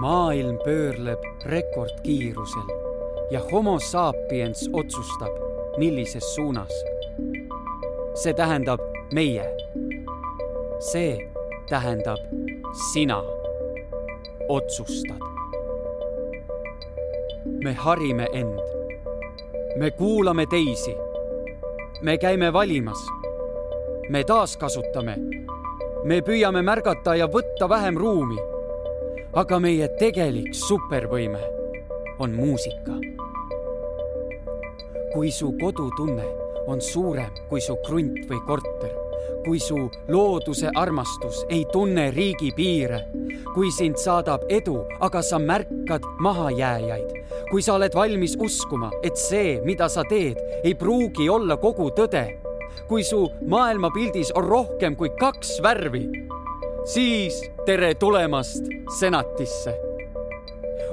maailm pöörleb rekordkiirusel ja homo sapiens otsustab, millises suunas. see tähendab meie. see tähendab sina otsustad. me harime end. me kuulame teisi. me käime valimas. me taaskasutame. me püüame märgata ja võtta vähem ruumi aga meie tegelik supervõime on muusika. kui su kodutunne on suurem kui su krunt või korter, kui su looduse armastus ei tunne riigipiire, kui sind saadab edu, aga sa märkad mahajääjaid, kui sa oled valmis uskuma, et see, mida sa teed, ei pruugi olla kogu tõde, kui su maailmapildis on rohkem kui kaks värvi siis tere tulemast senatisse.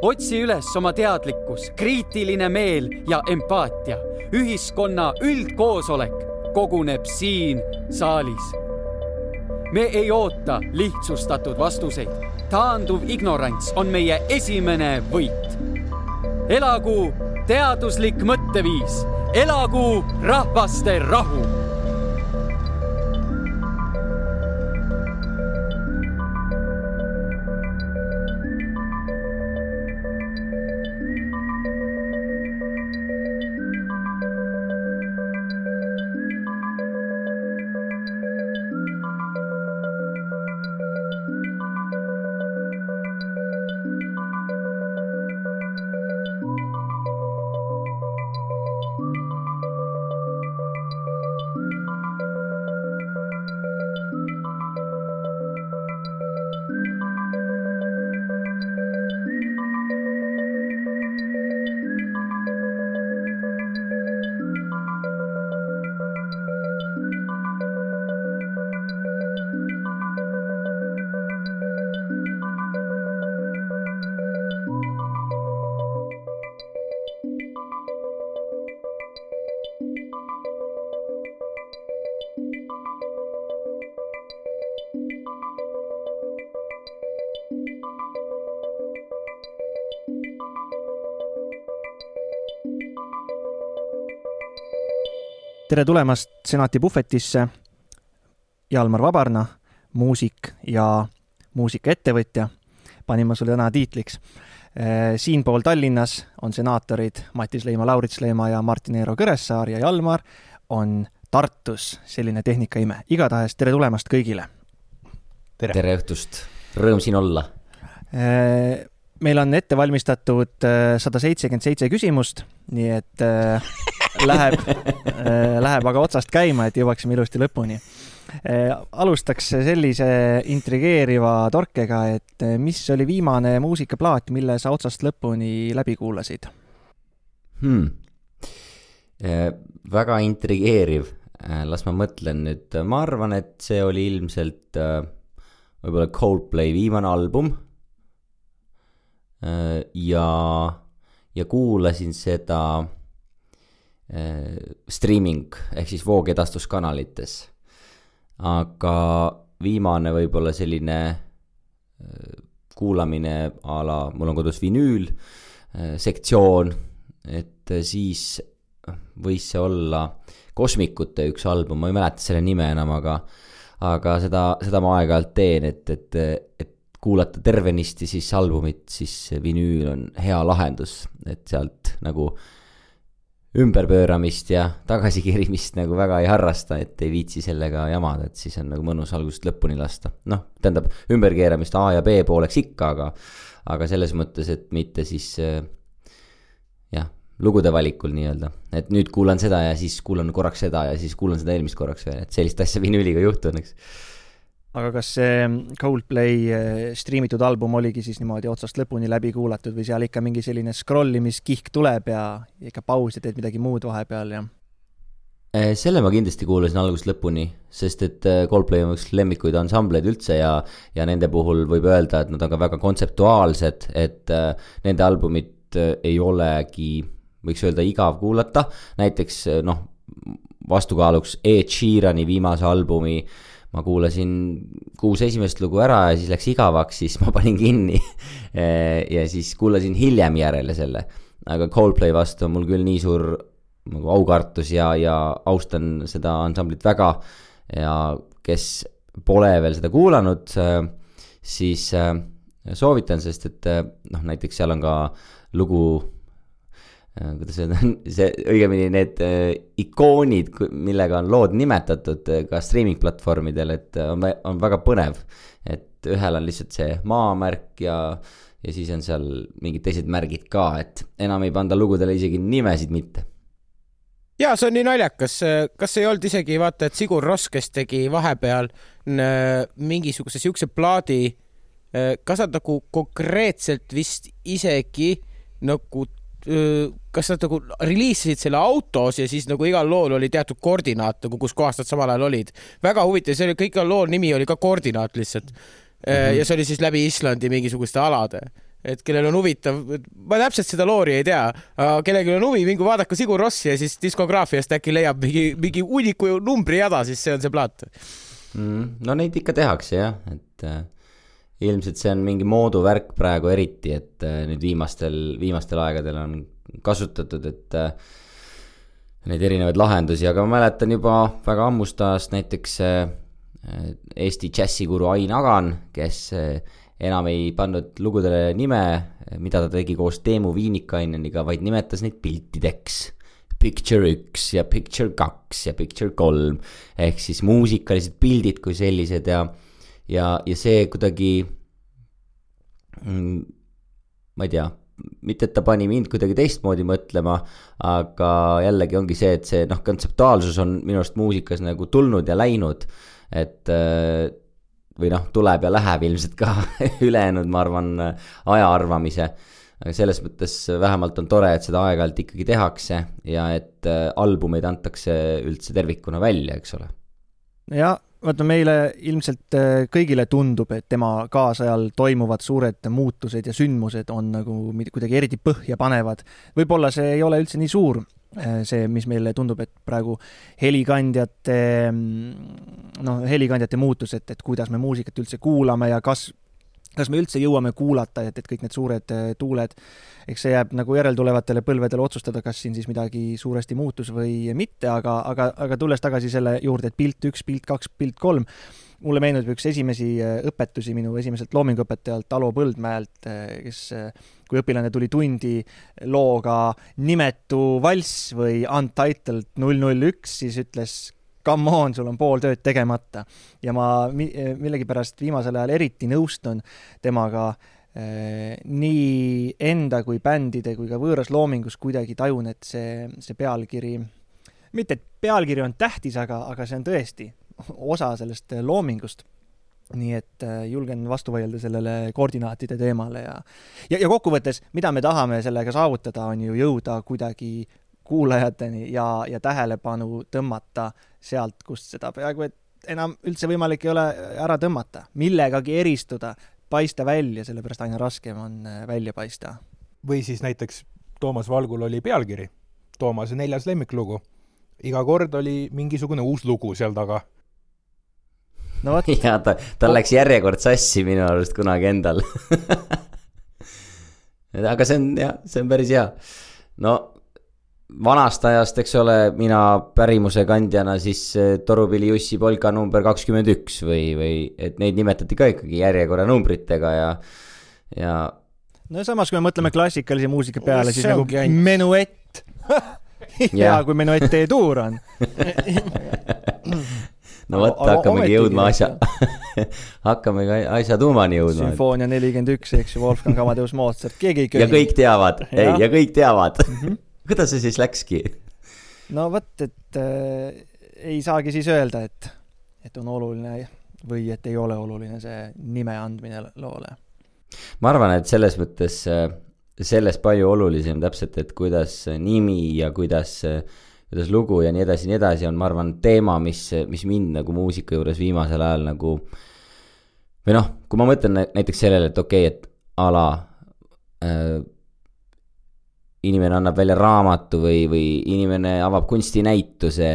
otsi üles oma teadlikkus, kriitiline meel ja empaatia. ühiskonna üldkoosolek koguneb siin saalis. me ei oota lihtsustatud vastuseid. taanduv ignorants on meie esimene võit. elagu teaduslik mõtteviis, elagu rahvaste rahu tere tulemast Senati puhvetisse. Jalmar Vabarna, muusik ja muusikaettevõtja, panin ma sulle täna tiitliks. Eh, siinpool Tallinnas on senaatorid Matis Leima, Laurits Leima ja Martin Eero Kõressaar ja Jalmar on Tartus, selline tehnikaime. igatahes tere tulemast kõigile! tere, tere õhtust, rõõm siin olla! Meil on ette valmistatud eh, sada seitsekümmend seitse küsimust, nii et läheb äh, läheb aga otsast käima, et jõuaksime ilusti lõpuni. Äh, alustaks sellise intrigeeriva torkega, et äh, mis oli viimane muusikaplaat, mille sa otsast lõpuni läbi kuulasid hmm.? väga intrigeeriv, las ma mõtlen nüüd, ma arvan, et see oli ilmselt võib-olla Coldplay viimane album. Ja, ja kuulasin seda Äh, streaming ehk siis voogedastuskanalites. aga viimane võib-olla selline äh, kuulamine a la, mul on kodus vinüül, äh, sektsioon, et siis võis see olla Kosmikute üks album, ma ei mäleta selle nime enam, aga aga seda, seda ma aeg-ajalt teen, et, et, et kuulata tervenisti siis albumit, siis vinüül on hea lahendus, et sealt nagu ümberpööramist ja tagasikeerimist nagu väga ei harrasta, et ei viitsi sellega jamada, et siis on nagu mõnus algusest lõpuni lasta. noh, tähendab ümberkeeramist A ja B pooleks ikka, aga, aga selles mõttes, et mitte siis äh, jah, lugude valikul nii-öelda, et nüüd kuulan seda ja siis kuulan korraks seda ja siis kuulan seda eelmist korraks veel, et sellist asja vinüüliga ei juhtu õnneks aga kas see Coldplay eh, striimitud album oligi siis niimoodi otsast lõpuni läbi kuulatud või seal ikka mingi selline scroll imist tuleb ja ikka paus ja teed midagi muud vahepeal ja? Eh, selle ma kindlasti kuulasin algusest lõpuni, sest et eh, Coldplay on üks lemmikuid ansambleid üldse ja, ja nende puhul võib öelda, et nad on ka väga kontseptuaalsed, et nende albumit ei olegi, võiks öelda, igav kuulata, näiteks noh, vastukaaluks Ed Sheerani viimase albumi äh, ma kuulasin kuus esimest lugu ära ja siis läks igavaks, siis ma panin kinni. ja siis kuulasin hiljem järele selle, aga Coldplay vastu on mul küll nii suur nagu aukartus ja, ja austan seda ansamblit väga ja kes pole veel seda kuulanud, siis soovitan, sest et noh, näiteks seal on ka lugu kuidas öelda, see õigemini need äh, ikoonid, millega on lood nimetatud äh, ka streaming platvormidel, et on, on väga põnev. et ühel on lihtsalt see maamärk ja, ja siis on seal mingid teised märgid ka, et enam ei panda lugudele isegi nimesid mitte ja see on nii naljakas, kas ei olnud isegi vaata, et Sigur Ross, kes tegi vahepeal mingisuguse siukse plaadi, kas nad nagu konkreetselt vist isegi nagu kas nad nagu reliisisid selle autos ja siis nagu igal lool oli teatud koordinaat nagu, kus kohas nad samal ajal olid. väga huvitav, see oli, kõik lool nimi oli ka koordinaat lihtsalt mm. -hmm. ja see oli siis läbi Islandi mingisuguste alade et kellel on huvitav, ma täpselt seda loori ei tea, aga kellelgi on huvi, mingu vaadake Sigur Rossi ja siis diskograafiast äkki leiab mingi, mingi hunniku numbri jada, siis see on see plaat mm,. no neid ikka tehakse jah, et äh, ilmselt see on mingi mooduvärk praegu eriti, et äh, nüüd viimastel, viimastel aegadel on kasutatud, et äh, neid erinevaid lahendusi, aga ma mäletan juba väga ammust ajast näiteks äh, Eesti džässikuru Ain Agan, kes enam ei pannud lugudele nime, mida ta tegi koos Teemu Viinikaineniga, vaid nimetas neid piltideks. Picture üks ja Picture kaks ja Picture kolm ehk siis muusikalised pildid kui sellised ja ja, ja see kuidagi mm,, ma ei tea, mitte et ta pani mind kuidagi teistmoodi mõtlema, aga jällegi ongi see, et see noh, kontseptuaalsus on minu arust muusikas nagu tulnud ja läinud, et äh, või noh, tuleb ja läheb ilmselt ka ülejäänud, ma arvan, aja arvamise. aga selles mõttes vähemalt on tore, et seda aeg-ajalt ikkagi tehakse ja et äh, albumeid antakse üldse tervikuna välja, eks ole. Ja vaata, meile ilmselt äh, kõigile tundub, et tema kaasajal toimuvad suured muutused ja sündmused on nagu kuidagi eriti põhjapanevad. võib-olla see ei ole üldse nii suur, äh, see, mis meile tundub, et praegu helikandjate, mm, noh, helikandjate muutused, et kuidas me muusikat üldse kuulame ja kas kas me üldse jõuame kuulata, et, et kõik need suured äh, tuuled, eks see jääb nagu järeltulevatele põlvedele otsustada, kas siin siis midagi suuresti muutus või mitte, aga, aga, aga tulles tagasi selle juurde, et pilt üks, pilt kaks, pilt kolm, mulle meenub üks esimesi äh, õpetusi minu esimeselt loominguõpetajalt Alo Põldmäelt, äh, kes kui õpilane tuli tundi looga Nimetu valss või Untitled null null üks, siis ütles come on, sul on pool tööd tegemata. ja ma millegipärast viimasel ajal eriti nõustun temaga eh, nii enda kui bändide kui ka võõras loomingus kuidagi tajun, et see, see pealkiri, mitte et pealkiri on tähtis, aga, aga see on tõesti osa sellest loomingust nii et äh, julgen vastu vaielda sellele koordinaatide teemale ja ja, ja kokkuvõttes, mida me tahame sellega saavutada, on ju jõuda kuidagi kuulajateni ja, ja tähelepanu tõmmata sealt, kust seda peaaegu et enam üldse võimalik ei ole ära tõmmata, millegagi eristuda, paista välja, sellepärast aina raskem on äh, välja paista. või siis näiteks Toomas Valgul oli pealkiri, Toomase neljas lemmiklugu. iga kord oli mingisugune uus lugu seal taga. no vot. ja ta, tal läks järjekord sassi minu arust kunagi endal aga see on jah, see on päris hea. no vanast ajast, eks ole, mina pärimuse kandjana siis Torupilli Jussi polka number kakskümmend üks või, või et neid nimetati ka ikkagi järjekorranumbritega ja, ja. no samas, kui me mõtleme klassikalise muusika peale, siis nagu ainult... menuett. Hea, kui menuett E-tuur on. No vot, hakkamegi jõudma asja hakkamegi asja tuumani jõudma. sümfoonia nelikümmend üks, eks ju, Wolfgang Amadeus Mozart, keegi ei köhi. ja kõik teavad, ei, ja kõik teavad kuidas see siis läkski? no vot, et äh, ei saagi siis öelda, et, et on oluline või et ei ole oluline see nime andmine loole. ma arvan, et selles mõttes, äh, sellest palju olulisem täpselt, et kuidas nimi ja kuidas kuidas lugu ja nii edasi ja nii edasi on, ma arvan, teema, mis, mis mind nagu muusika juures viimasel ajal nagu või noh, kui ma mõtlen näiteks sellele, et okei okay,, et a la äh, inimene annab välja raamatu või, või inimene avab kunstinäituse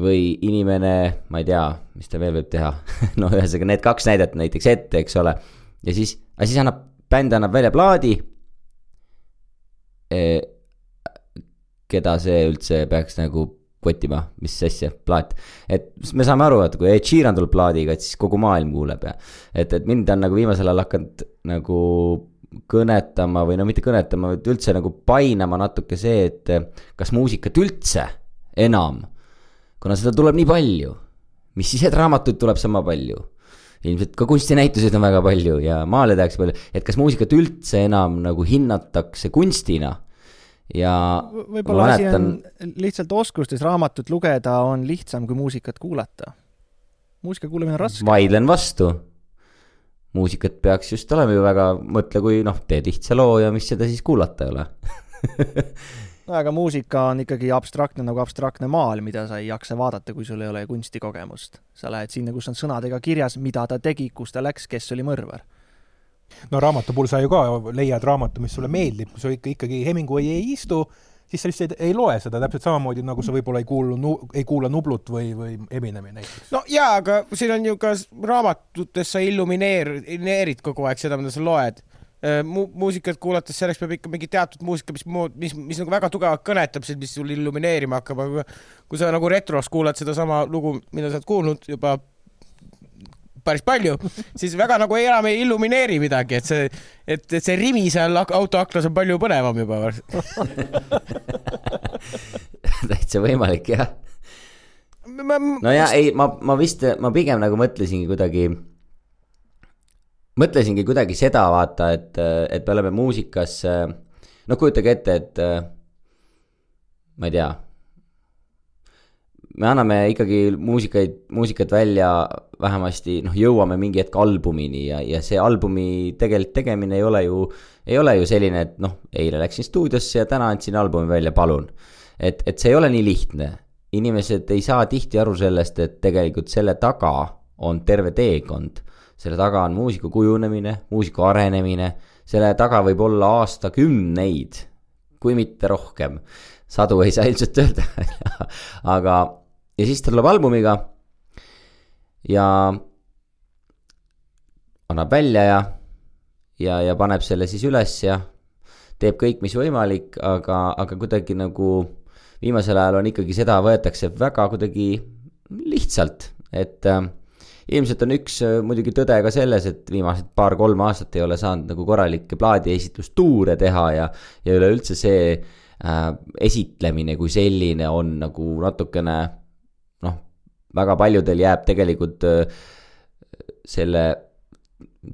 või inimene, ma ei tea, mis ta veel võib teha no ühesõnaga need kaks näidet näiteks ette, eks ole. ja siis, aga siis annab bänd annab välja plaadi eh,. keda see üldse peaks nagu kottima, mis asja, plaat. et me saame aru, et kui Ed Sheeran tuleb plaadiga, et siis kogu maailm kuuleb ja. et, et mind on nagu viimasel ajal hakanud nagu kõnetama või no mitte kõnetama, vaid üldse nagu painama natuke see, et kas muusikat üldse enam, kuna seda tuleb nii palju, mis siis, et raamatuid tuleb sama palju ilmselt ka kunstinäituseid on väga palju ja maale tehakse palju, et kas muusikat üldse enam nagu hinnatakse kunstina ja võib-olla asi on lihtsalt oskustes, raamatut lugeda on lihtsam kui muusikat kuulata. muusika kuulamine on raske. vaidlen vastu. Muusikat peaks just olema ju väga, mõtle, kui noh, teed lihtsa loo ja mis seda siis kuulata ei ole. No aga muusika on ikkagi abstraktne nagu abstraktne maal, mida sa ei jaksa vaadata, kui sul ei ole kunstikogemust. sa lähed sinna, kus on sõnadega kirjas, mida ta tegi, kus ta läks, kes oli mõrvar. No raamatu puhul sa ju ka leiad raamatu, mis sulle meeldib, kui sa ikka ikkagi Hemingway ei istu, siis sa lihtsalt ei, ei loe seda täpselt samamoodi, nagu sa võib-olla ei kuulu ei kuula Nublut või, või Eminemi näiteks. no jaa, aga siin on ju ka raamatutes sa illumineerid kogu aeg seda, mida sa loed äh, mu-, muusikat kuulates, selleks peab ikka mingi teatud muusika, mis, mis, mis nagu väga tugevalt kõnetab sind, mis sul illumineerima hakkab, aga kui sa nagu retros kuulad sedasama lugu, mida sa oled kuulnud juba päris palju, siis väga nagu enam ei illumineeri midagi, et see, et, et see rimi seal auto aknas on palju põnevam juba täitsa võimalik jah. no ja ei, ma, ma vist, ma pigem nagu mõtlesingi kuidagi, mõtlesingi kuidagi seda vaata, et, et me oleme muusikas, no kujutage ette, et ma ei tea me anname ikkagi muusikaid, muusikat välja vähemasti noh, jõuame mingi hetk albumini ja, ja see albumi tegelik tegemine ei ole ju, ei ole ju selline, et noh, eile läksin stuudiosse ja täna andsin albumi välja, palun. et, et see ei ole nii lihtne. inimesed ei saa tihti aru sellest, et tegelikult selle taga on terve teekond. selle taga on muusika kujunemine, muusika arenemine, selle taga võib olla aastakümneid, kui mitte rohkem sadu ei saa ilmselt öelda aga ja siis ta tuleb albumiga. Ja annab välja ja, ja, ja paneb selle siis üles ja teeb kõik, mis võimalik, aga, aga kuidagi nagu viimasel ajal on ikkagi seda võetakse väga kuidagi lihtsalt, et äh, ilmselt on üks äh, muidugi tõde ka selles, et viimased paar-kolm aastat ei ole saanud nagu korralikke plaadiesitlustuure teha ja, ja üleüldse see äh, esitlemine kui selline on nagu natukene väga paljudel jääb tegelikult selle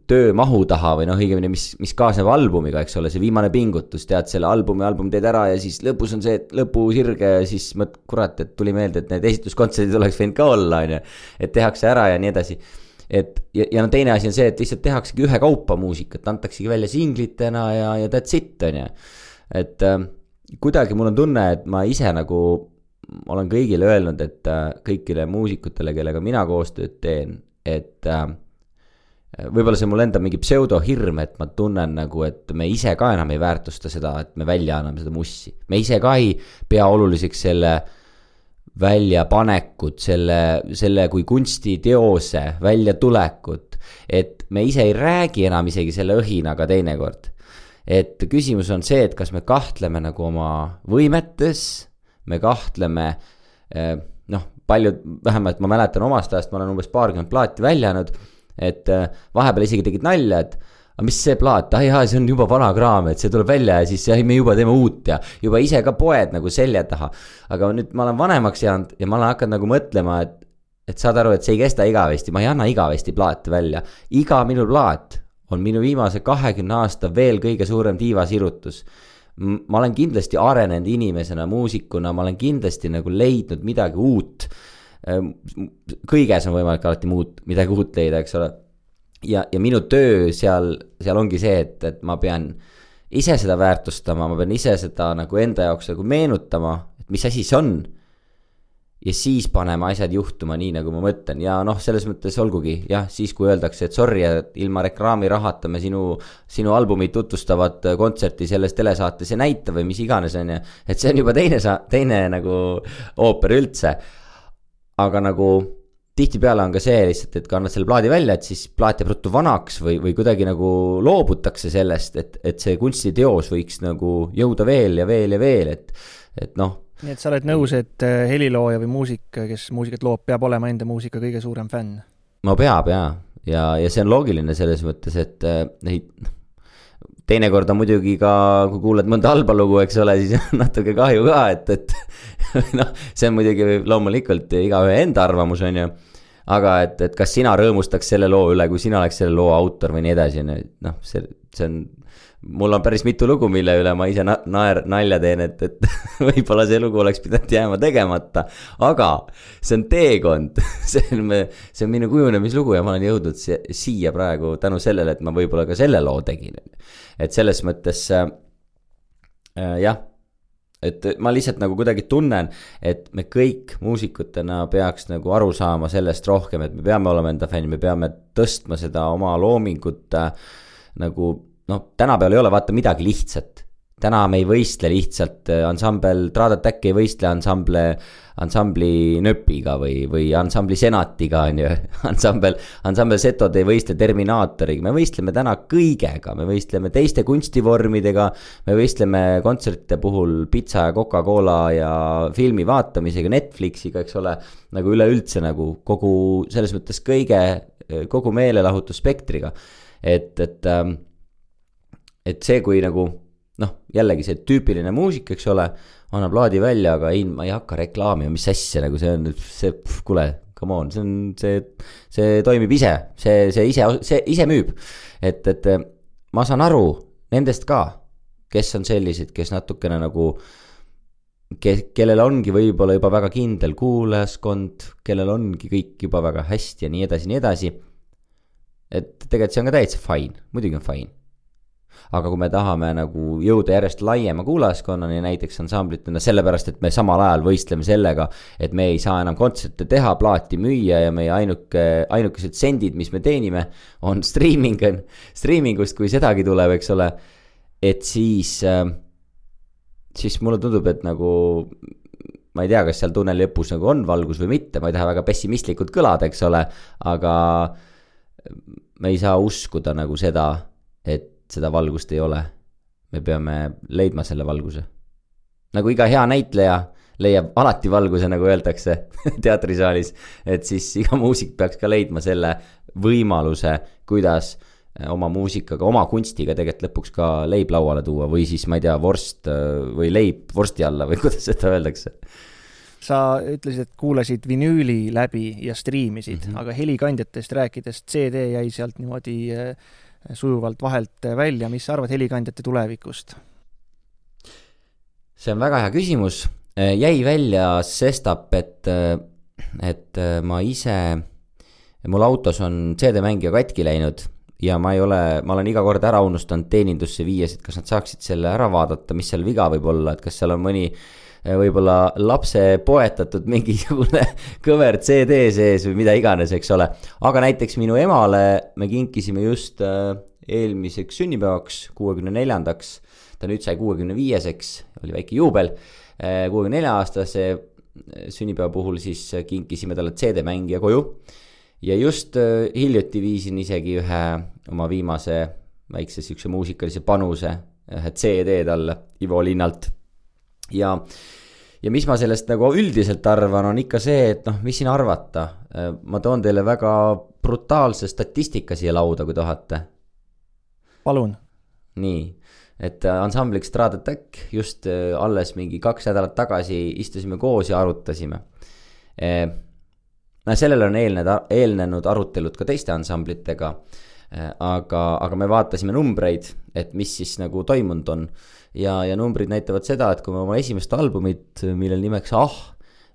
töö mahu taha või noh, õigemini, mis, mis kaasneb albumiga, eks ole, see viimane pingutus, tead selle albumi, album teed ära ja siis lõpus on see lõpusirge ja siis mõt-, kurat, et tuli meelde, et need esituskontserdid oleks võinud ka olla, on ju. et tehakse ära ja nii edasi. et ja, ja no teine asi on see, et lihtsalt tehaksegi ühekaupa muusikat, antaksegi välja singlitena ja, ja that's it, on ju. et äh, kuidagi mul on tunne, et ma ise nagu ma olen kõigile öelnud, et äh, kõigile muusikutele, kellega mina koostööd teen, et äh, võib-olla see mul enda mingi pseudohirm, et ma tunnen nagu, et me ise ka enam ei väärtusta seda, et me välja anname seda mussi. me ise ka ei pea oluliseks selle väljapanekut, selle, selle kui kunstiteose väljatulekut. et me ise ei räägi enam isegi selle õhinaga teinekord. et küsimus on see, et kas me kahtleme nagu oma võimetes me kahtleme eh, noh, paljud, vähemalt ma mäletan omast ajast, ma olen umbes paarkümmend plaati välja andnud, et eh, vahepeal isegi tegid nalja, et aga mis see plaat, ah jaa, see on juba vana kraam, et see tuleb välja ja siis jah, me juba teeme uut ja juba ise ka poed nagu selja taha. aga nüüd ma olen vanemaks jäänud ja ma olen hakanud nagu mõtlema, et, et saad aru, et see ei kesta igavesti, ma ei anna igavesti plaate välja. iga minu plaat on minu viimase kahekümne aasta veel kõige suurem tiivasirutus ma olen kindlasti arenenud inimesena, muusikuna, ma olen kindlasti nagu leidnud midagi uut. Ehm, kõiges on võimalik alati muud, midagi uut leida, eks ole. ja, ja minu töö seal, seal ongi see, et, et ma pean ise seda väärtustama, ma pean ise seda nagu enda jaoks nagu meenutama, et mis asi see on ja siis paneme asjad juhtuma nii, nagu ma mõtlen ja noh, selles mõttes olgugi jah, siis kui öeldakse, et sorry, et ilma reklaamirahata me sinu, sinu albumit tutvustavat kontserti selles telesaates ei näita või mis iganes, on ju. et see on juba teine sa-, teine nagu ooper üldse. aga nagu tihtipeale on ka see lihtsalt, et kui annad selle plaadi välja, et siis plaat jääb ruttu vanaks või, või kuidagi nagu loobutakse sellest, et, et see kunstiteos võiks nagu jõuda veel ja veel ja veel, et, et noh. Nii et sa oled nõus, et äh, helilooja või muusik, kes muusikat loob, peab olema enda muusika kõige suurem fänn? no peab jaa, ja, ja, see on loogiline selles mõttes, et neid äh, teinekord on muidugi ka, kui kuulad mõnda halba lugu, eks ole, siis on natuke kahju ka, et, et noh, see on muidugi loomulikult igaühe enda arvamus, on ju. aga et, et kas sina rõõmustaks selle loo üle, kui sina oleks selle loo autor või nii edasi, on ju, noh, see, see on mul on päris mitu lugu, mille üle ma ise na naer, nalja teen, et, et võib-olla see lugu oleks pidanud jääma tegemata. aga see on teekond, see on, see on minu kujunemislugu ja ma olen jõudnud siia praegu tänu sellele, et ma võib-olla ka selle loo tegin. Et selles mõttes äh, äh, jah, et ma lihtsalt nagu kuidagi tunnen, et me kõik muusikutena peaks nagu aru saama sellest rohkem, et me peame olema enda fänn, me peame tõstma seda oma loomingut äh, nagu noh, tänapäeval ei ole vaata midagi lihtsat täna me ei võistle lihtsalt, äh, ansambel Trad Attack ei võistle ansamble, ansambli Nööpiga või, või ansambli Senatiga, on ju. ansambel, ansambel Setod ei võistle Terminaatoriga, me võistleme täna kõigega, me võistleme teiste kunstivormidega. me võistleme kontsertide puhul pitsa ja Coca-Cola ja filmi vaatamisega, Netflixiga, eks ole. nagu üleüldse nagu kogu, selles mõttes kõige, kogu meelelahutusspektriga. et, et, ähm, et see, kui nagu noh, jällegi see tüüpiline muusik, eks ole, annab laadi välja, aga ei, ma ei hakka reklaamima, mis asja nagu see on, see, kuule, come on, see on, see, see toimib ise, see, see ise, see ise müüb. et, et ma saan aru nendest ka, kes on sellised, kes natukene nagu, ke-, kellel ongi võib-olla juba väga kindel kuulajaskond, kellel ongi kõik juba väga hästi ja nii edasi, nii edasi. et tegelikult see on ka täitsa fine, muidugi on fine aga kui me tahame nagu jõuda järjest laiema kuulajaskonnani näiteks ansamblitena, sellepärast et me samal ajal võistleme sellega, et me ei saa enam kontserte teha, plaati müüa ja meie ainuke, ainukesed sendid, mis me teenime, on streaming, streamingust, kui sedagi tuleb, eks ole. et siis, siis mulle tundub, et nagu ma ei tea, kas seal tunneli lõpus nagu on valgus või mitte, ma ei taha väga pessimistlikult kõlada, eks ole, aga me ei saa uskuda nagu seda, et seda valgust ei ole. me peame leidma selle valguse. nagu iga hea näitleja leiab alati valguse, nagu öeldakse teatrisaalis, et siis iga muusik peaks ka leidma selle võimaluse, kuidas oma muusikaga, oma kunstiga tegelikult lõpuks ka leib lauale tuua või siis ma ei tea, vorst või leib vorsti alla või kuidas seda öeldakse sa ütlesid, et kuulasid vinüüli läbi ja striimisid mm, -hmm. aga helikandjatest rääkides, CD jäi sealt niimoodi äh, sujuvalt vahelt välja, mis sa arvad helikandjate tulevikust? see on väga hea küsimus, jäi välja sestap, et, et ma ise, mul autos on CD-mängija katki läinud ja ma ei ole, ma olen iga kord ära unustanud teenindusse viies, et kas nad saaksid selle ära vaadata, mis seal viga võib olla, et kas seal on mõni äh, võib-olla lapse poetatud mingisugune kõver CD sees või mida iganes, eks ole. aga näiteks minu emale me kinkisime just eh, eelmiseks sünnipäevaks, kuuekümne neljandaks, ta nüüd sai kuuekümne viieseks, oli väike juubel, eh, kuuekümne nelja aastase sünnipäeva puhul siis kinkisime talle CD-mängija koju. ja just hiljuti viisin isegi ühe oma viimase väikse sihukese muusikalise panuse, ühe CD talle Ivo Linnalt ja, ja mis ma sellest nagu üldiselt arvan, on ikka see, et noh, mis siin arvata. ma toon teile väga brutaalse statistika siia lauda, kui tahate. palun. nii, et ansambliks Strad Attack just äh, alles mingi kaks nädalat tagasi istusime koos ja arutasime. Äh, no sellele on eelnenud, eelnenud arutelud ka teiste ansamblitega. Äh, aga, aga me vaatasime numbreid, et mis siis nagu toimunud on ja, ja numbrid näitavad seda, et kui me oma esimest albumit, millel nimeks Ah,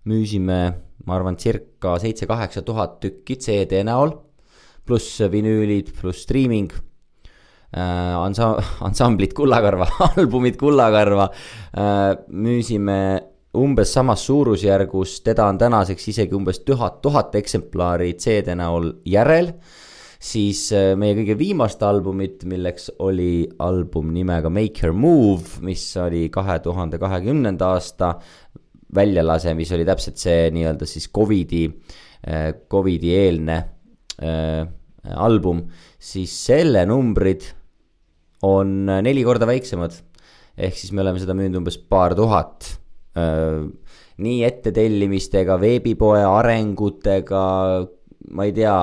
müüsime, ma arvan, circa seitse-kaheksa tuhat tükki CD näol, pluss vinüülid, pluss striiming äh,, ansa-, ansamblid Kullakarva albumid Kullakarva äh,, müüsime umbes samas suurusjärgus, teda on tänaseks isegi umbes tuhat, tuhat eksemplari CD näol järel äh, siis äh, meie kõige viimast albumit, milleks oli album nimega Make Your Move, mis oli kahe tuhande kahekümnenda aasta väljalase, mis oli täpselt see nii-öelda siis Covidi Covidi eelne album, siis selle numbrid on neli korda väiksemad. ehk siis me oleme seda müünud umbes paar tuhat. nii ettetellimistega, veebipoe arengutega, ma ei tea,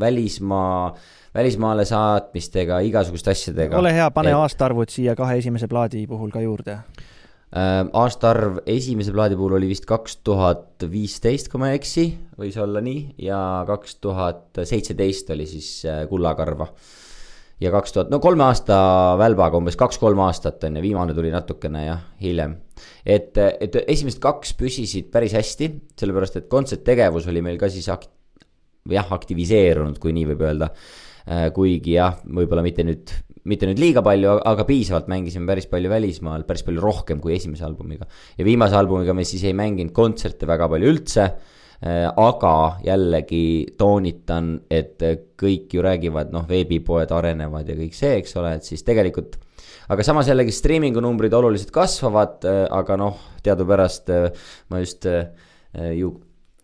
välismaa, välismaale saatmistega, igasuguste asjadega. ole hea, pane et... aastaarvud siia kahe esimese plaadi puhul ka juurde aastaarv esimese plaadi puhul oli vist kaks tuhat viisteist, kui ma ei eksi, võis olla nii, ja kaks tuhat seitseteist oli siis Kullakarva ja kaks tuhat, no kolme aasta välbaga umbes kaks-kolm aastat on ju, viimane tuli natukene jah, hiljem. et, et esimesed kaks püsisid päris hästi, sellepärast et kontserttegevus oli meil ka siis akt-, jah, aktiviseerunud, kui nii võib öelda. Äh, kuigi jah, võib-olla mitte nüüd, mitte nüüd liiga palju, aga piisavalt mängisime päris palju välismaal, päris palju rohkem kui esimese albumiga. ja viimase albumiga me siis ei mänginud kontserte väga palju üldse Äh, aga jällegi toonitan, et kõik ju räägivad, noh, veebipoed arenevad ja kõik see, eks ole, et siis tegelikult aga samas jällegi striimingu numbrid oluliselt kasvavad, äh, aga noh, teadupärast ma just ju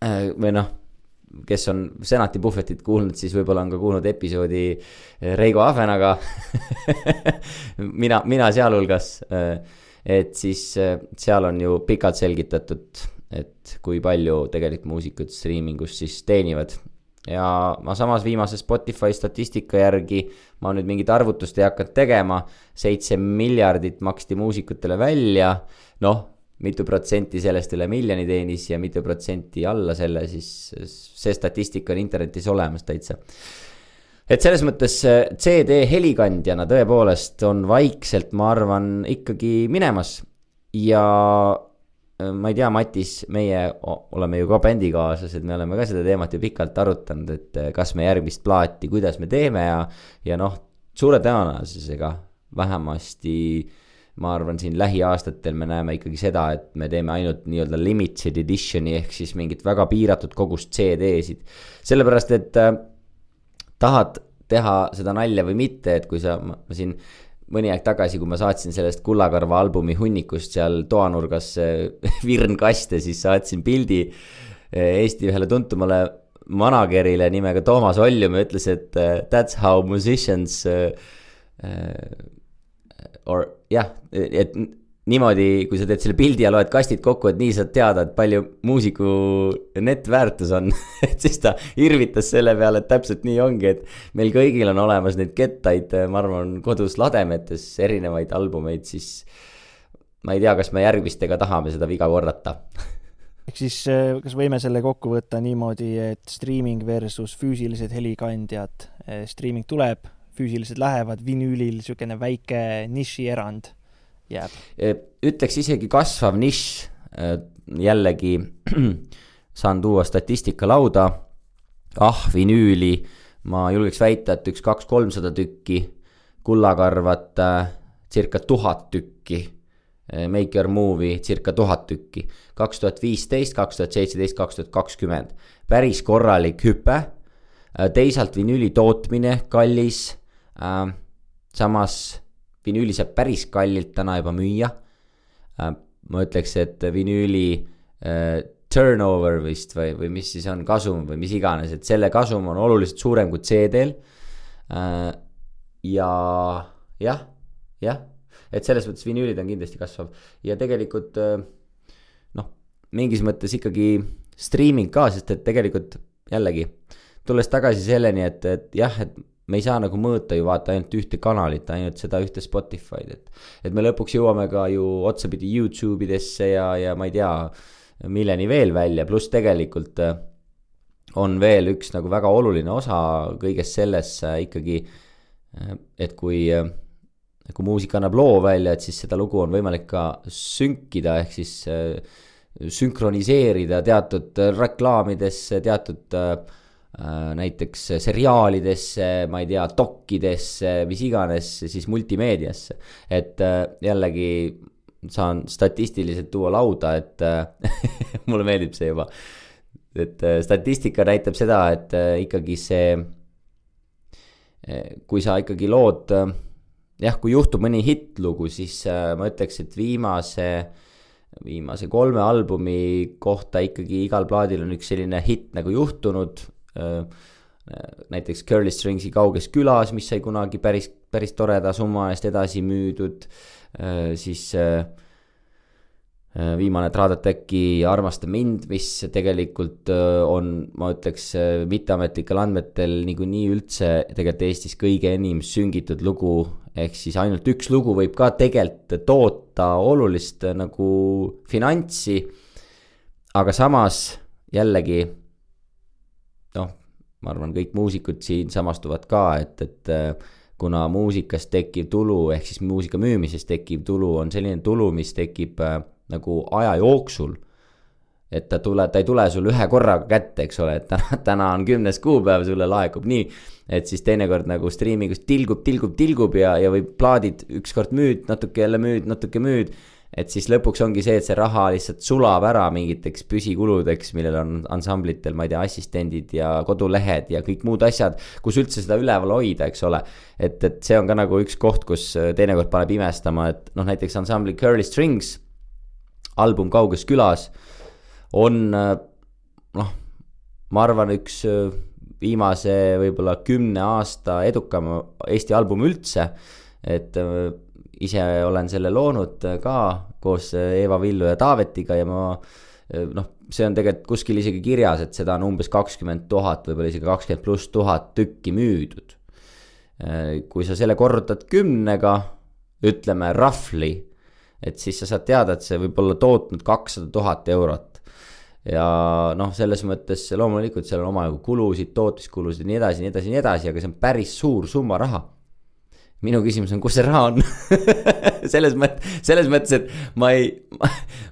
või noh, kes on senati puhvetit kuulnud, siis võib-olla on ka kuulnud episoodi Reigo Ahvenaga mina, mina sealhulgas. et siis seal on ju pikalt selgitatud et kui palju tegelikult muusikud striimingus siis teenivad. ja ma samas viimase Spotify statistika järgi, ma nüüd mingit arvutust ei hakanud tegema, seitse miljardit maksti muusikutele välja, noh, mitu protsenti sellest üle miljoni teenis ja mitu protsenti alla selle, siis see statistika on internetis olemas täitsa. et selles mõttes CD helikandjana tõepoolest on vaikselt, ma arvan, ikkagi minemas. ja Äh, ma ei tea, Matis, meie oleme ju ka bändikaaslased, me oleme ka seda teemat ju pikalt arutanud, et äh, kas me järgmist plaati, kuidas me teeme ja, ja noh, suure tõenäosusega vähemasti ma arvan, siin lähiaastatel me näeme ikkagi seda, et me teeme ainult nii-öelda limited edition'i ehk siis mingit väga piiratud kogust CD-sid. sellepärast, et äh, tahad teha seda nalja või mitte, et kui sa, ma siin mõni aeg tagasi, kui ma saatsin sellest Kullakarva albumi hunnikust seal toanurgas virnkaste, siis saatsin pildi eh, Eesti ühele tuntumale manager'ile nimega Toomas Oljum ja ütles, et eh, that's how musicians uh, or jah, et niimoodi, kui sa teed selle pildi ja loed kastid kokku, et nii saad teada, et palju muusiku netväärtus on et siis ta irvitas selle peale, et täpselt nii ongi, et meil kõigil on olemas neid kettaid, ma arvan, kodus lademetes erinevaid albumeid, siis ma ei tea, kas me järgmistega tahame seda viga korrata. Ehk siis eh, kas võime selle kokku võtta niimoodi, et streaming versus füüsilised helikandjad, eh, streaming tuleb, füüsilised lähevad, vinüülil niisugune väike nišierand jääb? ütleks isegi kasvav nišš, jällegi saan tuua statistika lauda, ah, vinüüli, ma julgeks väita, et üks kaks-kolmsada tükki, kullakarvat circa tuhat tükki, Make Your Movie circa tuhat tükki, kaks tuhat viisteist, kaks tuhat seitseteist, kaks tuhat kakskümmend, päris korralik hüpe, teisalt vinüüli tootmine kallis, samas vinüüli saab päris kallilt täna juba müüa. Äh, ma ütleks, et vinüüli äh, turnover vist või, või mis siis on kasum või mis iganes, et selle kasum on oluliselt suurem kui CD-l. Äh, ja jah, jah, et selles mõttes vinüülid on kindlasti kasvav ja tegelikult noh, mingis mõttes ikkagi streaming ka, sest et tegelikult jällegi tulles tagasi selleni, et, et jah, et me ei saa nagu mõõta ju vaata ainult ühte kanalit, ainult seda ühte Spotify'd, et. et me lõpuks jõuame ka ju otsapidi Youtube idesse ja, ja ma ei tea, milleni veel välja, pluss tegelikult äh, on veel üks nagu väga oluline osa kõiges selles äh, ikkagi, äh, et kui, kui muusika annab loo välja, et siis seda lugu on võimalik ka sünkida, ehk siis sünkroniseerida teatud reklaamidesse, teatud Äh, näiteks seriaalidesse, ma ei tea, dokkidesse, mis iganes, siis multimeediasse. et äh, jällegi saan statistiliselt tuua lauda, et äh, mulle meeldib see juba. et statistika näitab seda, et ikkagi see, kui sa ikkagi lood, jah, kui juhtub mõni hittlugu, siis ma ütleks, et viimase viimase kolme albumi kohta ikkagi igal plaadil on üks selline hitt nagu juhtunud. Näiteks Curly Stringsi Kauges külas, mis sai kunagi päris, päris toreda summa eest edasi müüdud, siis viimane Tradateki Armasta mind, mis tegelikult on, ma ütleks, mitteametlikel andmetel niikuinii üldse tegelikult Eestis kõige enim süngitud lugu ehk siis ainult üks lugu võib ka tegelikult toota olulist äh, nagu finantsi. aga samas jällegi ma arvan, kõik muusikud siin samastuvad ka, et, et äh, kuna muusikast tekkiv tulu ehk siis muusika müümisest tekkiv tulu on selline tulu, mis tekib äh, nagu aja jooksul et ta tule, ta ei tule sul ühe korraga kätte, eks ole, et täna, täna on kümnes kuupäev, sulle laekub nii. et siis teinekord nagu striimingus tilgub, tilgub, tilgub ja, ja või plaadid ükskord müüd, natuke jälle müüd, natuke müüd. Et siis lõpuks ongi see, et see raha lihtsalt sulab ära mingiteks püsikuludeks, millel on ansamblitel, ma ei tea, assistendid ja kodulehed ja kõik muud asjad, kus üldse seda üleval hoida, eks ole. et, et see on ka nagu üks koht, kus teinekord paneb imestama, et noh, näiteks ansambli Curly Strings album Kauges külas on noh, ma arvan, üks äh, viimase võib-olla kümne aasta edukam Eesti album üldse. et äh, ise olen selle loonud ka koos Eeva Villu ja Taavetiga ja ma noh, see on tegelikult kuskil isegi kirjas, et seda on umbes kakskümmend tuhat, võib-olla isegi kakskümmend pluss tuhat tükki müüdud. Äh, kui sa selle korrutad kümnega, ütleme roughly, et siis sa saad teada, et see võib olla tootnud kakssada tuhat eurot ja noh, selles mõttes loomulikult seal on omajagu kulusid, tootmiskulusid ja nii edasi, nii edasi, nii edasi, aga see on päris suur summa raha. Minu küsimus on, kus see raha on selles mõttes, selles mõttes, et ma ei,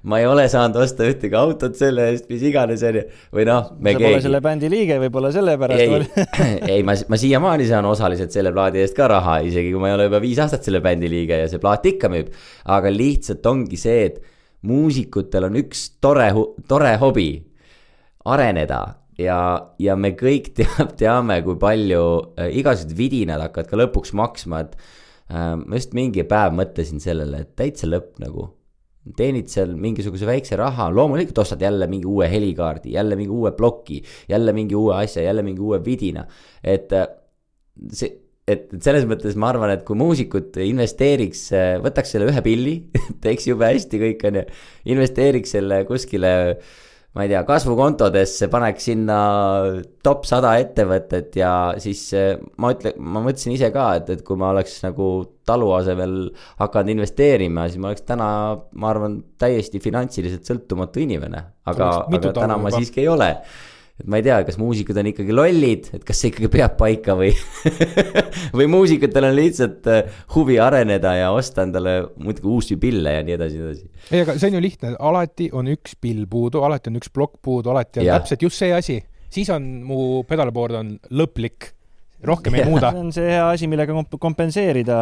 ma ei ole saanud osta ühtegi autot selle eest, mis iganes on ju, või noh. sa keegi... pole selle bändi liige, võib-olla sellepärast. ei, ei, ma, ma siiamaani saan osaliselt selle plaadi eest ka raha, isegi kui ma ei ole juba viis aastat selle bändi liige ja see plaat ikka müüb. aga lihtsalt ongi see, et muusikutel on üks tore, tore hobi, areneda ja, ja me kõik teab, teame, kui palju äh, igasugused vidinad hakkavad ka lõpuks maksma, et äh, ma just mingi päev mõtlesin sellele, et täitsa lõpp nagu. teenid seal mingisuguse väikse raha, loomulikult ostad jälle mingi uue helikaardi, jälle mingi uue ploki, jälle mingi uue asja, jälle mingi uue vidina, et äh, see et, et selles mõttes ma arvan, et kui muusikud investeeriks, võtaks selle ühe pilli teeks jube hästi kõik, on ju, investeeriks selle kuskile ma ei tea, kasvukontodesse, paneks sinna top sada ettevõtet ja siis ma ütlen, ma mõtlesin ise ka, et, et kui ma oleks nagu talu asemel hakanud investeerima, siis ma oleks täna, ma arvan, täiesti finantsiliselt sõltumatu inimene. aga, aga täna ma siiski ei ole et ma ei tea, kas muusikud on ikkagi lollid, et kas see ikkagi peab paika või või muusikutel on lihtsalt äh, huvi areneda ja osta endale muidugi uusi pille ja nii edasi, nii edasi. ei, aga see on ju lihtne, alati on üks pill puudu, alati on üks plokk puudu, alati on ja. täpselt just see asi, siis on mu pedalboard on lõplik rohkem ei muuda. see on see hea asi, millega kompenseerida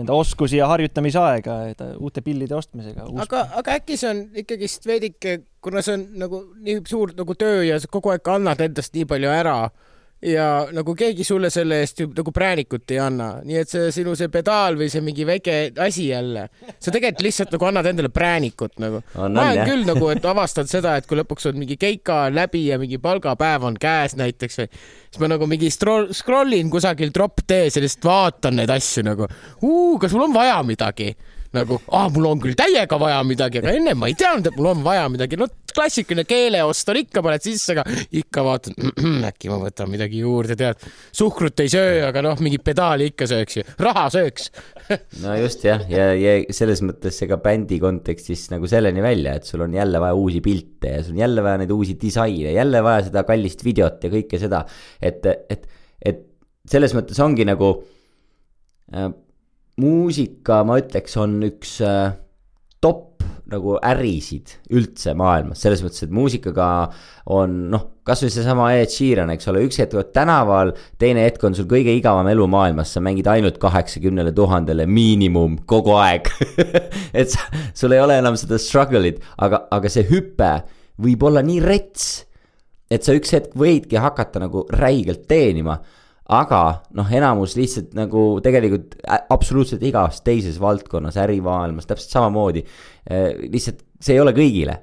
enda oskusi ja harjutamisaega uute pillide ostmisega. aga, aga äkki see on ikkagist veidike, kuna see on nagu nii suur nagu töö ja sa kogu aeg annad endast nii palju ära ja nagu keegi sulle selle eest ju nagu präänikut ei anna, nii et see sinu see pedaal või see mingi väike asi jälle, sa tegelikult lihtsalt nagu annad endale präänikut nagu. ma olen küll nagu, et avastanud seda, et kui lõpuks on mingi keika läbi ja mingi palgapäev on käes näiteks või, siis ma nagu mingi scroll, scroll in kusagil drop D-s ja lihtsalt vaatan neid asju nagu, kas mul on vaja midagi nagu, ah, mul on küll täiega vaja midagi, aga ennem ma ei teadnud, et mul on vaja midagi. no klassikaline keeleost on ikka, paned sisse, aga ikka vaatad, äkki ma võtan midagi juurde, tead. suhkrut ei söö, aga noh, mingit pedaali ikka sööks ju, raha sööks no just jah, ja, ja selles mõttes ega bändi kontekstis nagu selleni välja, et sul on jälle vaja uusi pilte ja sul on jälle vaja neid uusi disaine, jälle vaja seda kallist videot ja kõike seda. et, et, et selles mõttes ongi nagu äh, muusika, ma ütleks, on üks äh, top nagu ärisid üldse maailmas, selles mõttes, et muusikaga on noh, kasvõi seesama Ed Sheeran, eks ole, üks hetk oled tänaval, teine hetk on sul kõige igavam elu maailmas, sa mängid ainult kaheksakümnele tuhandele miinimum kogu aeg et sa, sul ei ole enam seda struggle'it, aga, aga see hüpe võib olla nii rets, et sa üks hetk võidki hakata nagu räigelt teenima aga noh, enamus lihtsalt nagu tegelikult absoluutselt igas teises valdkonnas, ärimaailmas täpselt samamoodi. lihtsalt see ei ole kõigile,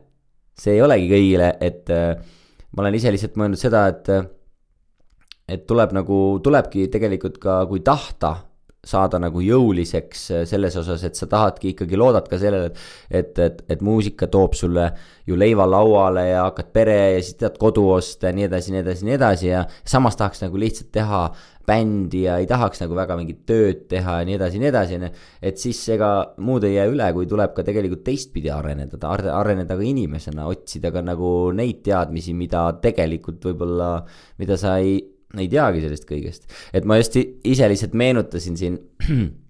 see ei olegi kõigile, et ma olen ise lihtsalt mõelnud seda, et et tuleb nagu, tulebki tegelikult ka, kui tahta saada nagu jõuliseks äh, selles osas, et sa tahadki ikkagi, loodad ka sellele, et et, et, muusika toob sulle ju leiva lauale ja hakkad pere ja siis tead kodu osta ja nii edasi, nii edasi, nii edasi ja samas tahaks nagu lihtsalt teha bändi ja ei tahaks nagu väga mingit tööd teha ja nii edasi, nii edasi, on ju. et siis ega muud ei jää üle, kui tuleb ka tegelikult teistpidi areneda, areneda ka inimesena, otsida ka nagu neid teadmisi, mida tegelikult võib-olla, mida sa ei ei teagi sellest kõigest. et ma just ise lihtsalt meenutasin siin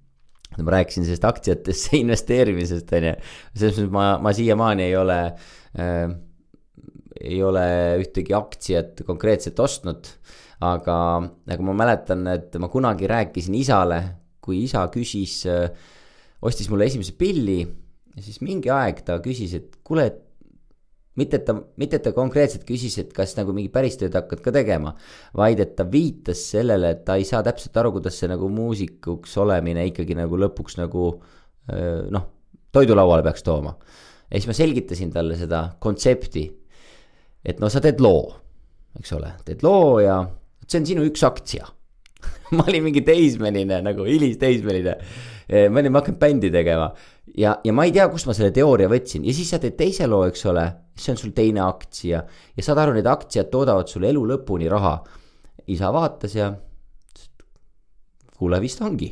ma rääkisin sellest aktsiatesse investeerimisest, on ju. selles mõttes ma, ma siiamaani ei ole äh,, ei ole ühtegi aktsiat konkreetselt ostnud. aga, aga ma mäletan, et ma kunagi rääkisin isale, kui isa küsis äh,, ostis mulle esimese pilli ja siis mingi aeg ta küsis, et kuule, et mitte, et ta, mitte, et ta konkreetselt küsis, et kas nagu mingi päris tööd hakkad ka tegema, vaid et ta viitas sellele, et ta ei saa täpselt aru, kuidas see nagu muusikuks olemine ikkagi nagu lõpuks nagu noh, toidulauale peaks tooma. ja siis ma selgitasin talle seda kontsepti, et no sa teed loo, eks ole, teed loo ja see on sinu üks aktsia ma olin mingi teismeline nagu hilisteismeline. ma olin, ma hakanud bändi tegema ja, ja ma ei tea, kust ma selle teooria võtsin ja siis sa teed teise loo, eks ole see on sul teine aktsia ja saad aru, need aktsiad toodavad sulle elu lõpuni raha. isa vaatas ja kuule, vist ongi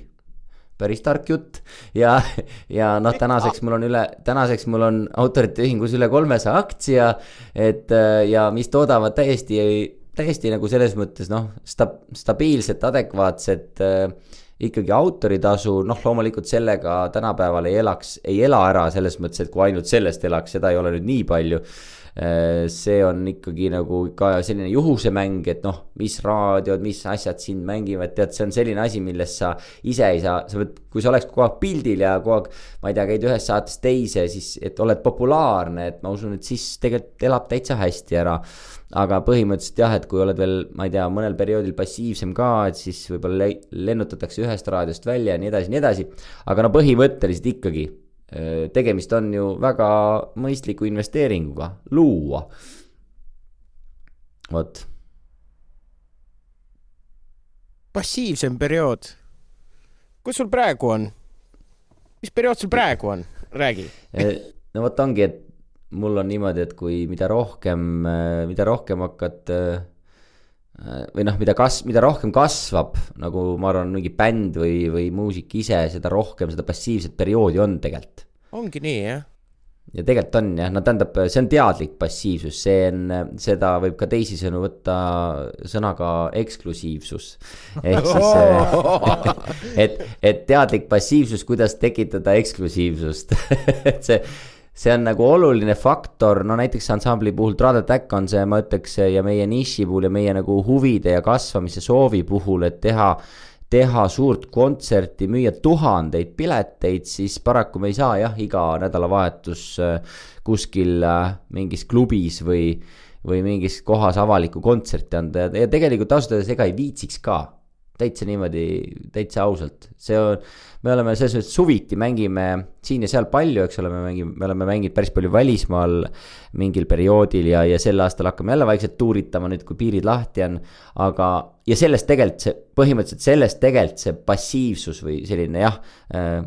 päris tark jutt ja, ja noh, tänaseks mul on üle, tänaseks mul on autorite ühingus üle kolmesaja aktsia. et ja mis toodavad täiesti, täiesti nagu selles mõttes noh, sta-, stabiilset, adekvaatset äh, ikkagi autoritasu, noh, loomulikult sellega tänapäeval ei elaks, ei ela ära selles mõttes, et kui ainult sellest elaks, seda ei ole nüüd nii palju. Äh, see on ikkagi nagu ka selline juhusemäng, et noh, mis raadiod, mis asjad sind mängivad, tead, see on selline asi, millest sa ise ei saa, sa võid, kui sa oleks kogu aeg pildil ja kogu aeg, ma ei tea, käid ühest saatest teise, siis, et oled populaarne, et ma usun, et siis tegelikult elab täitsa hästi ära aga põhimõtteliselt jah, et kui oled veel, ma ei tea, mõnel perioodil passiivsem ka, et siis võib-olla lennutatakse ühest raadiost välja ja nii edasi, nii edasi. aga no põhimõtteliselt ikkagi, tegemist on ju väga mõistliku investeeringuga, luua. vot. passiivsem periood. kus sul praegu on? mis periood sul praegu on, räägi no vot ongi, et mul on niimoodi, et kui mida rohkem, mida rohkem hakkad või noh, mida kas-, mida rohkem kasvab, nagu ma arvan, mingi bänd või, või muusik ise, seda rohkem seda passiivset perioodi on tegelikult. ongi nii, jah? ja tegelikult on jah, no tähendab, see on teadlik passiivsus, see on, seda võib ka teisisõnu võtta sõnaga eksklusiivsus. ehk siis et, et teadlik passiivsus, kuidas tekitada eksklusiivsust et see see on nagu oluline faktor, no näiteks ansambli puhul Trad Attack on see, ma ütleks, ja meie niši puhul ja meie nagu huvide ja kasvamise soovi puhul, et teha teha suurt kontserti, müüa tuhandeid pileteid, siis paraku me ei saa jah, iga nädalavahetus äh, kuskil äh, mingis klubis või, või mingis kohas avalikku kontserti anda. Ja, ja tegelikult ausalt öeldes ega ei viitsiks ka täitsa niimoodi, täitsa ausalt, see on, me oleme selles mõttes suviti mängime siin ja seal palju, eks ole, me mängime, me oleme mänginud päris palju välismaal mingil perioodil ja, ja sel aastal hakkame jälle vaikselt tuuritama nüüd, kui piirid lahti on. aga, ja sellest tegelikult see, põhimõtteliselt sellest tegelikult see passiivsus või selline jah äh,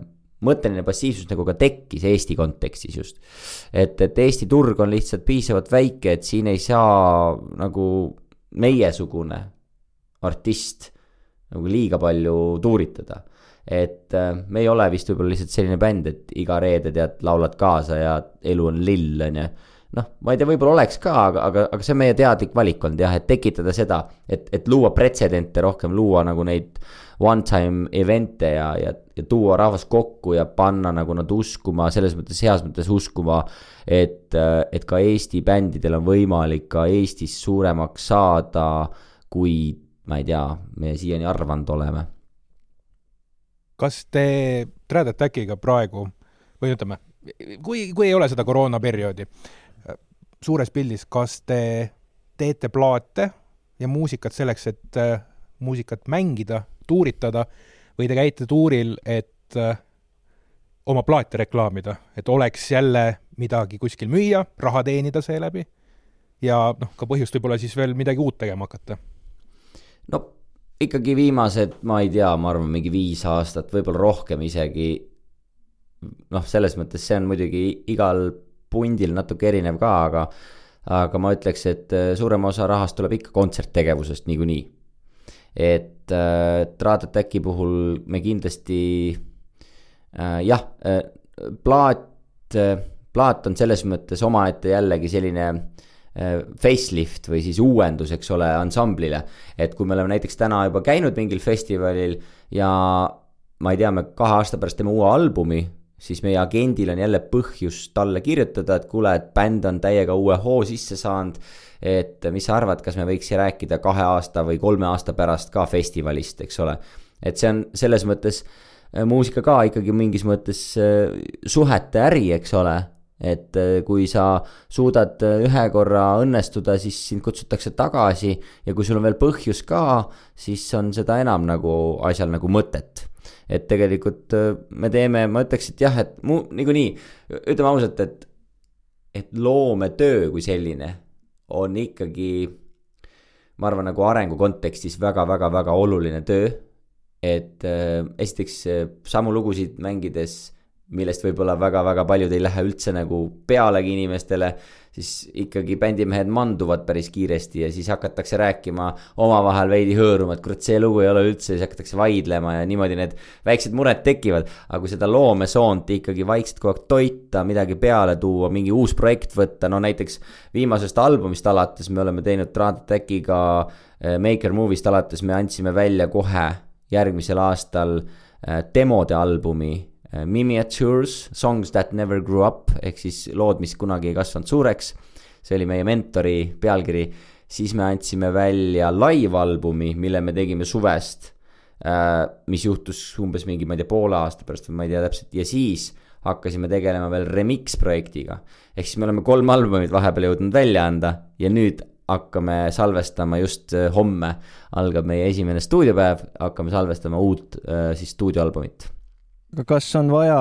mõtteline passiivsus nagu ka tekkis Eesti kontekstis just. et, et Eesti turg on lihtsalt piisavalt väike, et siin ei saa nagu meiesugune artist nagu liiga palju tuuritada. et äh, me ei ole vist võib-olla lihtsalt selline bänd, et iga reede tead, laulad kaasa ja elu on lill, on ju noh, ma ei tea, võib-olla oleks ka, aga, aga, aga see on meie teadlik valik olnud jah, et tekitada seda, et, et luua pretsedente rohkem, luua nagu neid one time event'e ja, ja, ja tuua rahvas kokku ja panna nagu nad uskuma, selles mõttes, heas mõttes uskuma, et, et ka Eesti bändidel on võimalik ka Eestis suuremaks saada, kui ma ei tea, me siiani arvanud oleme. kas te Trad Attackiga praegu või ütleme, kui, kui ei ole seda koroonaperioodi, suures pildis, kas te teete plaate ja muusikat selleks, et äh, muusikat mängida, tuuritada või te käite tuuril, et äh, oma plaate reklaamida, et oleks jälle midagi kuskil müüa, raha teenida seeläbi ja noh, ka põhjust võib-olla siis veel midagi uut tegema hakata? No ikkagi viimased, ma ei tea, ma arvan, mingi viis aastat, võib-olla rohkem isegi. noh, selles mõttes see on muidugi igal pundil natuke erinev ka, aga, aga ma ütleks, et äh, suurem osa rahast tuleb ikka kontserttegevusest niikuinii. et äh, Trad Attacki puhul me kindlasti äh, jah äh,, plaat äh,, plaat on selles mõttes omaette jällegi selline äh, facelift või siis uuendus, eks ole, ansamblile. et kui me oleme näiteks täna juba käinud mingil festivalil ja ma ei tea, me kahe aasta pärast teeme uue albumi, siis meie agendil on jälle põhjust talle kirjutada, et kuule, et bänd on täiega uue hoo sisse saanud. et mis sa arvad, kas me võiks rääkida kahe aasta või kolme aasta pärast ka festivalist, eks ole. et see on selles mõttes äh, muusika ka ikkagi mingis mõttes äh, suhete äri, eks ole. Et äh, kui sa suudad ühe korra õnnestuda, siis sind kutsutakse tagasi ja kui sul on veel põhjus ka, siis on seda enam nagu asjal nagu mõtet et tegelikult me teeme, ma ütleks, et jah, et mu niikuinii, ütleme ausalt, et, et loometöö kui selline on ikkagi, ma arvan, nagu arengu kontekstis väga-väga-väga oluline töö. et äh, esiteks samu lugusid mängides, millest võib-olla väga-väga paljud ei lähe üldse nagu pealegi inimestele siis ikkagi bändimehed manduvad päris kiiresti ja siis hakatakse rääkima omavahel veidi hõõruma, et kurat, see lugu ei ole üldse, siis hakatakse vaidlema ja niimoodi need väiksed mured tekivad. aga kui seda loomesoont ikkagi vaikselt kogu aeg toita, midagi peale tuua, mingi uus projekt võtta, no näiteks viimasest albumist alates me oleme teinud Trad Attackiga eh, Maker Movie'st alates me andsime välja kohe järgmisel aastal eh, demode albumi Miniatures, Songs that never grew up ehk siis lood, mis kunagi ei kasvanud suureks. see oli meie mentori pealkiri. siis me andsime välja live-albumi, mille me tegime suvest. Äh, mis juhtus umbes mingi, ma ei tea, poole aasta pärast või ma ei tea täpselt ja siis hakkasime tegelema veel remix projektiga. ehk siis me oleme kolm albumit vahepeal jõudnud välja anda ja nüüd hakkame salvestama just äh, homme algab meie esimene stuudiopäev, hakkame salvestama uut siis stuudioalbumit aga kas on vaja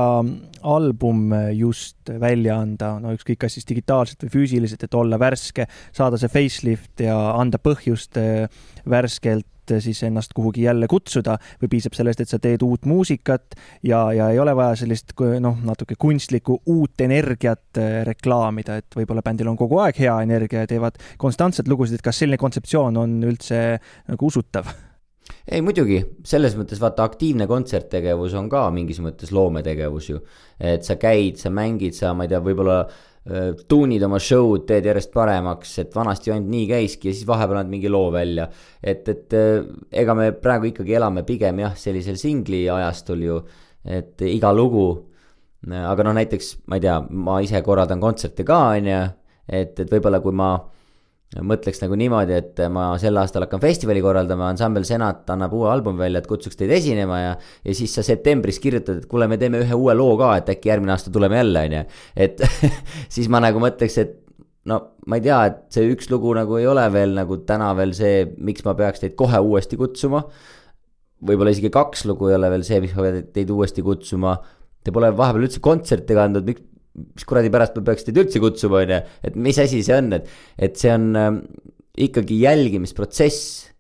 album just välja anda, no ükskõik, kas siis digitaalselt või füüsiliselt, et olla värske, saada see facelift ja anda põhjust eh, värskelt siis ennast kuhugi jälle kutsuda või piisab sellest, et sa teed uut muusikat ja, ja ei ole vaja sellist noh, natuke kunstlikku uut energiat eh, reklaamida, et võib-olla bändil on kogu aeg hea energia ja teevad konstantselt lugusid, et kas selline kontseptsioon on üldse nagu usutav? Ei muidugi, selles mõttes vaata aktiivne kontserttegevus on ka mingis mõttes loometegevus ju. et sa käid, sa mängid, sa, ma ei tea, võib-olla äh, tuunid oma show'd, teed järjest paremaks, et vanasti ainult nii käiski ja siis vahepeal annad mingi loo välja. et, et äh, ega me praegu ikkagi elame pigem jah, sellisel singli ajastul ju, et iga lugu. aga noh, näiteks ma ei tea, ma ise korraldan kontserte ka, on ju, et, et võib-olla kui ma mõtleks nagu niimoodi, et ma sel aastal hakkan festivali korraldama, ansambel Senat annab uue albumi välja, et kutsuks teid esinema ja. ja siis sa septembris kirjutad, et kuule, me teeme ühe uue loo ka, et äkki järgmine aasta tuleme jälle, on ju. et siis ma nagu mõtleks, et no ma ei tea, et see üks lugu nagu ei ole veel nagu täna veel see, miks ma peaks teid kohe uuesti kutsuma. võib-olla isegi kaks lugu ei ole veel see, miks ma pean teid uuesti kutsuma. Te pole vahepeal üldse kontserte kandnud, miks mis kuradi pärast ma peaks teid üldse kutsuma, on ju, et mis asi see on, et, et see on äh, ikkagi jälgimisprotsess.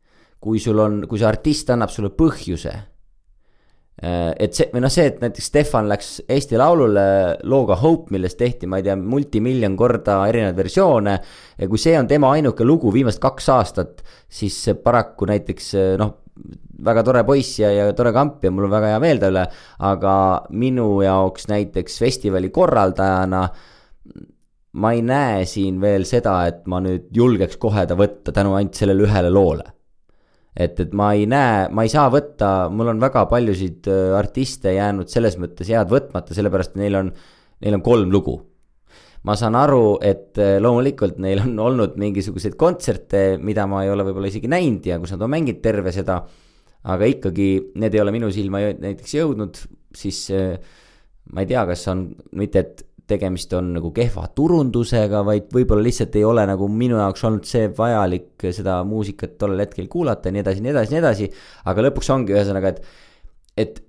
kui sul on, kui see artist annab sulle põhjuse äh,. et see, või noh, see, et näiteks Stefan läks Eesti Laulule looga Hope, millest tehti, ma ei tea, multimiljon korda erinevaid versioone. ja kui see on tema ainuke lugu viimased kaks aastat, siis paraku näiteks noh väga tore poiss ja, ja tore kamp ja mul on väga hea meel ta üle, aga minu jaoks näiteks festivali korraldajana ma ei näe siin veel seda, et ma nüüd julgeks kohe ta võtta tänu ainult sellele ühele loole. et, et ma ei näe, ma ei saa võtta, mul on väga paljusid äh, artiste jäänud selles mõttes head võtmata, sellepärast et neil on, neil on kolm lugu ma saan aru, et äh, loomulikult neil on olnud mingisuguseid kontserte, mida ma ei ole võib-olla isegi näinud ja kus nad on mänginud terve seda aga ikkagi need ei ole minu silma näiteks jõudnud, siis äh, ma ei tea, kas on mitte, et tegemist on nagu kehva turundusega, vaid võib-olla lihtsalt ei ole nagu minu jaoks olnud see vajalik seda muusikat tollel hetkel kuulata ja nii edasi, nii edasi, nii edasi. aga lõpuks ongi ühesõnaga, et, et,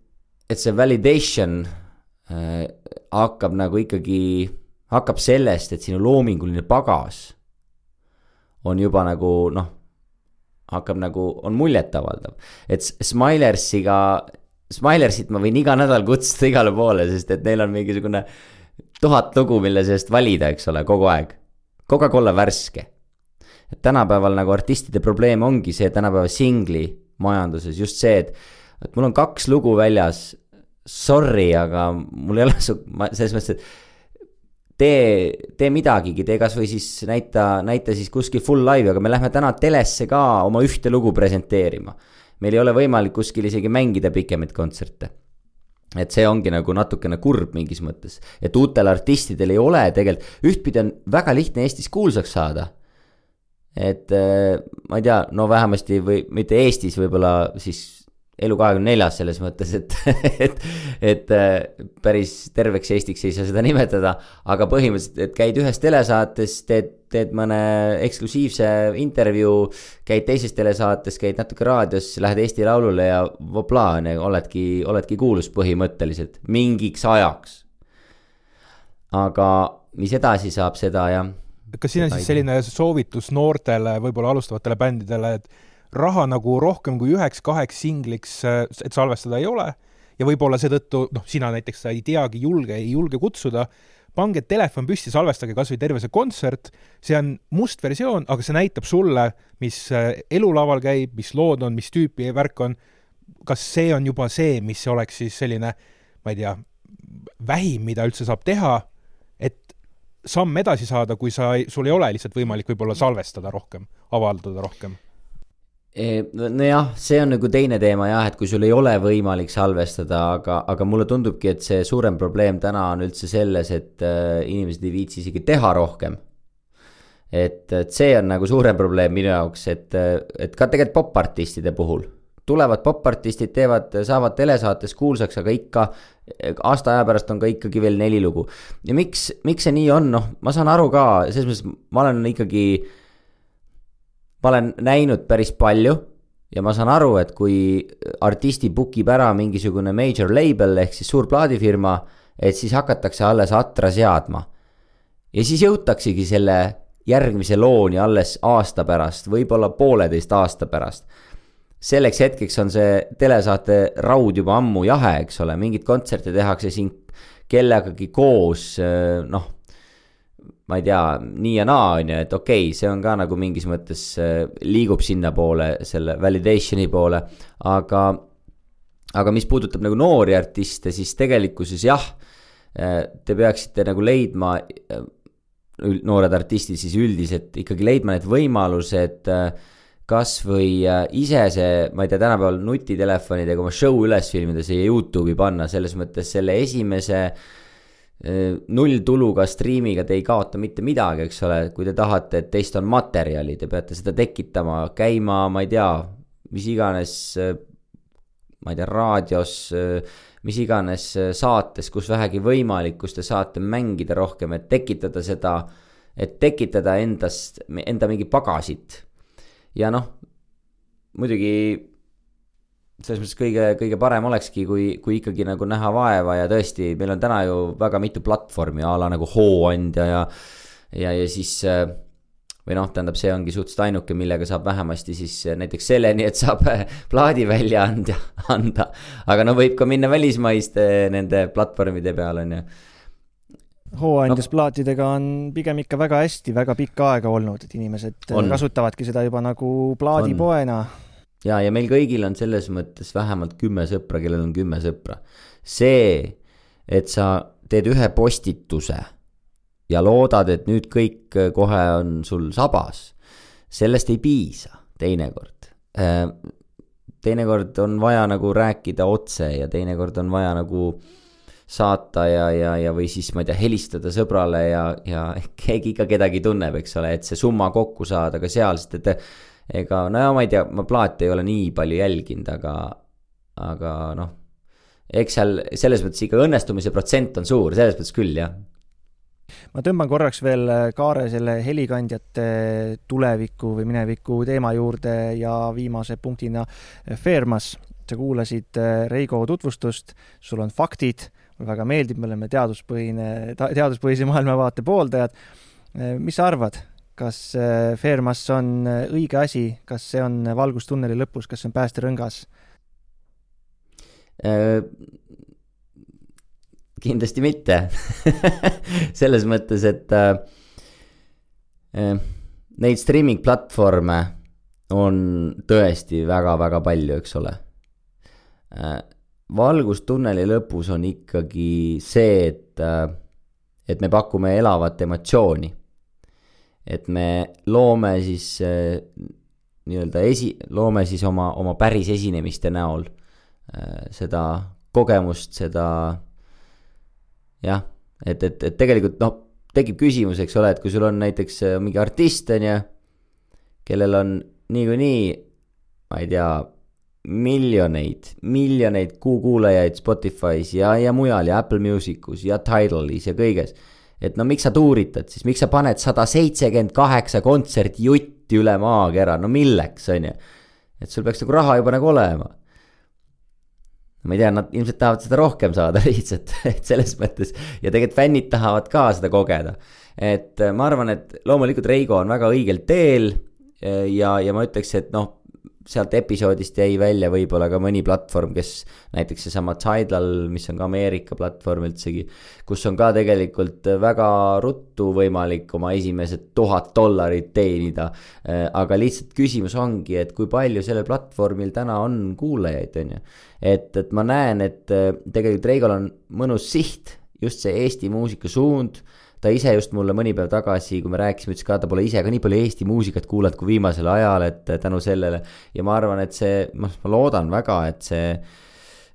et see validation äh, hakkab nagu ikkagi, hakkab sellest, et sinu loominguline pagas on juba nagu noh, hakkab nagu, on muljetavaldav. et Smilersiga Smilersit ma võin iga nädal kutsuda igale poole, sest et neil on mingisugune tuhat lugu, mille seest valida, eks ole, kogu aeg. olla värske. et tänapäeval nagu artistide probleem ongi see tänapäeva singli majanduses just see, et, et mul on kaks lugu väljas. Sorry, aga mul ei ole su, ma selles mõttes, et tee, tee midagigi, tee kasvõi siis näita, näita siis kuskil full live'i, aga me lähme täna telesse ka oma ühte lugu presenteerima meil ei ole võimalik kuskil isegi mängida pikemaid kontserte et see ongi nagu natukene kurb mingis mõttes, et uutel artistidel ei ole tegelikult, ühtpidi on väga lihtne Eestis kuulsaks saada. et äh, ma ei tea, no vähemasti või mitte Eestis, võib-olla siis elu kahekümne neljas selles mõttes, et, et, et äh, päris terveks Eestiks ei saa seda nimetada, aga põhimõtteliselt, et käid ühes telesaates, teed, teed mõne eksklusiivse intervjuu, käid teises telesaates, käid natuke raadios, lähed Eesti Laulule ja voplaa, on ju, oledki, oledki kuulus põhimõtteliselt mingiks ajaks. aga mis edasi saab, seda jah. kas siin on siis selline soovitus noortele, võib-olla alustavatele bändidele, et raha nagu rohkem kui üheks-kaheks singliks, äh, et salvestada ei ole. Ja võib-olla seetõttu, noh, sina näiteks sa ei teagi, julge, ei julge kutsuda, pange telefon püsti, salvestage kas või terve see kontsert, see on must versioon, aga see näitab sulle, mis äh, elulaval käib, mis lood on, mis tüüpi värk on, kas see on juba see, mis oleks siis selline, ma ei tea, vähim, mida üldse saab teha, et samm edasi saada, kui sa, sul ei ole lihtsalt võimalik võib-olla salvestada rohkem, avaldada rohkem nojah, see on nagu teine teema jah, et kui sul ei ole võimalik salvestada, aga, aga mulle tundubki, et see suurem probleem täna on üldse selles, et äh, inimesed ei viitsi isegi teha rohkem. et, et see on nagu suurem probleem minu jaoks, et, et ka tegelikult popartistide puhul. tulevad popartistid, teevad, saavad telesaates kuulsaks, aga ikka aasta aja pärast on ka ikkagi veel neli lugu. ja miks, miks see nii on, noh, ma saan aru ka, selles mõttes ma olen ikkagi ma olen näinud päris palju ja ma saan aru, et kui artisti book ib ära mingisugune major label ehk siis suur plaadifirma, et siis hakatakse alles atra seadma. ja siis jõutaksegi selle järgmise looni alles aasta pärast, võib-olla pooleteist aasta pärast. selleks hetkeks on see telesaate raud juba ammu jahe, eks ole, mingeid kontserte tehakse siin kellegagi koos, noh ma ei tea, nii ja naa, on ju, et okei okay,, see on ka nagu mingis mõttes äh, liigub sinnapoole, selle validation'i poole, aga, aga mis puudutab nagu noori artiste, siis tegelikkuses jah, äh, te peaksite nagu leidma, äh, noored artistid siis üldiselt ikkagi leidma need võimalused kas või ise see, ma ei tea, tänapäeval nutitelefonidega oma show üles filmida, siia Youtube'i panna, selles mõttes selle esimese äh, nulltuluga striimiga te ei kaota mitte midagi, eks ole, kui te tahate, et teist on materjali, te peate seda tekitama, käima, ma ei tea, mis iganes, äh, ma ei tea, raadios, äh, mis iganes saates, kus vähegi võimalik, kus te saate mängida rohkem, et tekitada seda, et tekitada endast, enda mingi pagasit. ja noh, muidugi selles mõttes kõige, kõige parem olekski, kui, kui ikkagi nagu näha vaeva ja tõesti, meil on täna ju väga mitu platvormi a la nagu Hooandja ja, ja, ja siis või noh, tähendab, see ongi suhteliselt ainuke, millega saab vähemasti siis näiteks selleni, et saab plaadi välja anda, anda. aga no võib ka minna välismaiste nende platvormide peale, on ju hooandjas no. plaatidega on pigem ikka väga hästi, väga pikka aega olnud, et inimesed on. kasutavadki seda juba nagu plaadipoena ja, ja meil kõigil on selles mõttes vähemalt kümme sõpra, kellel on kümme sõpra. see, et sa teed ühe postituse ja loodad, et nüüd kõik kohe on sul sabas, sellest ei piisa teinekord. Äh, teinekord on vaja nagu rääkida otse ja teinekord on vaja nagu saata ja, ja, ja või siis ma ei tea, helistada sõbrale ja, ja keegi ikka kedagi tunneb, eks ole, et see summa kokku saada ka seal, sest et ega no ja ma ei tea, ma plaate ei ole nii palju jälginud, aga, aga noh, eks seal selles mõttes ikka õnnestumise protsent on suur, selles mõttes küll jah. ma tõmban korraks veel kaare selle helikandjate tuleviku või mineviku teema juurde ja viimase punktina Fairmas. sa kuulasid Reigo tutvustust, sul on faktid, mulle väga meeldib, me oleme teaduspõhine, teaduspõhise maailmavaate pooldajad. mis sa arvad, kas Fairmas on õige asi, kas see on valgustunneli lõpus, kas see on päästerõngas? Äh, kindlasti mitte selles mõttes, et äh, äh, neid streaming platvorme on tõesti väga-väga palju, eks ole äh,. valgustunneli lõpus on ikkagi see, et äh,, et me pakume elavat emotsiooni. Et me loome siis äh, nii-öelda esi, loome siis oma, oma päris esinemiste näol äh, seda kogemust, seda jah, et, et, et tegelikult noh, tekib küsimus, eks ole, et kui sul on näiteks äh, mingi artist, on ju, kellel on niikuinii, ma ei tea, miljoneid, miljoneid kuukuulajaid Spotify's ja, ja mujal ja Apple Musicus ja Tidal'is ja kõiges. Et no miks sa tuuritad siis, miks sa paned sada seitsekümmend kaheksa kontserti jutti üle maakera, no milleks, on ju. et sul peaks nagu raha juba nagu olema ma ei tea, nad ilmselt tahavad seda rohkem saada lihtsalt, et selles mõttes ja tegelikult fännid tahavad ka seda kogeda. et ma arvan, et loomulikult Reigo on väga õigel teel ja, ja ma ütleks, et noh, sealt episoodist jäi välja võib-olla ka mõni platvorm, kes näiteks seesama Tidal, mis on ka Ameerika platvorm üldsegi, kus on ka tegelikult väga ruttu võimalik oma esimesed tuhat dollarit teenida. Aga lihtsalt küsimus ongi, et kui palju sellel platvormil täna on kuulajaid, on ju. et, et ma näen, et tegelikult Reigol on mõnus siht, just see Eesti muusika suund ta ise just mulle mõni päev tagasi, kui me rääkisime, ütles ka, ta pole ise ka nii palju Eesti muusikat kuulanud kui viimasel ajal, et tänu sellele. ja ma arvan, et see, noh, ma loodan väga, et see,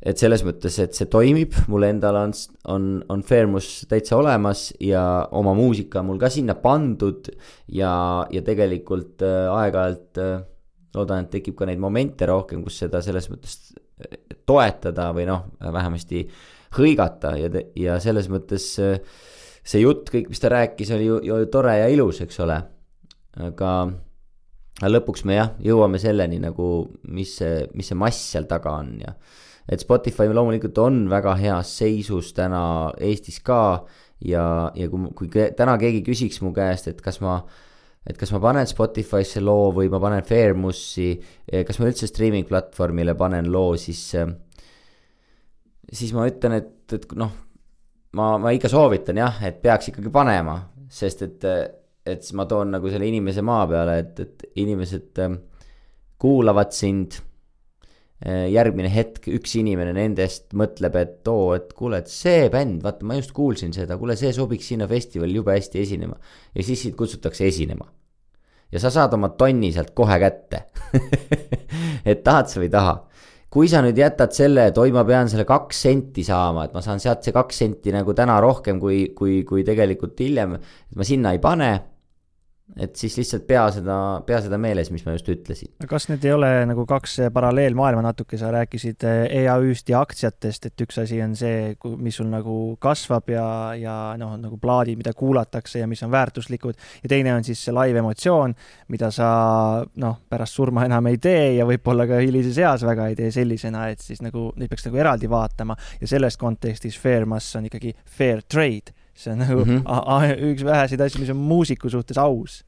et selles mõttes, et see toimib, mul endal on, on, on Fairmus täitsa olemas ja oma muusika on mul ka sinna pandud. ja, ja tegelikult äh, aeg-ajalt äh, loodan, et tekib ka neid momente rohkem, kus seda selles mõttes toetada või noh, vähemasti hõigata ja, ja selles mõttes äh, see jutt, kõik, mis ta rääkis, oli ju, ju tore ja ilus, eks ole. aga, aga lõpuks me jah, jõuame selleni nagu, mis see, mis see mass seal taga on ja. et Spotify loomulikult on väga heas seisus täna Eestis ka ja, ja kui, kui täna keegi küsiks mu käest, et kas ma et kas ma panen Spotify'sse loo või ma panen Fairmussi, kas ma üldse streaming platvormile panen loo, siis, siis ma ütlen, et, et noh ma, ma ikka soovitan jah, et peaks ikkagi panema, sest et, et siis ma toon nagu selle inimese maa peale, et, et inimesed ähm, kuulavad sind. Äh, järgmine hetk üks inimene nendest mõtleb, et oo, et kuule, et see bänd, vaata, ma just kuulsin seda, kuule, see sobiks sinna festivalil jube hästi esinema. ja siis sind kutsutakse esinema. ja sa saad oma tonni sealt kohe kätte et tahad sa või ei taha kui sa nüüd jätad selle, et oi, ma pean selle kaks senti saama, et ma saan sealt see kaks senti nagu täna rohkem kui, kui, kui tegelikult hiljem, et ma sinna ei pane et siis lihtsalt pea seda, pea seda meeles, mis ma just ütlesin. kas need ei ole nagu kaks paralleelmaailma natuke, sa rääkisid EAÜ-st ja aktsiatest, et üks asi on see, mis sul nagu kasvab ja, ja noh, nagu plaadid, mida kuulatakse ja mis on väärtuslikud, ja teine on siis see live emotsioon, mida sa noh, pärast surma enam ei tee ja võib-olla ka hilises eas väga ei tee sellisena, et siis nagu neid peaks nagu eraldi vaatama ja selles kontekstis fair mass on ikkagi fair trade see on nagu mm -hmm. üks väheseid asju, mis on muusiku suhtes aus.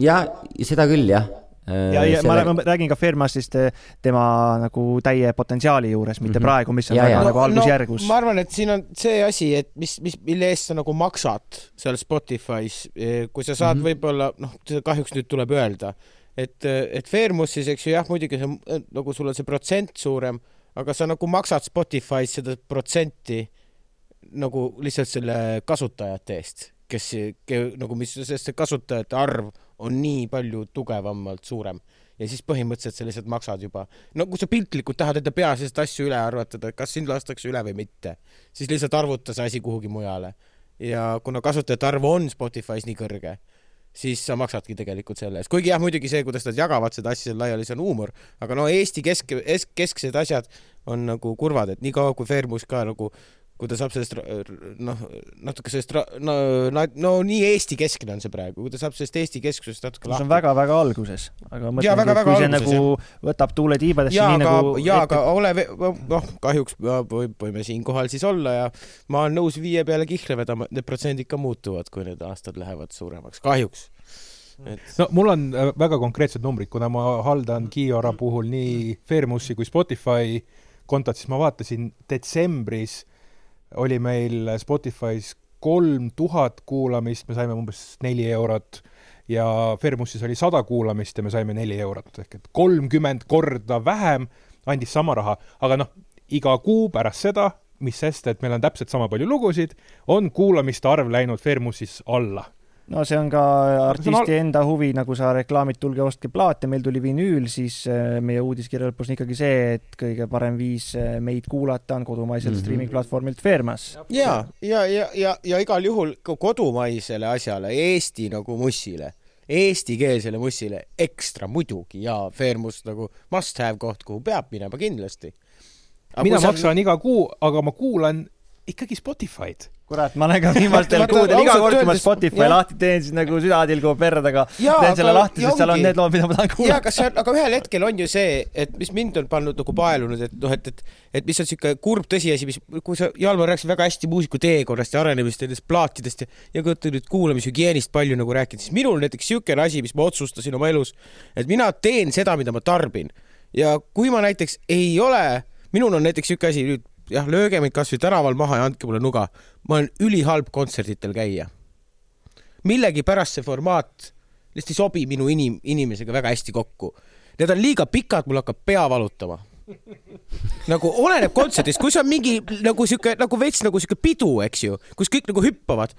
ja seda küll jah ja, ja selle... ma, räägin ka Fairmassist eh, tema nagu täie potentsiaali juures, mitte mm -hmm. praegu, mis on ja, väga ja. nagu algusjärgus no,. ma arvan, et siin on see asi, et mis, mis, mille eest sa nagu maksad seal Spotify's, eh, kui sa saad mm -hmm. võib-olla, noh, kahjuks nüüd tuleb öelda, et, et Fairmussis, eks ju, jah, muidugi see nagu sul on see protsent suurem, aga sa nagu maksad Spotify's seda protsenti nagu lihtsalt selle kasutajate eest, kes nagu, mis, sest see kasutajate arv on nii palju tugevamalt suurem ja siis põhimõtteliselt sa lihtsalt maksad juba. no kui sa piltlikult tahad enda peas lihtsalt asju üle arvutada, kas sind lastakse üle või mitte, siis lihtsalt arvuta see asi kuhugi mujale. ja kuna kasutajate arv on Spotify's nii kõrge, siis sa maksadki tegelikult selle eest. kuigi jah, muidugi see, kuidas nad jagavad seda asja seal laiali, see on huumor, aga no Eesti kesk, kesksed asjad on nagu kurvad, et niikaua kui Fairmus ka nagu kui ta saab sellest noh, natuke sellest no, no, no nii Eesti keskne on see praegu, kui ta saab sellest Eesti keskusest natuke see on lahti. väga-väga alguses, aga ma väga-väga kui see alguses, nagu võtab tuule tiibadesse ja nii aga nagu, ja aga ole, noh, kahjuks me või- võime siinkohal siis olla ja ma olen nõus viie peale kihla vedama, et need protsendid ka muutuvad, kui need aastad lähevad suuremaks, kahjuks. et no mul on äh, väga konkreetsed numbrid, kuna ma haldan Kiora puhul nii Fairmussi kui Spotify kontot, siis ma vaatasin detsembris oli meil Spotify's kolm tuhat kuulamist, me saime umbes neli eurot. Ja Fairmussis oli sada kuulamist ja me saime neli eurot. Ehk et kolmkümmend korda vähem andis sama raha, aga noh, iga kuu pärast seda, mis sest, et meil on täpselt sama palju lugusid, on kuulamiste arv läinud Fairmussis alla no see on ka artisti enda huvi, nagu sa reklaamid, tulge ostke plaate, meil tuli vinüül, siis äh, meie uudiskirja lõpus on ikkagi see, et kõige parem viis äh, meid kuulata on kodumaiselt mm. -hmm. streaming platvormilt Fairmas. ja, ja, ja, ja, ja igal juhul ka kodumaisele asjale, Eesti nagu mussile, eestikeelsele mussile ekstra muidugi ja Fairmus nagu must have koht, kuhu peab minema kindlasti. mina maksan iga kuu, aga ma kuulan ikkagi Spotify'd. kurat, ma olen ka viimastel kuudel iga kord, kui ma Spotify jah. lahti teen, siis nagu süda tilgub verre taga. Jaa, teen selle aga- lahti, ja sest seal on need lood, mida ma tahan ja kuulata. kas see on, aga ühel hetkel on ju see, et mis mind on pannud nagu paelunud, et noh, et, et, et mis on siuke kurb tõsiasi, mis, kui sa, Jalmar rääkis väga hästi muusika teekonnast ja arenemist ja nendest plaatidest ja, ja kui olete nüüd kuulamishügieenist palju nagu rääkinud, siis minul näiteks siukene asi, mis ma otsustasin oma elus, et mina teen seda, mida ma tarbin ja kui ma näiteks ei ole, minul on näiteks siuke asi nüüd jah, lööge mind kasvõi tänaval maha ja andke mulle nuga, ma olen ülihalb kontserditel käija millegipärast see formaat lihtsalt ei sobi minu inim-, inimesega väga hästi kokku. Need on liiga pikad, mul hakkab pea valutama. nagu oleneb kontserdist, kui see on mingi nagu sihuke nagu veits nagu sihuke pidu, eks ju, kus kõik nagu hüppavad.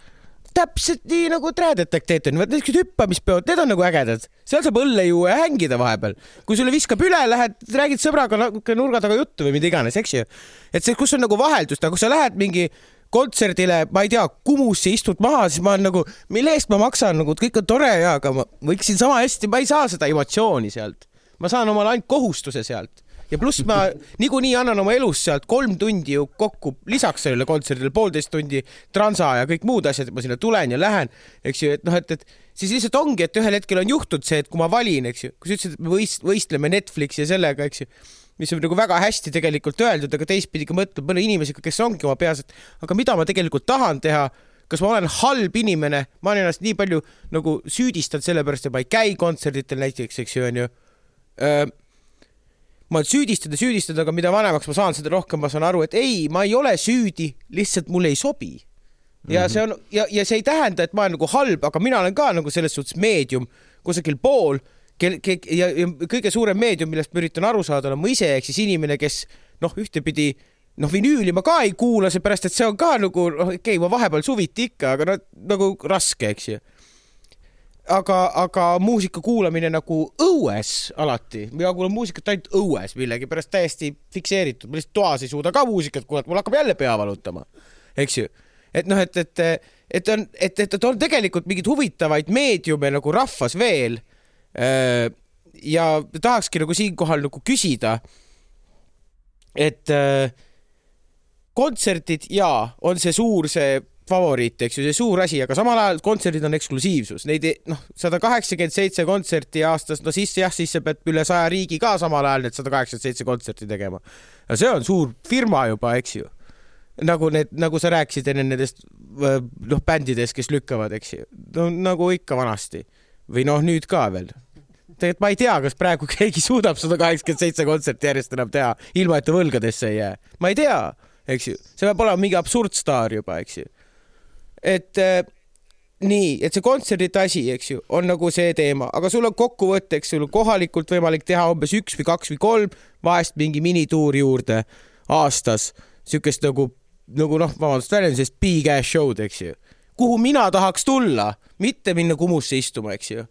Täpselt nii nagu Trad-Detekteeter, niisugused hüppamispeod, need on nagu ägedad, seal saab õlle ja hängida vahepeal. kui sulle viskab üle, lähed, räägid sõbraga natuke nurga taga juttu või mida iganes, eks ju. et see, kus on nagu vaheldust, aga kui sa lähed mingi kontserdile, ma ei tea, Kumusse istud maha, siis ma olen nagu, mille eest ma maksan, nagu kõik on tore ja, aga ma võiksin sama hästi, ma ei saa seda emotsiooni sealt. ma saan omale ainult kohustuse sealt ja pluss ma niikuinii annan oma elust sealt kolm tundi ju kokku, lisaks sellele kontserdile poolteist tundi transa ja kõik muud asjad, et ma sinna tulen ja lähen, eks ju, et noh, et, et siis lihtsalt ongi, et ühel hetkel on juhtunud see, et kui ma valin, eks ju, kui sa ütlesid, et me võist-, võistleme Netflixi ja sellega, eks ju, mis on nagu väga hästi tegelikult öeldud, aga teistpidi ka mõtleb mõne inimesega, kes ongi oma peas, et aga mida ma tegelikult tahan teha kas ma olen halb inimene, ma olen ennast nii palju nagu süüdistanud sellepärast, et ma ei käi kontserditel näiteks, eks ju, onju. Ma ja süüdistanud, aga mida vanemaks ma saan, seda rohkem ma saan aru, et ei, ma ei ole süüdi, lihtsalt mulle ei sobi. ja see on ja, ja see ei tähenda, et ma olen nagu halb, aga mina olen ka nagu selles suhtes meedium kusagil pool, kel-, ke- ja, ja kõige suurem meedium, millest ma üritan aru saada, olen ma ise, ehk siis inimene, kes noh, ühtepidi noh, vinüüli ma ka ei kuula, seepärast et see on ka nagu noh, okei okay,, ma vahepeal suviti ikka, aga no nagu raske, eks ju aga, aga muusika kuulamine nagu õues alati, mina kuulan muusikat ainult õues millegipärast täiesti fikseeritud, ma lihtsalt toas ei suuda ka muusikat kuulata, mul hakkab jälle pea valutama, eks ju. et noh, et, et, et on, et, et, et on tegelikult mingeid huvitavaid meediume nagu rahvas veel. ja tahakski nagu siinkohal nagu küsida, et äh, kontserdid jaa, on see suur see favoriit, eks ju, see suur asi, aga samal ajal kontserdid on eksklusiivsus, neid ei- noh, sada kaheksakümmend seitse kontserti aastas, no siis jah, siis sa pead üle saja riigi ka samal ajal need sada kaheksakümmend seitse kontserti tegema. ja see on suur firma juba, eks ju. nagu need, nagu sa rääkisid enne nendest noh, bändidest, kes lükkavad, eks ju, no nagu ikka vanasti või noh, nüüd ka veel tegelikult ma ei tea, kas praegu keegi suudab sada kaheksakümmend seitse kontserti järjest enam teha, ilma et ta võlgadesse ei jää. ma ei tea, eks ju, see peab olema mingi absurdstaar juba, eks ju. Et äh, nii, et see kontserdite asi, eks ju, on nagu see teema, aga sul on kokkuvõtteks, sul on kohalikult võimalik teha umbes üks või kaks või kolm, vahest mingi minituur juurde aastas, siukest nagu, nagu noh, vabandust väljendusest, big ass show'd, eks ju. kuhu mina tahaks tulla, mitte minna Kumusse istuma, eks ju.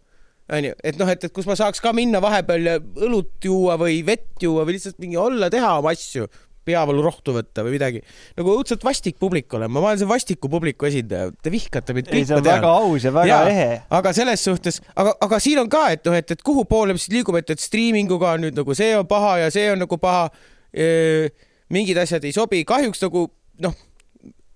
Onju, et noh, et, et kus ma saaks ka minna vahepeal õlut juua või vett juua või lihtsalt mingi olla, teha oma asju, peavalurohtu võtta või midagi. nagu õudselt vastik publik olen, ma olen see vastiku publiku esindaja, te vihkate mind kõik, ma on väga tean. aus ja väga Jaa. ehe. aga selles suhtes, aga, aga siin on ka, et noh, et, et kuhu poole me siis liigume, et, et striiminguga on nüüd nagu see on paha ja see on nagu paha. mingid asjad ei sobi, kahjuks nagu noh,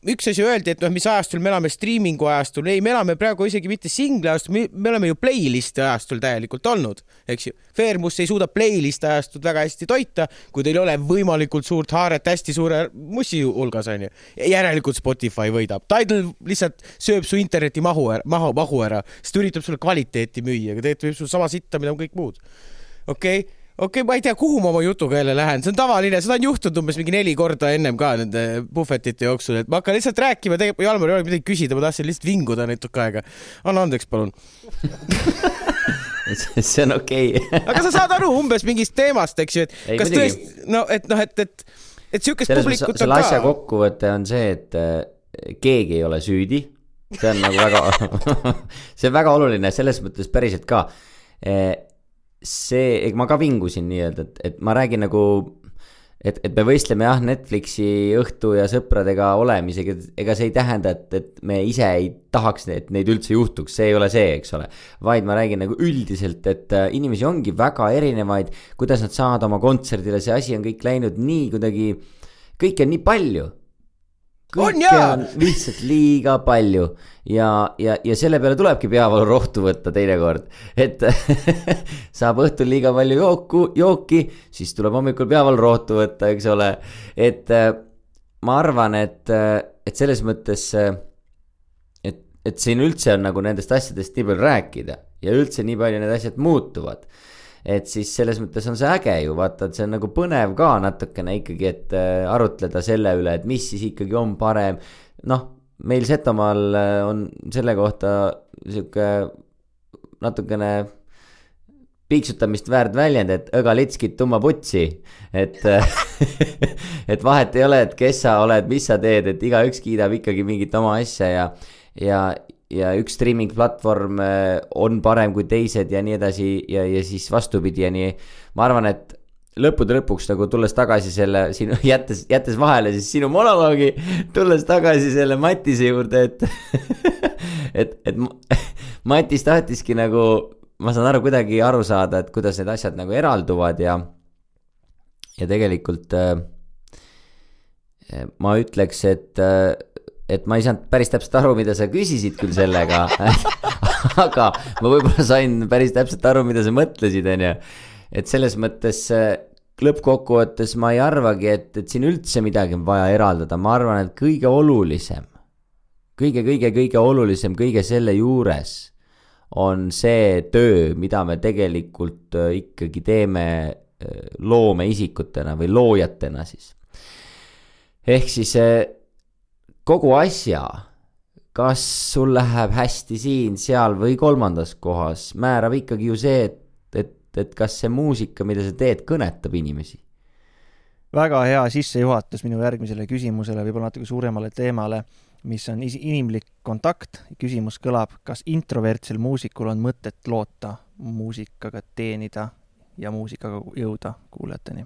üks asi öeldi, et noh, mis ajastul me elame, striimingu ajastul, ei, me elame praegu isegi mitte singli ajastul, me oleme ju playlist'i ajastul täielikult olnud, eks ju. Fairmus ei suuda playlist'i ajastut väga hästi toita, kui teil ei ole võimalikult suurt haaret hästi suure mussi hulgas onju. järelikult Spotify võidab, Tidal lihtsalt sööb su interneti mahu, mahu, mahu ära, sest ta üritab sulle kvaliteeti müüa, aga tegelikult võib sul sama sitta, mida on kõik muud. okei okay? Okei okay,, ma ei tea, kuhu ma oma jutuga jälle lähen, see on tavaline, seda on juhtunud umbes mingi neli korda ennem ka nende puhvetite jooksul, et ma hakkan lihtsalt rääkima, tegelikult Jalmar ei ole midagi küsida, ma tahtsin lihtsalt vinguda natuke aega. anna andeks, palun see on okei okay. aga sa saad aru umbes mingist teemast, eks ju, et ei, kas tõesti, no et noh, et, et, et siukest publikut on ka. selle asja kokkuvõte on see, et äh, keegi ei ole süüdi. see on nagu väga see on väga oluline selles mõttes päriselt ka äh, see, ma ka vingusin nii-öelda, et, et ma räägin nagu, et, et me võistleme jah, Netflixi õhtu ja sõpradega olemisega, ega see ei tähenda, et, et me ise ei tahaks, et neid üldse juhtuks, see ei ole see, eks ole. vaid ma räägin nagu üldiselt, et äh, inimesi ongi väga erinevaid, kuidas nad saavad oma kontserdile, see asi on kõik läinud nii kuidagi, kõike on nii palju kõike on, on lihtsalt liiga palju ja, ja, ja selle peale tulebki peavalu rohtu võtta teinekord. et saab õhtul liiga palju jooku, jooki, siis tuleb hommikul peavalu rohtu võtta, eks ole. et äh, ma arvan, et, äh, et selles mõttes, äh, et, et siin üldse on nagu nendest asjadest nii palju rääkida ja üldse nii palju need asjad muutuvad et siis selles mõttes on see äge ju, vaata, et see on nagu põnev ka natukene ikkagi, et äh, arutleda selle üle, et mis siis ikkagi on parem. noh, meil Setomaal äh, on selle kohta sihuke natukene piiksutamist väärt väljend, et õga litskit tumma putsi. et et vahet ei ole, et kes sa oled, mis sa teed, et igaüks kiidab ikkagi mingit oma asja ja, ja, ja üks streaming platvorm äh, on parem kui teised ja nii edasi ja, ja siis vastupidi ja nii. ma arvan, et lõppude lõpuks nagu tulles tagasi selle sinu, jättes, jättes vahele siis sinu monoloogi, tulles tagasi selle Matise juurde, et et, et Matis tahtiski nagu, ma saan aru, kuidagi aru saada, et kuidas need asjad nagu eralduvad ja, ja tegelikult äh, ma ütleks, et äh, et ma ei saanud päris täpselt aru, mida sa küsisid küll sellega aga ma võib-olla sain päris täpselt aru, mida sa mõtlesid, on ju. et selles mõttes äh, lõppkokkuvõttes ma ei arvagi, et, et siin üldse midagi on vaja eraldada, ma arvan, et kõige olulisem kõige, kõige, kõige olulisem kõige selle juures on see töö, mida me tegelikult äh, ikkagi teeme äh, loomeisikutena või loojatena siis. ehk siis kogu asja, kas sul läheb hästi siin, seal või kolmandas kohas, määrab ikkagi ju see, et, et, et kas see muusika, mida sa teed, kõnetab inimesi. väga hea sissejuhatus minu järgmisele küsimusele, võib-olla natuke suuremale teemale, mis on inimlik kontakt. küsimus kõlab, kas introvertsel muusikul on mõtet loota muusikaga teenida ja muusikaga jõuda kuulajateni?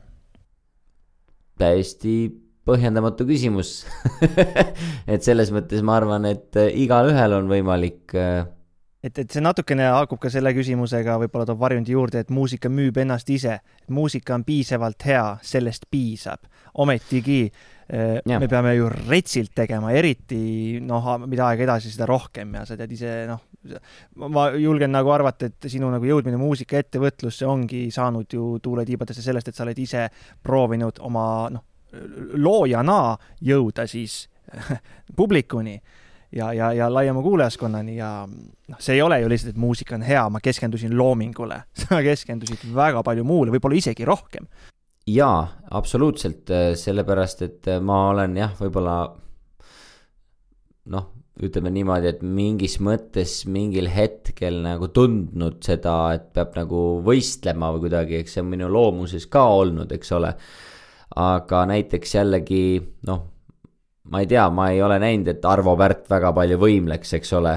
täiesti põhjendamatu küsimus et selles mõttes ma arvan, et äh, igalühel on võimalik äh, et, et see natukene haakub ka selle küsimusega, võib-olla toob varjundi juurde, et muusika müüb ennast ise. muusika on piisavalt hea, sellest piisab. ometigi äh, ja. me peame ju retsilt tegema, eriti noh, mida aega edasi, seda rohkem ja sa tead ise noh, ma julgen nagu arvata, et sinu nagu jõudmine muusikaettevõtlusse ongi saanud ju tuule tiibadesse sellest, et sa oled ise proovinud oma noh, loojana jõuda siis publikuni ja, ja, ja laiema kuulajaskonnani ja noh, see ei ole ju lihtsalt, et muusika on hea, ma keskendusin loomingule, sa keskendusid väga palju muule, võib-olla isegi rohkem. jaa, absoluutselt, sellepärast et ma olen jah, võib-olla noh, ütleme niimoodi, et mingis mõttes mingil hetkel nagu tundnud seda, et peab nagu võistlema või kuidagi, eks see on minu loomuses ka olnud, eks ole aga näiteks jällegi noh, ma ei tea, ma ei ole näinud, et Arvo Pärt väga palju võimleks, eks ole.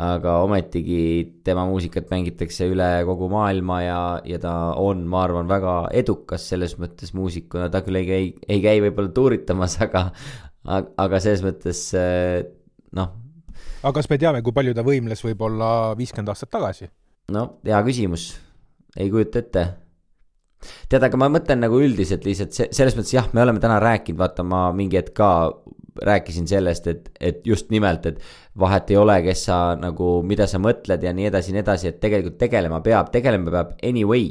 aga ometigi tema muusikat mängitakse üle kogu maailma ja, ja ta on, ma arvan, väga edukas selles mõttes muusikuna, ta küll ei käi, ei käi võib-olla tuuritamas, aga, aga selles mõttes noh. aga kas me teame, kui palju ta võimles võib-olla viiskümmend aastat tagasi? no hea küsimus, ei kujuta ette tead, aga ma mõtlen nagu üldiselt lihtsalt see, selles mõttes jah, me oleme täna rääkinud, vaata, ma mingi hetk ka rääkisin sellest, et, et just nimelt, et vahet ei ole, kes sa nagu, mida sa mõtled ja nii edasi ja nii edasi, et tegelikult tegelema peab, tegelema peab anyway.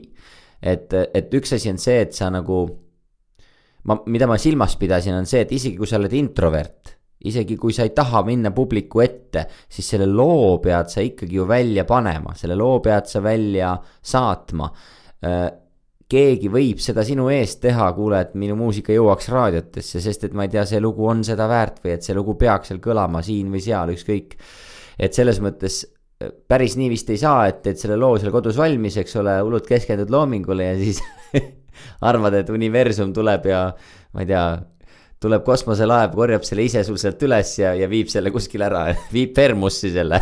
et, et üks asi on see, et sa nagu, ma, mida ma silmas pidasin, on see, et isegi kui sa oled introvert isegi kui sa ei taha minna publiku ette, siis selle loo pead sa ikkagi ju välja panema, selle loo pead sa välja saatma äh, keegi võib seda sinu eest teha, kuule, et minu muusika jõuaks raadiotesse, sest et ma ei tea, see lugu on seda väärt või et see lugu peaks seal kõlama siin või seal, ükskõik. et selles mõttes äh, päris nii vist ei saa, et, et selle loo seal kodus valmis, eks ole, hullult keskendud loomingule ja siis arvad, et universum tuleb ja ma ei tea tuleb kosmoselaev, korjab selle ise sul sealt üles ja, ja viib selle kuskile ära, viib Fermussi selle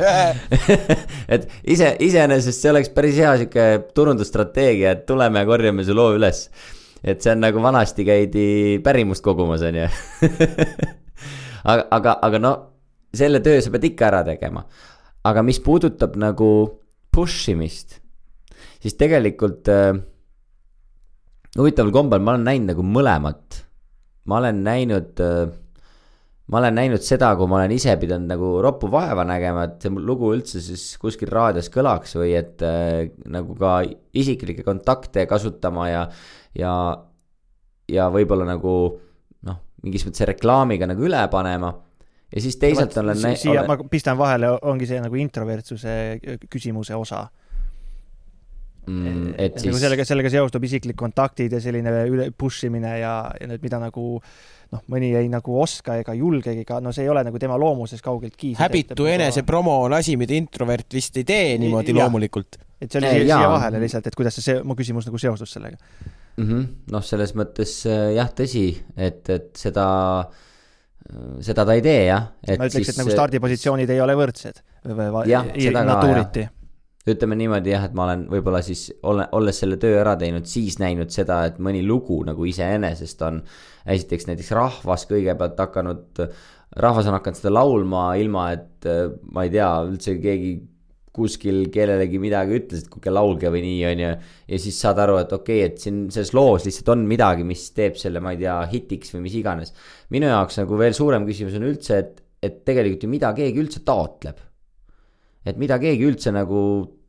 et ise, iseenesest see oleks päris hea sihuke turundusstrateegia, et tuleme ja korjame su loo üles. et see on nagu vanasti käidi pärimust kogumas, on ju aga, aga, aga no selle töö sa pead ikka ära tegema. aga mis puudutab nagu push imist, siis tegelikult äh, huvitaval kombel ma olen näinud nagu mõlemat ma olen näinud, ma olen näinud seda, kui ma olen ise pidanud nagu roppu vaeva nägema, et see lugu üldse siis kuskil raadios kõlaks või et äh, nagu ka isiklikke kontakte kasutama ja, ja, ja võib-olla nagu noh, mingis mõttes reklaamiga nagu üle panema. Ja siis teisalt olen siia olen... ma pistan vahele, ongi see nagu introvertsuse küsimuse osa mm,. et nagu siis. sellega, sellega seostub isiklik kontaktid ja selline üle push imine ja, ja need, mida nagu noh, mõni ei nagu oska ega julgegi ka, no see ei ole nagu tema loomuses kaugeltki. häbitu enesepromo on asi, mida introvert vist ei tee niimoodi ja. loomulikult. et see oli siia, siia vahele lihtsalt, et kuidas see, mu küsimus nagu seostus sellega mm -hmm.. noh, selles mõttes äh, jah, tõsi, et, et seda äh, seda ta ei tee jah. ma ütleks, et nagu stardipositsioonid ei ole võrdsed jah, seda ka jah ütleme niimoodi jah, et ma olen võib-olla siis ole, olles selle töö ära teinud, siis näinud seda, et mõni lugu nagu iseenesest on esiteks näiteks rahvas kõigepealt hakanud, rahvas on hakanud seda laulma ilma, et ma ei tea, üldse keegi kuskil kellelegi midagi ütles, et kuulge, laulge või nii, on ju. ja siis saad aru, et okei okay,, et siin selles loos lihtsalt on midagi, mis teeb selle, ma ei tea, hitiks või mis iganes. minu jaoks nagu veel suurem küsimus on üldse, et, et tegelikult ju mida keegi üldse taotleb et mida keegi üldse nagu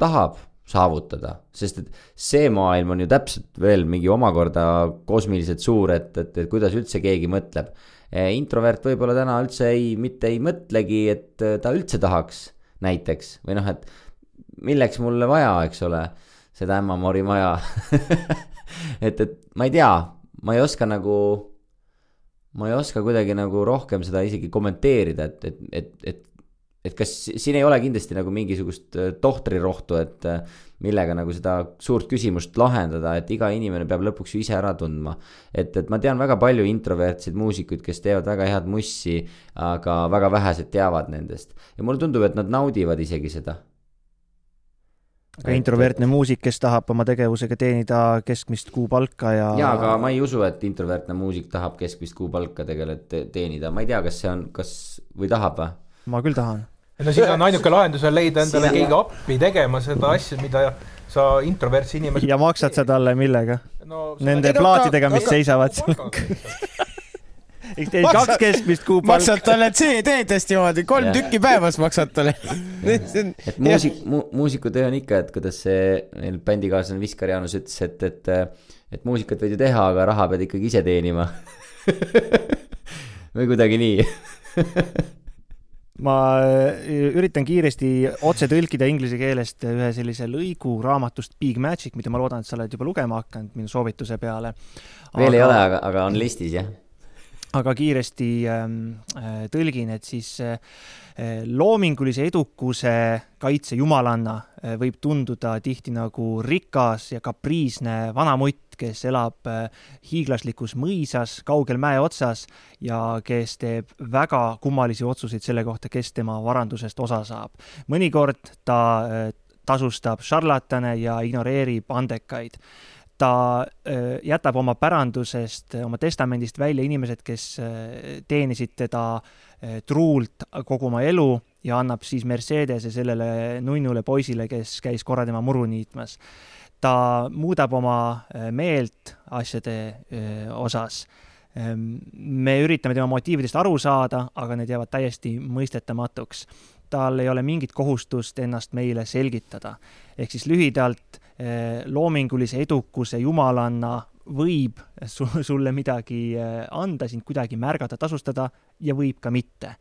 tahab saavutada, sest et see maailm on ju täpselt veel mingi omakorda kosmiliselt suur, et, et, et kuidas üldse keegi mõtleb. Eh, introvert võib-olla täna üldse ei, mitte ei mõtlegi, et ta üldse tahaks näiteks või noh, et milleks mulle vaja, eks ole, seda ämmamori maja et, et ma ei tea, ma ei oska nagu, ma ei oska kuidagi nagu rohkem seda isegi kommenteerida, et, et, et, et et kas siin ei ole kindlasti nagu mingisugust äh, tohtrirohtu, et äh, millega nagu seda suurt küsimust lahendada, et iga inimene peab lõpuks ju ise ära tundma. et, et ma tean väga palju introvertseid muusikuid, kes teevad väga head mussi, aga väga vähesed teavad nendest ja mulle tundub, et nad naudivad isegi seda. aga introvertne muusik, kes tahab oma tegevusega teenida keskmist kuupalka ja. jaa, aga ma ei usu, et introvertne muusik tahab keskmist kuupalka tegelikult teenida, ma ei tea, kas see on, kas või tahab või? ma küll tahan. No siis on ainuke lahendus on leida endale Siin... keegi appi tegema seda asja, mida sa introvertsi inimesed. ja maksad sa talle millega no,? Nende plaatidega, mis aga... seisavad seal teil kaks keskmist kuupalka. maksad talle CD-dest niimoodi, kolm ja. tükki päevas maksad talle et muusik mu,, muusikutöö on ikka, et kuidas see meil bändikaaslane Viskar Jaanus ütles, et, et, et muusikat võid ju teha, aga raha pead ikkagi ise teenima või kuidagi nii ma äh, üritan kiiresti otse tõlkida inglise keelest ühe sellise lõigu raamatust Big Magic, mida ma loodan, et sa oled juba lugema hakanud minu soovituse peale. veel aga, ei ole, aga, aga on listis, jah. aga kiiresti ähm, äh, tõlgin, et siis äh, loomingulise edukuse kaitse jumalanna äh, võib tunduda tihti nagu rikas ja kapriisne vanamutt, kes elab äh, hiiglaslikus mõisas kaugel mäe otsas ja kes teeb väga kummalisi otsuseid selle kohta, kes tema varandusest osa saab. mõnikord ta tasustab šarlatane ja ignoreerib andekaid ta äh, jätab oma pärandusest, oma testamendist välja inimesed, kes teenisid teda truult kogu oma elu ja annab siis Mercedese sellele nunnule poisile, kes käis korra tema muru niitmas ta muudab oma äh, meelt asjade äh, osas. me üritame tema motiividest aru saada, aga need jäävad täiesti mõistetamatuks. tal ei ole mingit kohustust ennast meile selgitada. ehk siis lühidalt, loomingulise edukuse jumalanna võib su sulle midagi eh, anda, sind kuidagi märgata, tasustada ja võib ka mitte.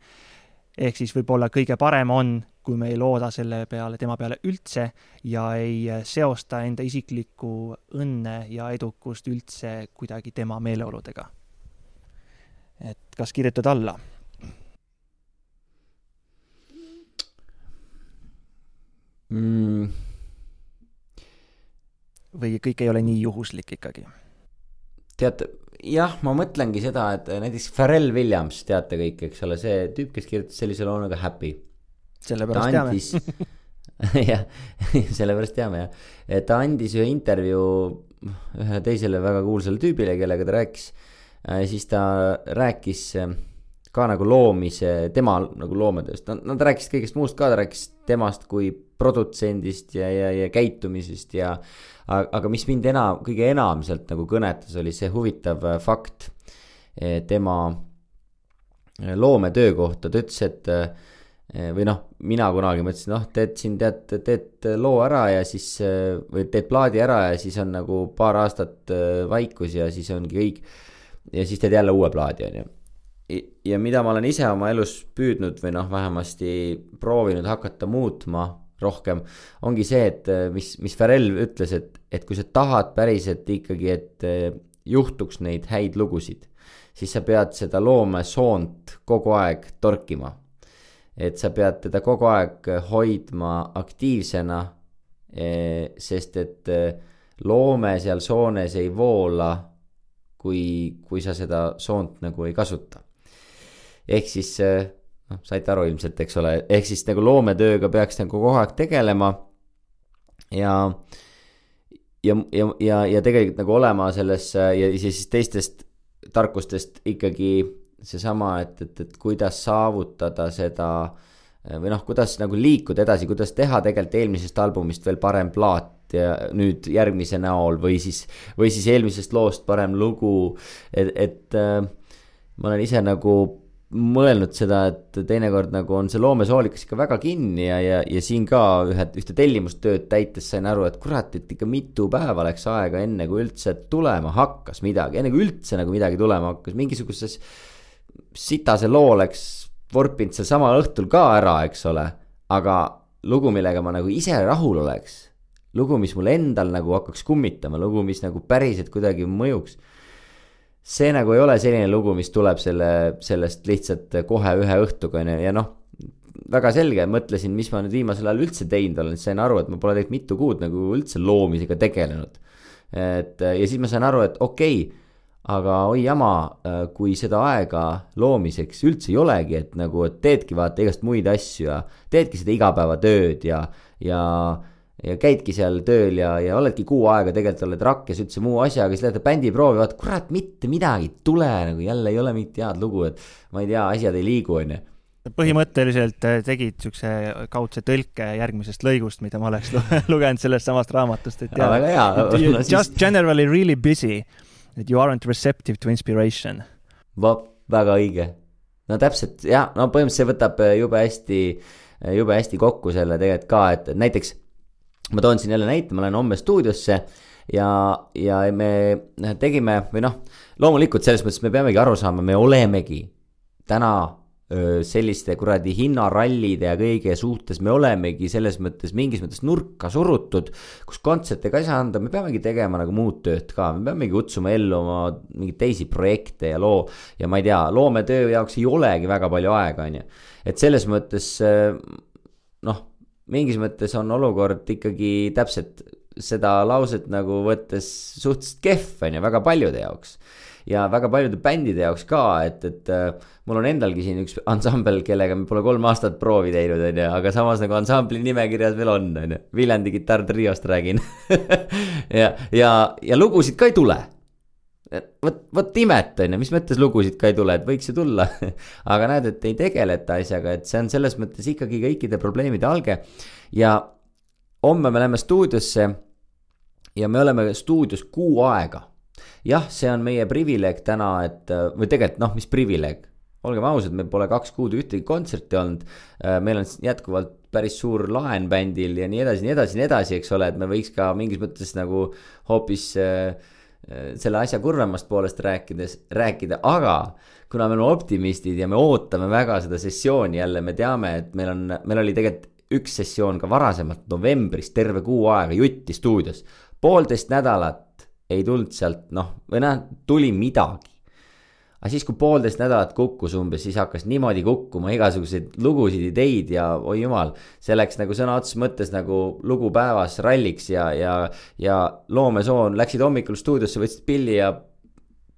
ehk siis võib-olla kõige parem on, kui me ei looda selle peale, tema peale üldse ja ei eh, seosta enda isiklikku õnne ja edukust üldse kuidagi tema meeleoludega et kas kirjutad alla? mm.? Või kõik ei ole nii juhuslik ikkagi? teate, jah, ma mõtlengi seda, et näiteks Pharrell Williams, teate kõik, eks ole, see tüüp, kes kirjutas sellise loo nagu Happy. sellepärast andis... teame jah, sellepärast teame jah, et ta andis ühe intervjuu ühele teisele väga kuulsale tüübile, kellega ta rääkis siis ta rääkis äh, ka nagu loomise, tema nagu loometööst, no, no ta rääkis kõigest muust ka, ta rääkis temast kui produtsendist ja, ja, ja käitumisest ja aga mis mind enam, kõige enam sealt nagu kõnetas, oli see huvitav äh, fakt tema loometöö kohta, ta ütles, et või noh, mina kunagi mõtlesin, noh, teed siin, tead, teed loo ära ja siis, või teed plaadi ära ja siis on nagu paar aastat vaikus ja siis ongi kõik ja siis teed jälle uue plaadi, on ju. ja mida ma olen ise oma elus püüdnud või noh, vähemasti proovinud hakata muutma rohkem, ongi see, et mis, mis Pharrell ütles, et, et kui sa tahad päriselt ikkagi, et juhtuks neid häid lugusid, siis sa pead seda loomesoont kogu aeg torkima. et sa pead teda kogu aeg hoidma aktiivsena, sest et loome seal soones ei voola kui, kui sa seda soont nagu ei kasuta. ehk siis noh, saite aru ilmselt, eks ole, ehk siis nagu loometööga peaks nagu kogu aeg tegelema. ja, ja, ja, ja, ja tegelikult nagu olema selles ja siis teistest tarkustest ikkagi seesama, et, et, et kuidas saavutada seda või noh, kuidas nagu liikuda edasi, kuidas teha tegelikult eelmisest albumist veel parem plaat ja nüüd järgmise näol või siis, või siis eelmisest loost parem lugu. et, et äh, ma olen ise nagu mõelnud seda, et teinekord nagu on see loomesoolikas ikka väga kinni ja, ja, ja siin ka ühe, ühte tellimustööd täites sain aru, et kurat, et ikka mitu päeva läks aega, enne kui üldse tulema hakkas midagi, enne kui üldse nagu midagi tulema hakkas, mingisuguses sitase loo oleks vorpinud seal samal õhtul ka ära, eks ole. aga lugu, millega ma nagu ise rahul oleks lugu, mis mul endal nagu hakkaks kummitama, lugu, mis nagu päriselt kuidagi mõjuks. See nagu ei ole selline lugu, mis tuleb selle, sellest lihtsalt kohe ühe õhtuga, on ju, ja noh, väga selge, mõtlesin, mis ma nüüd viimasel ajal üldse teinud olen, siis sain aru, et ma pole tegelikult mitu kuud nagu üldse loomisega tegelenud. et ja siis ma sain aru, et okei okay, aga oi jama, kui seda aega loomiseks üldse ei olegi, et nagu, et teedki vaata igast muid asju ja teedki seda igapäevatööd ja, ja ja käidki seal tööl ja, ja oledki kuu aega tegelikult oled rakkes üldse muu asjaga, siis lähed bändiproovi, vaatad, kurat, mitte midagi ei tule nagu jälle ei ole mingit head lugu, et ma ei tea, asjad ei liigu, onju põhimõtteliselt äh, tegid siukse kaudse tõlke järgmisest lõigust, mida ma oleks lugenud sellest samast raamatust, et ja, väga hea no, just siis... generally really busy, that you aren't receptive to inspiration. vot, väga õige. no täpselt jah, no põhimõtteliselt see võtab äh, jube hästi, äh, jube hästi kokku selle tegelikult ka, et näiteks ma toon siin jälle näite, ma lähen homme stuudiosse ja, ja me tegime või noh, loomulikult selles mõttes me peamegi aru saama, me olemegi täna selliste kuradi hinnarallide ja kõige suhtes me olemegi selles mõttes mingis mõttes nurka surutud, kus kontserte ka ei saa anda, me peamegi tegema nagu muud tööd ka, me peamegi kutsuma ellu oma mingeid teisi projekte ja loo ja ma ei tea, loometöö jaoks ei olegi väga palju aega, on ju. et selles mõttes noh mingis mõttes on olukord ikkagi täpselt seda lauset nagu võttes suhteliselt kehv, on ju, väga paljude jaoks. ja väga paljude bändide jaoks ka, et, et äh, mul on endalgi siin üks ansambel, kellega me pole kolm aastat proovi teinud, on ju, aga samas nagu ansambli nimekirjas veel on, on ju. Viljandi kitarrtriost räägin ja, ja, ja lugusid ka ei tule vot, vot imet on ju, mis mõttes lugusid ka ei tule, et võiks ju tulla aga näed, et ei tegeleta asjaga, et see on selles mõttes ikkagi kõikide probleemide alge. ja homme me läheme stuudiosse ja me oleme stuudios kuu aega, jah, see on meie privileeg täna, et või tegelikult noh, mis privileeg, olgem ausad, meil pole kaks kuud ühtegi kontserti olnud. meil on jätkuvalt päris suur laen bändil ja nii edasi, nii edasi, nii edasi, eks ole, et me võiks ka mingis mõttes nagu hoopis äh, selle asja kurvemast poolest rääkides, rääkida, aga kuna me oleme optimistid ja me ootame väga seda sessiooni jälle, me teame, et meil on, meil oli tegelikult üks sessioon ka varasemalt novembris terve kuu aega Jutti stuudios. poolteist nädalat ei tulnud sealt noh, või noh, tuli midagi aga siis, kui poolteist nädalat kukkus umbes, siis hakkas niimoodi kukkuma igasuguseid lugusid, ideid ja oi jumal, see läks nagu sõna otseses mõttes nagu lugu päevas ralliks ja, ja, ja loomesoon läksid hommikul stuudiosse, võtsid pilli ja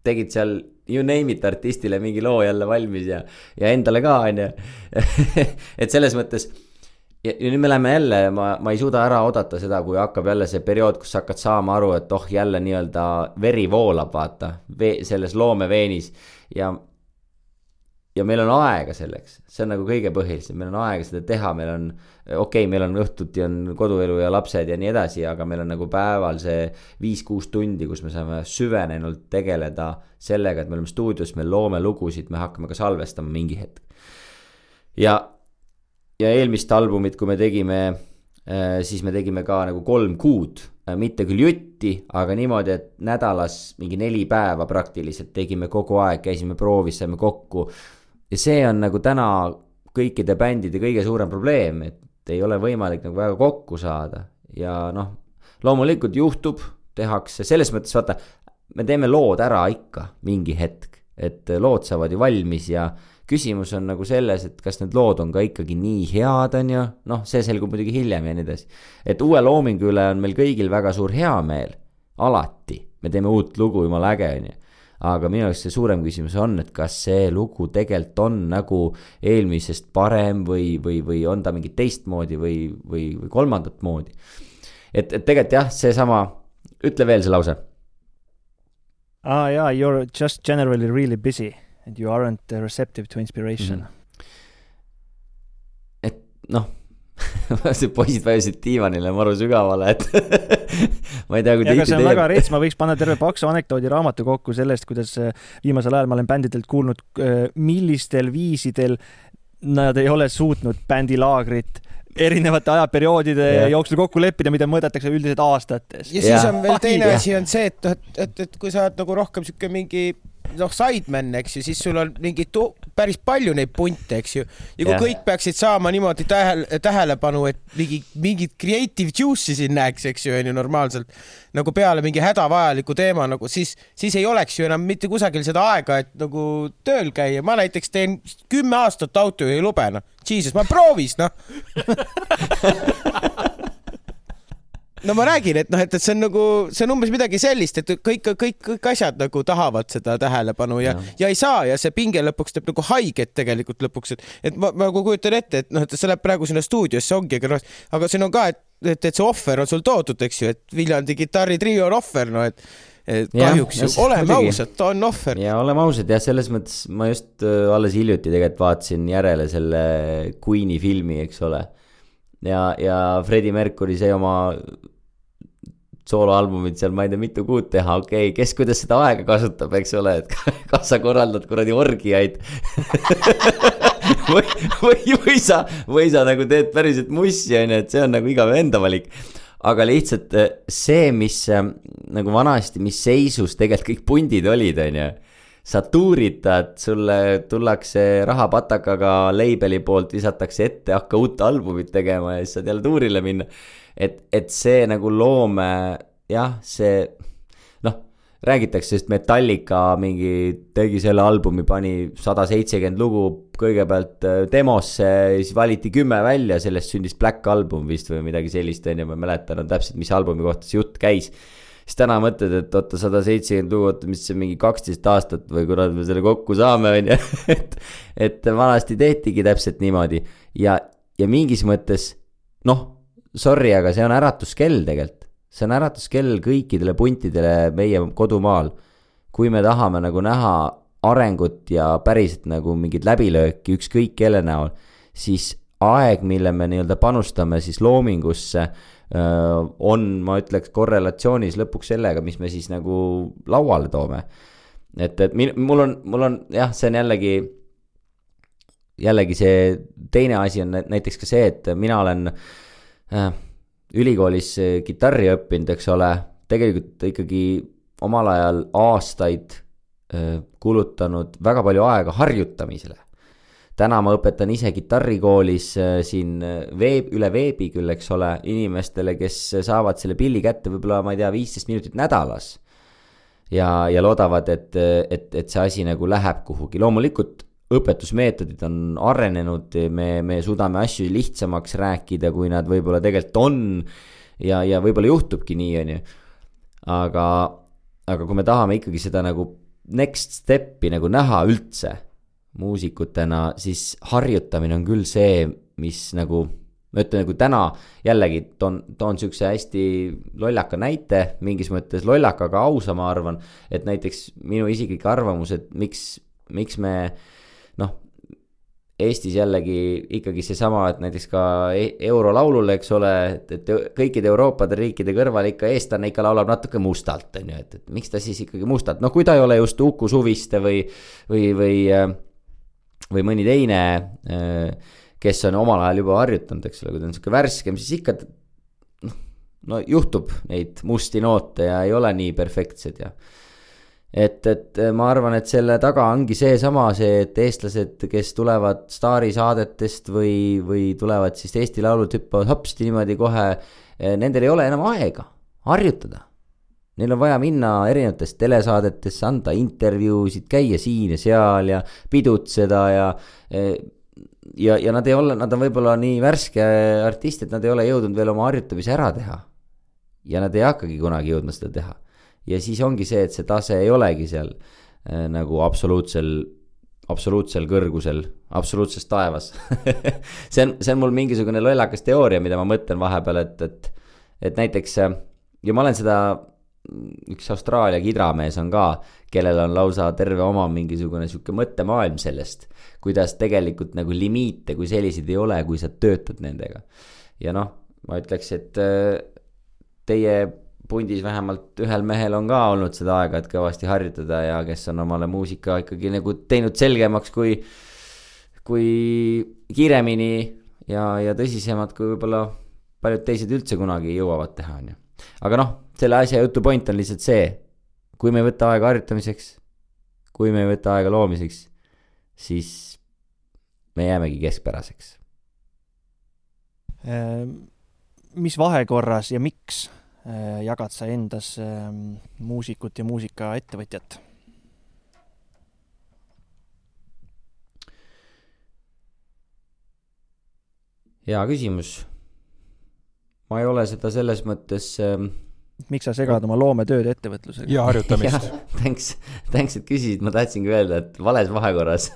tegid seal you name it artistile mingi loo jälle valmis ja, ja endale ka, on ju. et selles mõttes ja, ja nüüd me läheme jälle, ma, ma ei suuda ära oodata seda, kui hakkab jälle see periood, kus sa hakkad saama aru, et oh, jälle nii-öelda veri voolab, vaata, selles loomeveenis ja. ja meil on aega selleks, see on nagu kõige põhilisem, meil on aega seda teha, meil on, okei okay,, meil on õhtuti on koduelu ja lapsed ja nii edasi, aga meil on nagu päeval see viis-kuus tundi, kus me saame süvenenult tegeleda sellega, et me oleme stuudios, me loome lugusid, me hakkame ka salvestama mingi hetk. ja ja eelmist albumit, kui me tegime, äh, siis me tegime ka nagu kolm kuud, äh, mitte küll jutti, aga niimoodi, et nädalas mingi neli päeva praktiliselt tegime kogu aeg, käisime proovis, saime kokku. ja see on nagu täna kõikide bändide kõige suurem probleem, et ei ole võimalik nagu väga kokku saada. Ja noh, loomulikult juhtub, tehakse, selles mõttes vaata, me teeme lood ära ikka mingi hetk, et lood saavad ju valmis ja küsimus on nagu selles, et kas need lood on ka ikkagi nii head, on ju, noh, see selgub muidugi hiljem ja nii edasi. et uue loomingu üle on meil kõigil väga suur heameel, alati, me teeme uut lugu, jumala äge, on ju aga minu arust see suurem küsimus on, et kas see lugu tegelikult on nagu eelmisest parem või, või, või on ta mingit teistmoodi või, või, või kolmandat moodi. et, et tegelikult jah, seesama, ütle veel see lause. aa ah, jaa, you are just generally really busy and you aren't receptive to inspiration mm. -hmm. et noh see poisid vajusid diivanile maru sügavale, et ma ei tea, kui tihti teie... väga rets, ma võiks panna terve paksu anekdoodi raamatu kokku sellest, kuidas äh, viimasel ajal ma olen bändidelt kuulnud, äh, millistel viisidel nad ei ole suutnud bändilaagrit erinevate ajaperioodide yeah. jooksul kokku leppida, mida mõõdetakse üldiselt aastates. ja siis yeah. on veel teine asi on see, et, et, et, et kui sa oled nagu rohkem sihuke mingi noh, sideman, eks ju, siis sul on mingi päris palju neid punte, eks ju. ja kui yeah. kõik peaksid saama niimoodi tähele, tähelepanu, et mingi, mingit creative juice'i siin näeks, eks ju, on ju normaalselt nagu peale mingi hädavajaliku teema nagu, siis, siis ei oleks ju enam mitte kusagil seda aega, et nagu tööl käia. ma näiteks teen kümme aastat autojuhilube, noh. Jesus, ma proovis, noh no ma räägin, et noh, et, et see on nagu, see on umbes midagi sellist, et kõik, kõik, kõik asjad nagu tahavad seda tähelepanu ja, ja., ja ei saa ja see pinge lõpuks teeb nagu haiget tegelikult lõpuks, et, et ma, ma nagu kujutan ette, et noh, et sa lähed praegu sinna stuudiosse, ongi, aga noh, aga siin on ka, et, et, et see ohver on sul toodud, eks ju, et Viljandi kitarritrio on ohver, no et et kahjuks ju, oleme ausad, ta on ohver. ja oleme ausad jah, selles mõttes ma just äh, alles hiljuti tegelikult vaatasin järele selle Queen'i filmi, eks ole. ja, ja Freddie Mercury sai oma sooloalbumit seal, ma ei tea, mitu kuud teha, okei okay,, kes kuidas seda aega kasutab, eks ole, et kas sa korraldad kuradi orgiaid. Või, või, või sa, või sa nagu teed päriselt mussi, on ju, et see on nagu igaühe enda valik. aga lihtsalt eh, see, mis eh, nagu vanasti, mis seisus tegelikult kõik pundid olid, on ju sa tuuritad, sulle tullakse rahapatakaga label'i poolt, visatakse ette, hakka uut albumit tegema ja siis saad jälle tuurile minna et, et see nagu loome, jah, see noh, räägitakse, sest Metallica mingi tegi selle albumi, pani sada seitsekümmend lugu kõigepealt äh, demosse, siis valiti kümme välja, sellest sündis Black Album vist või midagi sellist, on ju, ma ei mäleta enam täpselt, mis albumi kohta see jutt käis siis täna mõtled, et oota, sada seitsekümmend lugu, oota, mis see mingi kaksteist aastat või kurat me selle kokku saame, on ju. et, et vanasti tehtigi täpselt niimoodi ja, ja mingis mõttes noh, sorry, aga see on äratuskell tegelikult. see on äratuskell kõikidele puntidele meie kodumaal. kui me tahame nagu näha arengut ja päriselt nagu mingit läbilööki ükskõik kelle näol, siis aeg, mille me nii-öelda panustame siis loomingusse, on, ma ütleks, korrelatsioonis lõpuks sellega, mis me siis nagu lauale toome. et, et min-, mul on, mul on jah, see on jällegi, jällegi see teine asi on näiteks ka see, et mina olen ülikoolis kitarri õppinud, eks ole, tegelikult ikkagi omal ajal aastaid äh, kulutanud väga palju aega harjutamisele täna ma õpetan ise kitarrikoolis äh, siin äh, veeb, üle veebi küll, eks ole, inimestele, kes saavad selle pilli kätte võib-olla, ma ei tea, viisteist minutit nädalas. ja, ja loodavad, et, et, et see asi nagu läheb kuhugi, loomulikult õpetusmeetodid on arenenud, me, me suudame asju lihtsamaks rääkida, kui nad võib-olla tegelikult on. ja, ja võib-olla juhtubki nii, on ju. aga, aga kui me tahame ikkagi seda nagu next step'i nagu näha üldse muusikutena, siis harjutamine on küll see, mis nagu, ma ütlen nagu täna jällegi toon, toon siukse hästi lollaka näite, mingis mõttes lollaka, aga ausa, ma arvan. et näiteks minu isiklik arvamus, et miks, miks me noh, Eestis jällegi ikkagi seesama, et näiteks ka e-, eurolaulule, eks ole, et, et kõikide Euroopade riikide kõrval ikka eestlane ikka laulab natuke mustalt, on ju, et, et miks ta siis ikkagi mustalt, noh, kui ta ei ole just Uku Suviste või, või, või või mõni teine, äh, kes on omal ajal juba harjutanud, eks ole, kui ta on sihuke värskem, siis ikka noh, no juhtub neid musti noote ja ei ole nii perfektsed ja et, et ma arvan, et selle taga ongi seesama, see, et eestlased, kes tulevad staarisaadetest või, või tulevad siis Eesti Laulud hüppavad hopsti niimoodi kohe, eh, nendel ei ole enam aega harjutada Neil on vaja minna erinevatesse telesaadetesse, anda intervjuusid, käia siin ja seal ja pidutseda ja. ja, ja nad ei ole, nad on võib-olla nii värske artist, et nad ei ole jõudnud veel oma harjutamise ära teha. ja nad ei hakkagi kunagi jõudma seda teha. Ja siis ongi see, et see tase ei olegi seal äh, nagu absoluutsel, absoluutsel kõrgusel, absoluutses taevas see on, see on mul mingisugune lollakas teooria, mida ma mõtlen vahepeal, et, et, et näiteks ja ma olen seda üks Austraalia kidramees on ka, kellel on lausa terve oma mingisugune sihuke mõttemaailm sellest, kuidas tegelikult nagu limiite kui selliseid ei ole, kui sa töötad nendega. ja noh, ma ütleks, et äh, teie pundis vähemalt ühel mehel on ka olnud seda aega, et kõvasti harjutada ja kes on omale muusika ikkagi nagu teinud selgemaks, kui, kui kiiremini ja, ja tõsisemad, kui võib-olla paljud teised üldse kunagi jõuavad teha, on ju. aga noh selle asja jutu point on lihtsalt see, kui me ei võta aega harjutamiseks, kui me ei võta aega loomiseks, siis me jäämegi keskpäraseks. Ehm, mis vahekorras ja miks jagad sa endas ehm, muusikut ja muusikaettevõtjat? hea küsimus. ma ei ole seda selles mõttes äh, miks sa segad oma loometööd ettevõtlusega? ja harjutamist Thanks, thanks, et küsisid, ma tahtsingi öelda, et vales vahekorras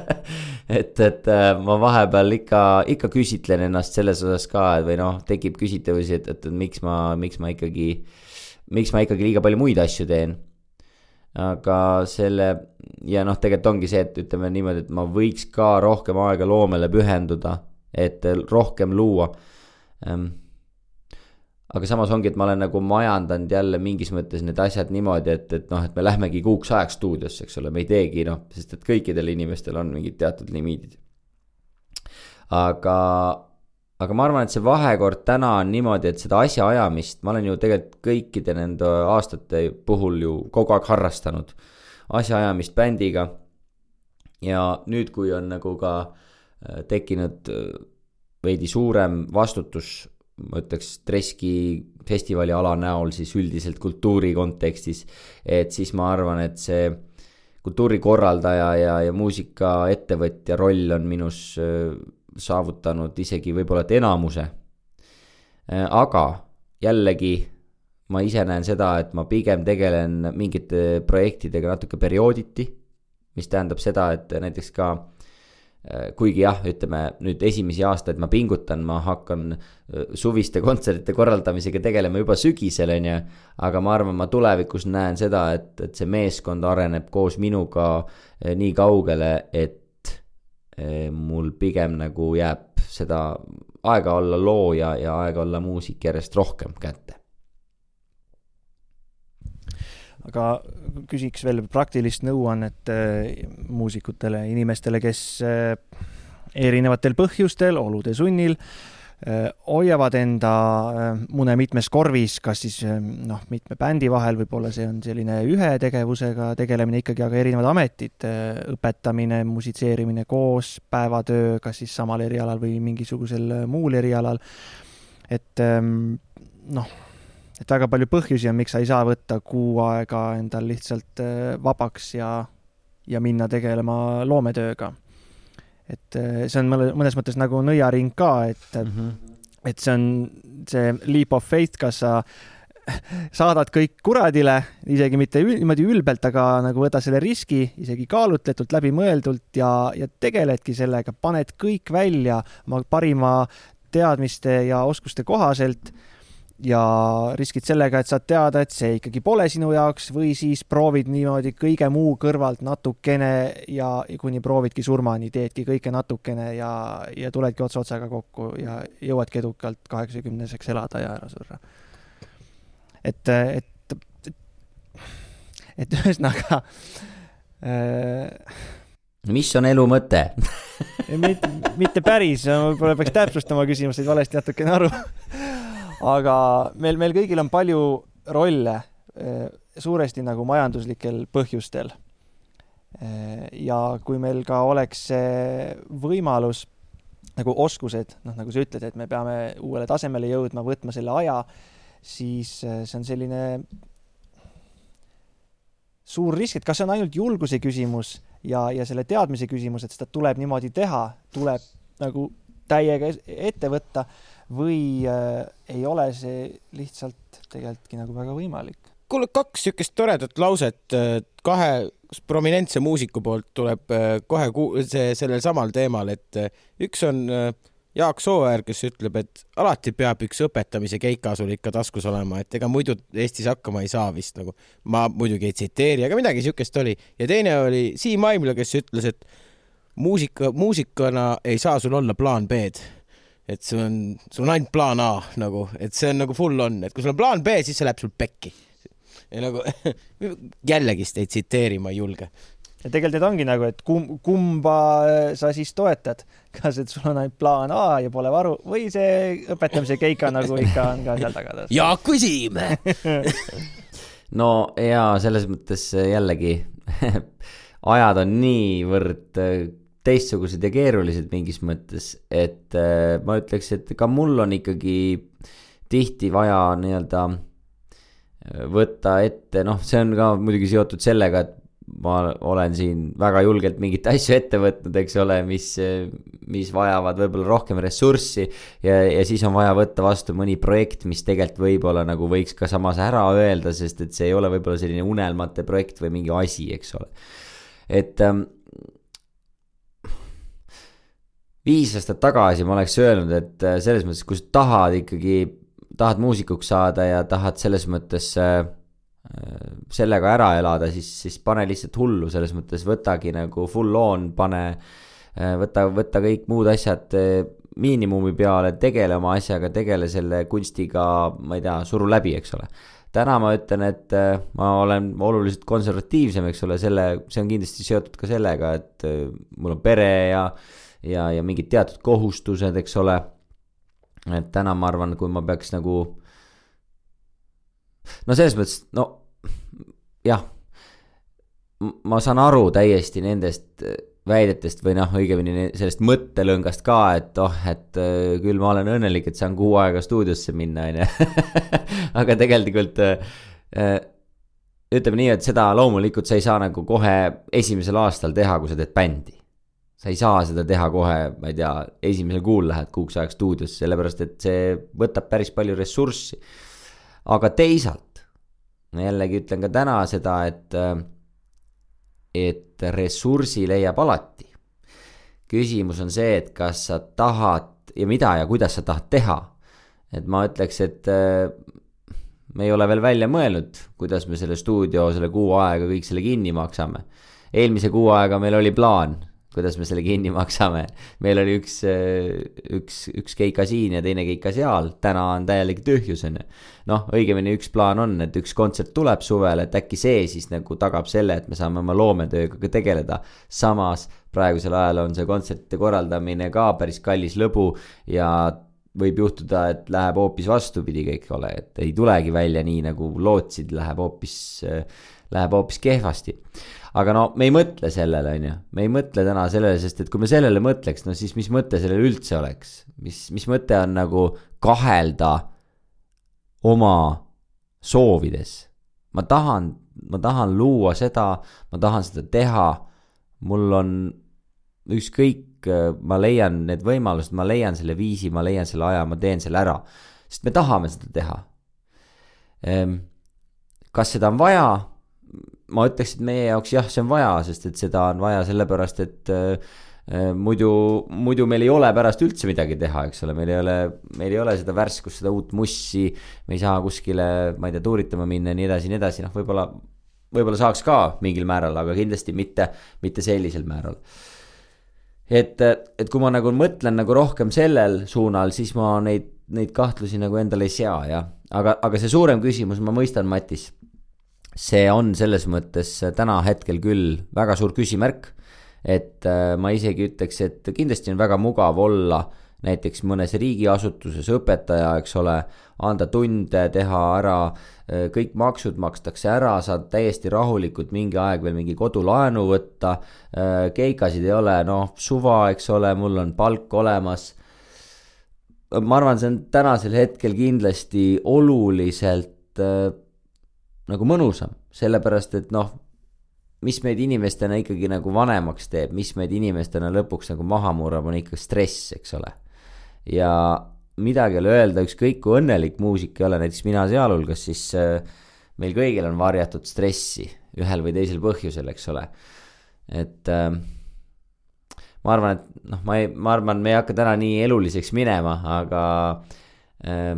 et, et äh, ma vahepeal ikka, ikka küsitlen ennast selles osas ka või noh, tekib küsitavusi, et, et, et miks ma, miks ma ikkagi, miks ma ikkagi liiga palju muid asju teen. aga selle ja noh, tegelikult ongi see, et ütleme niimoodi, et ma võiks ka rohkem aega loomele pühenduda, et rohkem luua ehm, aga samas ongi, et ma olen nagu majandanud jälle mingis mõttes need asjad niimoodi, et, et noh, et me lähmegi kuuks ajaks stuudiosse, eks ole, me ei teegi noh, sest et kõikidel inimestel on mingid teatud limiidid. aga, aga ma arvan, et see vahekord täna on niimoodi, et seda asjaajamist ma olen ju tegelikult kõikide nende aastate puhul ju kogu aeg harrastanud. asjaajamist bändiga. ja nüüd, kui on nagu ka äh, tekkinud äh, veidi suurem vastutus ma ütleks, Treski festivali ala näol siis üldiselt kultuuri kontekstis, et siis ma arvan, et see kultuurikorraldaja ja, ja muusikaettevõtja roll on minus äh, saavutanud isegi võib-olla et enamuse. Äh, aga jällegi ma ise näen seda, et ma pigem tegelen mingite projektidega natuke periooditi, mis tähendab seda, et näiteks ka kuigi jah, ütleme nüüd esimesi aastaid ma pingutan, ma hakkan äh, suviste kontsertide korraldamisega tegelema juba sügisel, on ju. aga ma arvan, ma tulevikus näen seda, et, et see meeskond areneb koos minuga äh, nii kaugele, et mul pigem nagu jääb seda aega olla looja ja aega olla muusik järjest rohkem kätte. Aga küsiks veel praktilist nõuannet äh, muusikutele, inimestele, kes äh, erinevatel põhjustel, olude sunnil äh, hoiavad enda mune mitmes korvis, kas siis noh, mitme bändi vahel, võib-olla see on selline ühe tegevusega tegelemine ikkagi, aga erinevad ametid, õpetamine, musitseerimine koos, päevatöö, kas siis samal erialal või mingisugusel muul erialal. et ähm, noh et väga palju põhjusi on, miks sa ei saa võtta kuu aega endal lihtsalt äh, vabaks ja, ja minna tegelema loometööga. et äh, see on mõnes mõttes nagu nõiaring ka, et mm, -hmm. et see on see leap of faith, kas sa saadad kõik kuradile, isegi mitte niimoodi ülbelt, aga nagu võta selle riski isegi kaalutletult, läbimõeldult ja, ja tegeledki sellega, paned kõik välja oma parima teadmiste ja oskuste kohaselt ja riskid sellega, et saad teada, et see ikkagi pole sinu jaoks või siis proovid niimoodi kõige muu kõrvalt natukene ja kuni proovidki surmani, teedki kõike natukene ja, ja tuledki ots otsaga kokku ja jõuadki edukalt kaheksakümneseks elada ja ära surra. et, et, et ühesõnaga äh, mis on elu mõte? Mitte, mitte päris, võib-olla peaks täpsustama küsimust, said valesti natukene aru aga meil, meil kõigil on palju rolle, eh, suuresti nagu majanduslikel põhjustel. Eh, ja kui meil ka oleks see võimalus nagu oskused, noh, nagu sa ütled, et me peame uuele tasemele jõudma, võtma selle aja, siis eh, see on selline suur risk, et kas see on ainult julguse küsimus ja, ja selle teadmise küsimus, et seda tuleb niimoodi teha, tuleb nagu täiega ette võtta või äh, ei ole see lihtsalt tegelikultki nagu väga võimalik? kuule, kaks niisugust toredat lauset äh, kahe prominentse muusiku poolt tuleb äh, kohe see sellel samal teemal, et äh, üks on Jaak Sooäär, kes ütleb, et alati peab üks õpetamise keika sul ikka taskus olema, et ega muidu Eestis hakkama ei saa vist nagu. ma muidugi ei tsiteeri, aga midagi siukest oli. ja teine oli Siim Aimla, kes ütles, et muusika, muusikuna ei saa sul olla plaan B-d et sul on, sul on ainult plaan A nagu, et see on nagu full on, et kui sul on plaan B, siis see läheb sul pekki. ja nagu jällegist ei tsiteeri, ma ei julge. ja tegelikult need ongi nagu, et kum-, kumba äh, sa siis toetad, kas, et sul on ainult plaan A ja pole varu või see õpetamise keika nagu ikka on ka seal taga. Jaak või Siim no ja selles mõttes jällegi ajad on niivõrd äh, teistsugused ja keerulised mingis mõttes, et äh, ma ütleks, et ka mul on ikkagi tihti vaja nii-öelda äh, võtta ette, noh, see on ka muidugi seotud sellega, et ma olen siin väga julgelt mingeid asju ette võtnud, eks ole, mis, mis vajavad võib-olla rohkem ressurssi. ja, ja siis on vaja võtta vastu mõni projekt, mis tegelikult võib-olla nagu võiks ka samas ära öelda, sest et see ei ole võib-olla selline unelmate projekt või mingi asi, eks ole. et ähm, viis aastat tagasi ma oleks öelnud, et äh, selles mõttes, kui sa tahad ikkagi, tahad muusikuks saada ja tahad selles mõttes äh, äh, sellega ära elada, siis, siis pane lihtsalt hullu, selles mõttes võtagi nagu full on, pane, võta, võta kõik muud asjad miinimumi peale, tegele oma asjaga, tegele selle kunstiga, ma ei tea, suru läbi, eks ole. Täna ma ütlen, et ma olen oluliselt konservatiivsem, eks ole, selle, see on kindlasti seotud ka sellega, et mul on pere ja äh, ja, ja mingid teatud kohustused, eks ole. et täna ma arvan, kui ma peaks nagu. no selles mõttes, no jah, ma saan aru täiesti nendest väidetest või noh, õigemini sellest mõttelõngast ka, et oh, et äh, küll ma olen õnnelik, et saan kuu aega stuudiosse minna, on ju. aga tegelikult äh, ütleme nii, et seda loomulikult sa ei saa nagu kohe esimesel aastal teha, kui sa teed bändi sa ei saa seda teha kohe, ma ei tea, esimesel kuul lähed kuuks ajaks stuudiosse, sellepärast et see võtab päris palju ressurssi. aga teisalt, jällegi ütlen ka täna seda, et, et ressursi leiab alati. küsimus on see, et kas sa tahad ja mida ja kuidas sa tahad teha. et ma ütleks, et me ei ole veel välja mõelnud, kuidas me selle stuudio selle kuu aega kõik selle kinni maksame. eelmise kuu aega meil oli plaan kuidas me selle kinni maksame. meil oli üks, üks, üks keika siin ja teine keika seal, täna on täielik tühjus, on ju. noh, õigemini üks plaan on, et üks kontsert tuleb suvel, et äkki see siis nagu tagab selle, et me saame oma loometööga ka tegeleda. samas praegusel ajal on see kontsertide korraldamine ka päris kallis lõbu ja võib juhtuda, et läheb hoopis vastupidi kõik, ole, et ei tulegi välja nii, nagu lootsid, läheb hoopis, läheb hoopis kehvasti aga no me ei mõtle sellele, on ju, me ei mõtle täna sellele, sest et kui me sellele mõtleks, no siis mis mõte sellel üldse oleks, mis, mis mõte on nagu kahelda oma soovides. ma tahan, ma tahan luua seda, ma tahan seda teha, mul on ükskõik, ma leian need võimalused, ma leian selle viisi, ma leian selle aja, ma teen selle ära, sest me tahame seda teha. Ehm, kas seda on vaja? Ma ütleks, et meie jaoks jah, see on vaja, sest et seda on vaja sellepärast, et äh, äh, muidu, muidu meil ei ole pärast üldse midagi teha, eks ole, meil ei ole, meil ei ole seda värskust, seda uut mussi. me ei saa kuskile, ma ei tea, tuuritama minna ja nii edasi nii edasi, noh, võib-olla, võib-olla saaks ka mingil määral, aga kindlasti mitte, mitte sellisel määral. et, et kui ma nagu mõtlen nagu rohkem sellel suunal, siis ma neid, neid kahtlusi nagu endale ei sea, jah. aga, aga see suurem küsimus, ma mõistan, Matis see on selles mõttes täna hetkel küll väga suur küsimärk. et äh, ma isegi ütleks, et kindlasti on väga mugav olla näiteks mõnes riigiasutuses õpetaja, eks ole, anda tunde, teha ära, äh, kõik maksud makstakse ära, saad täiesti rahulikult mingi aeg veel mingi kodulaenu võtta. Äh, keikasid ei ole, noh, suva, eks ole, mul on palk olemas. ma arvan, see on tänasel hetkel kindlasti oluliselt nagu mõnusam, sellepärast et noh, mis meid inimestena ikkagi nagu vanemaks teeb, mis meid inimestena lõpuks nagu maha murrab, on ikka stress, eks ole. ja midagi ei ole öelda, ükskõik kui õnnelik muusik ei ole, näiteks mina sealhulgas, siis äh, meil kõigil on varjatud stressi ühel või teisel põhjusel, eks ole. et äh, ma arvan, et noh, ma ei, ma arvan, me ei hakka täna nii eluliseks minema, aga äh,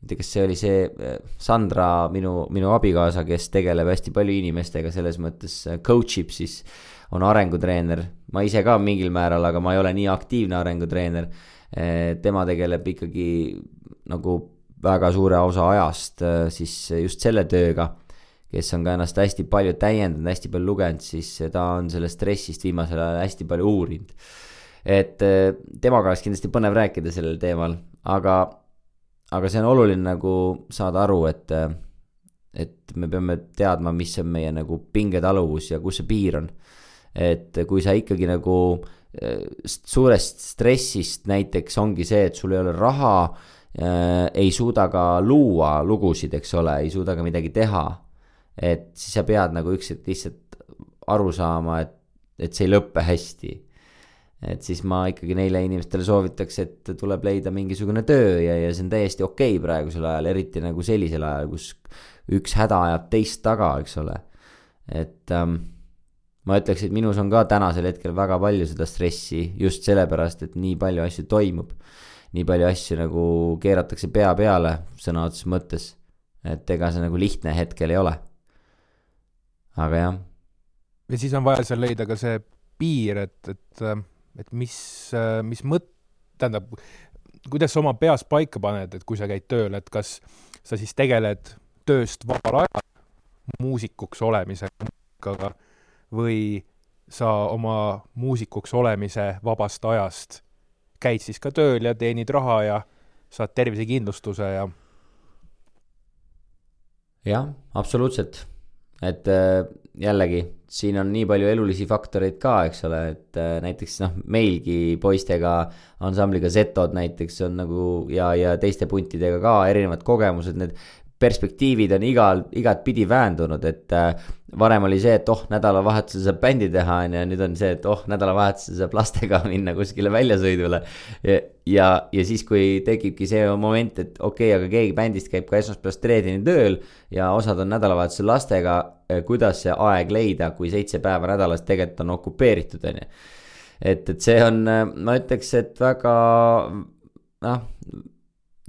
ma ei tea, kas see oli see äh, Sandra, minu, minu abikaasa, kes tegeleb hästi palju inimestega, selles mõttes äh, coach ib siis, on arengutreener. ma ise ka mingil määral, aga ma ei ole nii aktiivne arengutreener. Äh, tema tegeleb ikkagi nagu väga suure osa ajast siis just selle tööga kes on ka ennast hästi palju täiendanud, hästi palju lugenud, siis ta on sellest stressist viimasel ajal hästi palju uurinud. et temaga oleks kindlasti põnev rääkida sellel teemal, aga aga see on oluline nagu saada aru, et, et me peame teadma, mis on meie nagu pingetaluvus ja kus see piir on. et kui sa ikkagi nagu eh, suurest stressist näiteks ongi see, et sul ei ole raha äh,, ei suuda ka luua lugusid, eks ole, ei suuda ka midagi teha. et siis sa pead nagu üks hetk lihtsalt aru saama, et, et see ei lõppe hästi et siis ma ikkagi neile inimestele soovitaks, et tuleb leida mingisugune töö ja, ja see on täiesti okei okay praegusel ajal, eriti nagu sellisel ajal, kus üks häda ajab teist taga, eks ole. et ähm, ma ütleks, et minus on ka tänasel hetkel väga palju seda stressi just sellepärast, et nii palju asju toimub. nii palju asju nagu keeratakse pea peale sõna otseses mõttes. et ega see nagu lihtne hetkel ei ole. aga jah. ja siis on vaja seal leida ka see piir, et, et ähm, et mis, mis mõt-, tähendab, kuidas sa oma peas paika paned, et kui sa käid tööl, et kas sa siis tegeled tööst vabal ajal muusikuks olemisega või sa oma muusikuks olemise vabast ajast käid siis ka tööl ja teenid raha ja saad tervisekindlustuse ja jah, absoluutselt, et äh, jällegi, siin on nii palju elulisi faktoreid ka, eks ole, et äh, näiteks noh, meilgi poistega, ansambliga Zetod näiteks on nagu ja, ja teiste puntidega ka erinevad kogemused, need perspektiivid on igal, igatpidi väändunud, et äh, varem oli see, et oh, nädalavahetusel saab bändi teha, on ju, nüüd on see, et oh, nädalavahetusel saab lastega minna kuskile väljasõidule. ja, ja, ja siis, kui tekibki see moment, et okei okay,, aga keegi bändist käib ka esmaspäevast reedeni tööl ja osad on nädalavahetusel lastega, äh, kuidas see aeg leida, kui seitse päeva nädalas tegelikult on okupeeritud, on ju. et, et see on, äh, ma ütleks, et väga noh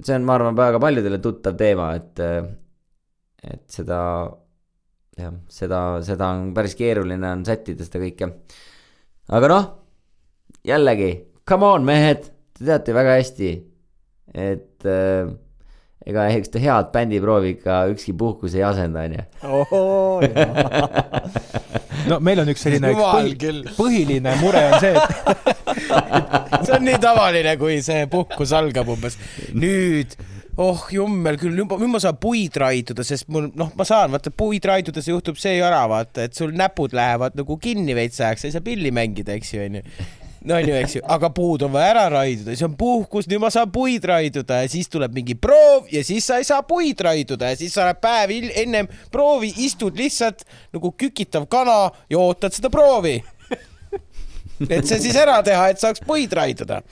see on, ma arvan, väga paljudele tuttav teema, et, et seda, jah, seda, seda on päris keeruline on sättida seda kõike. aga noh, jällegi, come on mehed, te teate väga hästi, et äh, ega eks ta head bändiproovi ikka ükski puhkus ei asenda, onju. no meil on üks selline üks põhi, põhiline mure on see, et see on nii tavaline, kui see puhkus algab umbes. nüüd, oh jummel küll, nüüd ma, nüüd ma saan puid raiduda, sest mul noh, ma saan, vaata puid raidudes juhtub see jara, vaata, et sul näpud lähevad nagu kinni veits ajaks, sa ei saa pilli mängida, eks ju, onju no on ju, eks ju, aga puud on vaja ära raiduda, siis on puhkus, nüüd ma saan puid raiduda ja siis tuleb mingi proov ja siis sa ei saa puid raiduda ja siis sa oled päev ennem proovi istud lihtsalt nagu kükitav kana ja ootad seda proovi. et see siis ära teha, et saaks puid raiduda.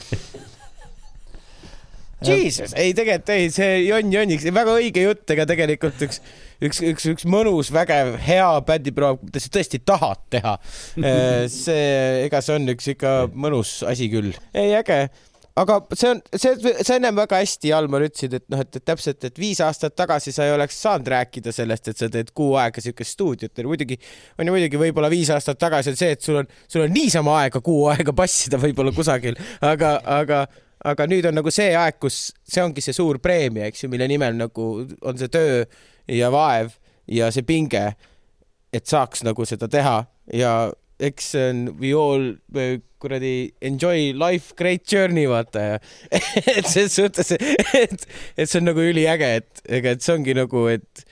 Jesus, ei tegelikult ei, see jonn jonniks, väga õige jutt, ega tegelikult üks, üks, üks, üks mõnus, vägev, hea bändiproov, kui sa tõesti tahad teha. see, ega see on üks ikka mõnus asi küll. ei, äge. Aga see on, see, sa ennem väga hästi, Almar, ütlesid, et noh, et täpselt, et viis aastat tagasi sa ei oleks saanud rääkida sellest, et sa teed kuu aega siukest stuudiot, muidugi on ju muidugi võib-olla viis aastat tagasi on see, et sul on, sul on niisama aega kuu aega passida võib-olla kusagil, aga, aga, aga nüüd on nagu see aeg, kus see ongi see suur preemia, eks ju, mille nimel nagu on see töö ja vaev ja see pinge, et saaks nagu seda teha. Ja eks see on we all kuradi enjoy life great journey vaata ja et selles suhtes, et, et see on nagu üliäge, et ega, et see ongi nagu, et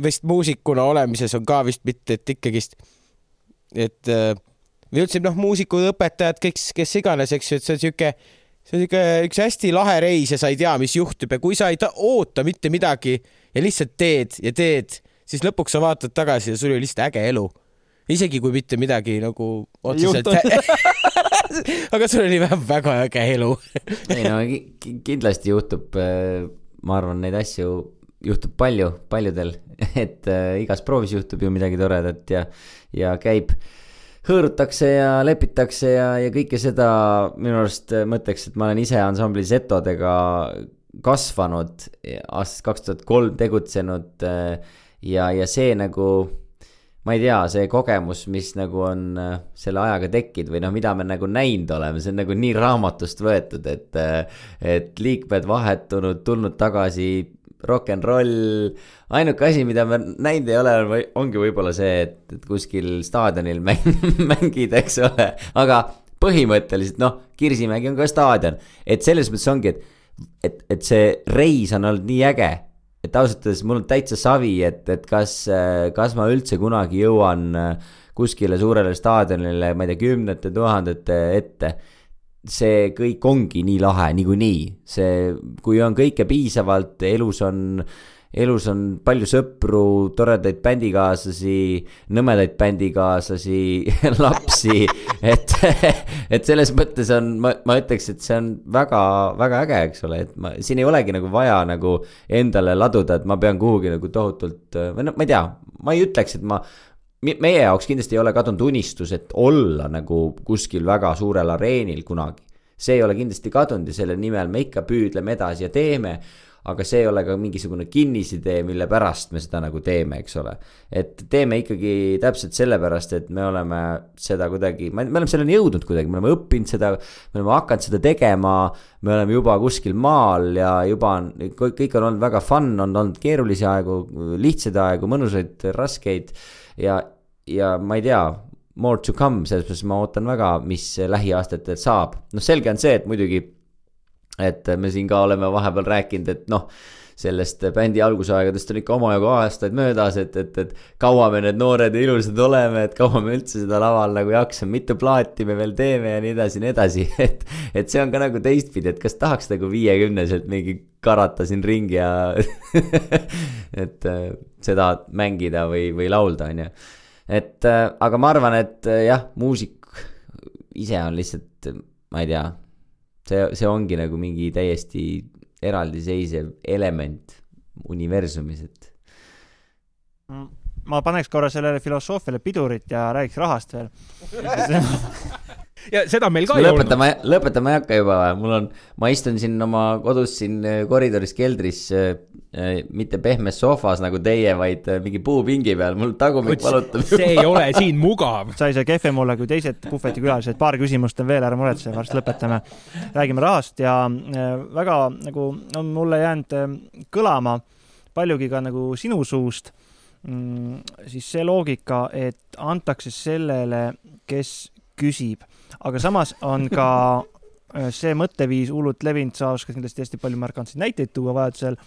vist muusikuna olemises on ka vist mitte, et ikkagist, et äh, või üldse noh, muusikud, õpetajad, kõik, kes iganes, eks ju, et see on sihuke, see on sihuke üks hästi lahe reis ja sa ei tea, mis juhtub ja kui sa ei ta- oota mitte midagi ja lihtsalt teed ja teed, siis lõpuks sa vaatad tagasi ja sul oli lihtsalt äge elu. isegi kui mitte midagi nagu otseselt aga sul oli väga äge elu. ei no ki- ki- kindlasti juhtub, ma arvan, neid asju juhtub palju, paljudel, et äh, igas proovis juhtub ju midagi toredat ja, ja käib, hõõrutakse ja lepitakse ja, ja kõike seda minu arust äh, mõtleks, et ma olen ise ansambli Zetodega kasvanud, aastast kaks tuhat kolm tegutsenud äh, ja, ja see nagu ma ei tea, see kogemus, mis nagu on äh, selle ajaga tekkinud või noh, mida me nagu näinud oleme, see on nagu nii raamatust võetud, et, et liikmed vahetunud, tulnud tagasi, rock n roll. ainuke asi, mida me näinud ei ole, ongi võib-olla see, et, et kuskil staadionil mäng, mängid, eks ole, aga põhimõtteliselt noh, Kirsimägi on ka staadion, et selles mõttes ongi, et, et, et see reis on olnud nii äge et ausalt öeldes mul on täitsa savi, et, et kas, kas ma üldse kunagi jõuan äh, kuskile suurele staadionile, ma ei tea, kümnete tuhandete ette. See kõik ongi nii lahe niikuinii, see, kui on kõike piisavalt, elus on, elus on palju sõpru, toredaid bändikaaslasi, nõmedaid bändikaaslasi, lapsi, et, et selles mõttes on, ma, ma ütleks, et see on väga, väga äge, eks ole, et ma, siin ei olegi nagu vaja nagu endale laduda, et ma pean kuhugi nagu tohutult või noh, ma ei tea, ma ei ütleks, et ma meie jaoks kindlasti ei ole kadunud unistus, et olla nagu kuskil väga suurel areenil kunagi. see ei ole kindlasti kadunud ja selle nimel me ikka püüdleme edasi ja teeme aga see ei ole ka mingisugune kinnisidee, mille pärast me seda nagu teeme, eks ole. et teeme ikkagi täpselt sellepärast, et me oleme seda kuidagi, me oleme selleni jõudnud kuidagi, me oleme õppinud seda, me oleme hakanud seda tegema, me oleme juba kuskil maal ja juba on, kõik on olnud väga fun, on olnud keerulisi aegu, lihtsaid aegu, mõnusaid, raskeid ja, ja ma ei tea more to come, selles mõttes ma ootan väga, mis lähiaastatel saab, noh, selge on see, et muidugi et me siin ka oleme vahepeal rääkinud, et noh, sellest bändi algusaegadest on ikka omajagu aastaid möödas, et, et, et kaua me need noored ja ilusad oleme, et kaua me üldse seda laval nagu jaksame, mitu plaati me veel teeme ja nii edasi ja nii edasi, et et see on ka nagu teistpidi, et kas tahaks nagu viiekümneselt mingi karata siin ringi ja et äh, seda mängida või, või laulda, on ju. et äh, aga ma arvan, et äh, jah, muusik ise on lihtsalt, ma ei tea see, see ongi nagu mingi täiesti eraldiseisev element universumis, et ma paneks korra sellele filosoofiale pidurit ja räägiks rahast veel. ja seda meil ka ei olnud. lõpetama, lõpetama ei hakka juba, mul on, ma istun siin oma kodus siin äh, koridoris keldris äh,. mitte pehmes sohvas nagu teie, vaid äh, mingi puupingi peal, mul tagumik valutab see ei ole siin mugav. sa ei saa kehvem olla kui teised puhvetikülalised, paar küsimust on veel, ära muretse, varsti lõpetame. räägime rahast ja äh, väga nagu on mulle jäänud äh, kõlama paljugi ka nagu sinu suust mm, siis see loogika, et antakse sellele, kes küsib, aga samas on ka äh, see mõtteviis hullult levinud, sa oskad kindlasti hästi palju markantseid näiteid tuua vajadusel,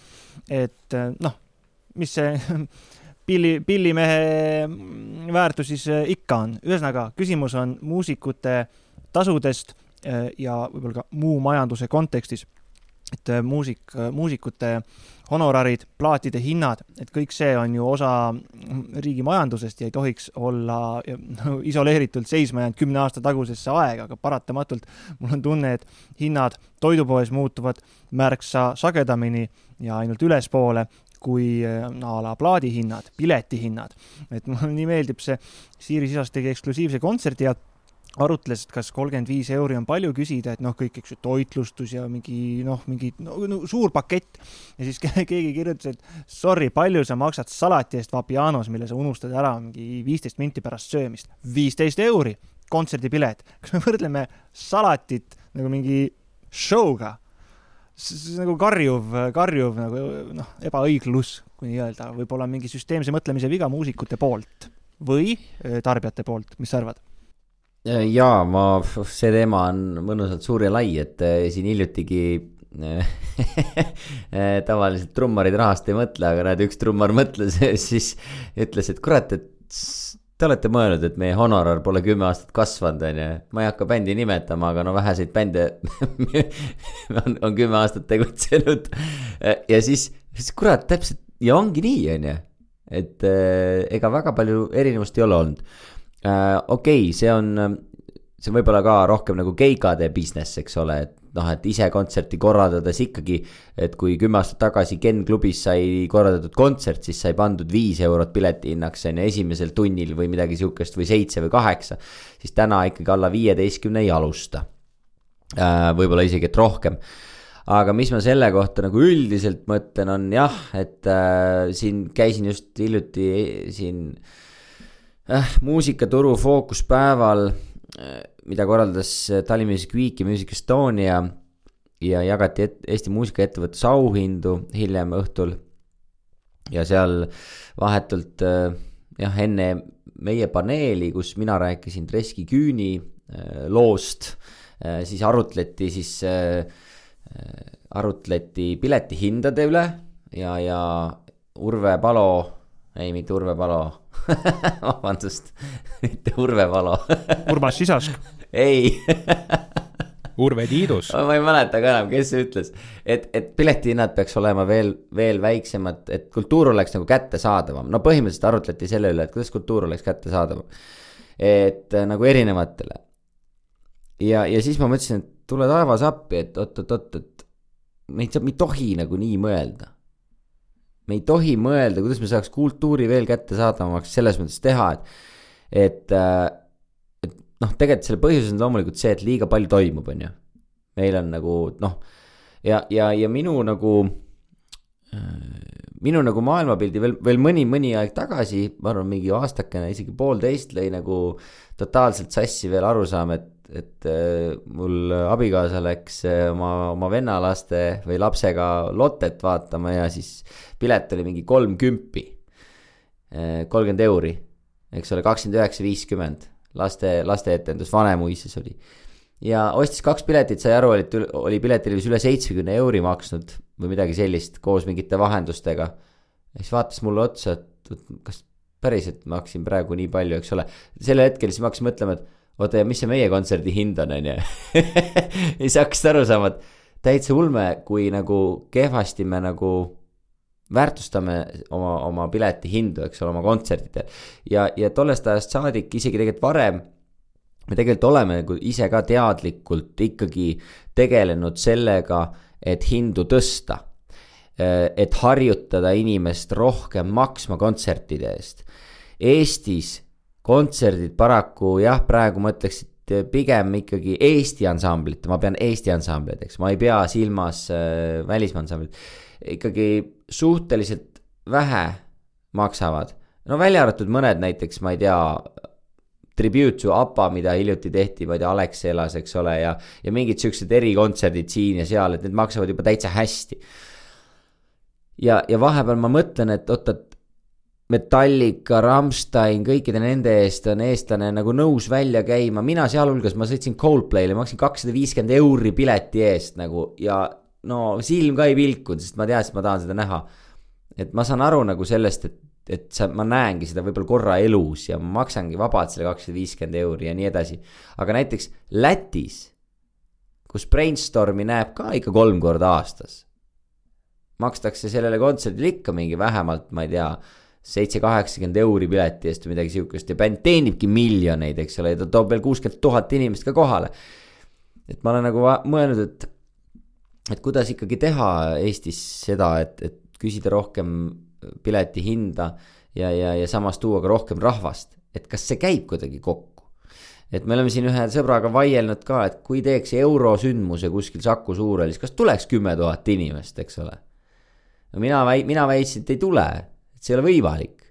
et äh, noh, mis see pilli, pillimehe väärtus siis äh, ikka on, ühesõnaga küsimus on muusikute tasudest äh, ja võib-olla ka muu majanduse kontekstis. et äh, muusik, muusikute honorarid, plaatide hinnad, et kõik see on ju osa mm, riigi majandusest ja ei tohiks olla no, isoleeritult seisma jäänud kümne aasta tagusesse aega, aga paratamatult mul on tunne, et hinnad toidupoes muutuvad märksa sagedamini ja ainult ülespoole kui äh, a la plaadihinnad, piletihinnad. et mulle nii meeldib see, Siiri Sisas tegi eksklusiivse kontserdi ja arutles, et kas kolmkümmend viis euri on palju küsida, et noh, kõik, eks ju, toitlustus ja mingi noh, mingi no, no, suur pakett. ja siis ke- keegi kirjutas, et sorry, palju sa maksad salati eest Vapianos, mille sa unustad ära mingi viisteist minti pärast söömist. viisteist euri, kontserdipilet. kas me võrdleme salatit nagu mingi show'ga? see on nagu karjuv, karjuv nagu noh, ebaõiglus, kui nii öelda, võib-olla mingi süsteemse mõtlemise viga muusikute poolt või tarbijate poolt, mis sa arvad? jaa, ma, see teema on mõnusalt suur ja lai, et äh, siin hiljutigi äh, tavaliselt trummarid rahast ei mõtle, aga näed, üks trummar mõtles siis ütles, et kurat, et te olete mõelnud, et meie honorar pole kümme aastat kasvanud, onju. ma ei hakka bändi nimetama, aga no väheseid bände on, on kümme aastat tegutsenud. ja siis, siis kurat, täpselt ja ongi nii, onju. et äh, ega väga palju erinevust ei ole olnud äh,. Okei okay,, see on, see on võib-olla ka rohkem nagu keikade business, eks ole, et noh, et ise kontserti korraldades ikkagi, et kui kümme aastat tagasi Ken klubis sai korraldatud kontsert, siis sai pandud viis eurot piletihinnaks on ju esimesel tunnil või midagi sihukest või seitse või kaheksa, siis täna ikkagi alla viieteistkümne ei alusta äh,. võib-olla isegi, et rohkem aga mis ma selle kohta nagu üldiselt mõtlen, on jah, et äh, siin käisin just hiljuti siin äh, muusikaturu fookuspäeval äh,, mida korraldas äh, Tallinn Music Week ja Music Estonia ja jagati et, Eesti muusikaettevõtluse auhindu hiljem õhtul. ja seal vahetult äh, jah, enne meie paneeli, kus mina rääkisin Treski Küüni äh, loost äh,, siis arutleti siis äh, äh, arutleti piletihindade üle ja, ja Urve Palo, ei mitte Urve Palo, vabandust, mitte Urve Palo, Urmas Sisask. ei Urve Tiidus. ma ei mäleta ka enam, kes see ütles, et, et piletihinnad peaks olema veel, veel väiksemad, et kultuur oleks nagu kättesaadavam, no põhimõtteliselt arutleti selle üle, et kuidas kultuur oleks kättesaadavam. et äh, nagu erinevatele. ja, ja siis ma mõtlesin, et tule taevas appi, et oot-oot-oot, et me ei saa, me ei tohi nagu nii mõelda. Me ei tohi mõelda, kuidas me saaks kultuuri veel kättesaadavamaks selles mõttes teha, et, et äh, et noh, tegelikult selle põhjus on loomulikult see, et liiga palju toimub, on ju. meil on nagu noh, ja, ja, ja minu nagu, minu nagu maailmapildi veel, veel mõni, mõni aeg tagasi, ma arvan, mingi aastakene, isegi poolteist lõi nagu totaalselt sassi veel arusaam, et, et äh, mul abikaasa läks äh, oma, oma venna laste või lapsega Lottet vaatama ja siis pilet oli mingi kolm kümpi, kolmkümmend euri, eks ole, kakskümmend üheksa, viiskümmend laste, lasteetendus Vanemuises oli. ja ostis kaks piletit, sai aru, üle- oli piletile vist üle seitsmekümne euri maksnud või midagi sellist koos mingite vahendustega. ja siis vaatas mulle otsa, et kas päriselt maksin praegu nii palju, eks ole. sel hetkel siis ma hakkasin mõtlema, et oota ja mis see meie kontserdi hind on, on ju. ja siis hakkasid aru saama, et täitsa ulme, kui nagu kehvasti me nagu väärtustame oma, oma piletihindu, eks ole, oma kontsertidel. ja, ja tollest ajast saadik, isegi tegelikult varem, me tegelikult oleme nagu ise ka teadlikult ikkagi tegelenud sellega, et hindu tõsta. et harjutada inimest rohkem maksma kontsertide eest. Eestis kontserdid paraku jah, praegu ma ütleks, et pigem ikkagi Eesti ansamblit, ma pean Eesti ansambleid, eks, ma ei pea silmas äh, välismaa ansamblit. ikkagi suhteliselt vähe maksavad, no välja arvatud mõned näiteks, ma ei tea, Tribute to APA, mida hiljuti tehti, ma ei tea, Alexelas, eks ole, ja, ja mingid siuksed erikontserdid siin ja seal, et need maksavad juba täitsa hästi. ja, ja vahepeal ma mõtlen, et oot, et Metallica, Rammstein, kõikide nende eest on eestlane nagu nõus välja käima, mina sealhulgas, ma sõitsin Coldplay'le, maksin kakssada viiskümmend euri pileti eest nagu ja no silm ka ei pilkunud, sest ma teadsin, et ma tahan seda näha. et ma saan aru nagu sellest, et, et sa, ma näengi seda võib-olla korra elus ja ma maksangi vabalt selle kakssada viiskümmend euri ja nii edasi. aga näiteks Lätis, kus Brainstormi näeb ka ikka kolm korda aastas, makstakse sellele kontserdile ikka mingi vähemalt, ma ei tea seitse, kaheksakümmend euri pileti eest või midagi sihukest ja bänd teenibki miljoneid, eks ole, ja ta toob veel kuuskümmend tuhat inimest ka kohale. et ma olen nagu mõelnud, et, et kuidas ikkagi teha Eestis seda, et, et küsida rohkem pileti hinda ja, ja, ja samas tuua ka rohkem rahvast, et kas see käib kuidagi kokku et me oleme siin ühe sõbraga vaielnud ka, et kui teeks eurosündmuse kuskil Saku Suurhallis, kas tuleks kümme tuhat inimest, eks ole. no mina väi-, mina väitsin, et ei tule, see ei ole võimalik.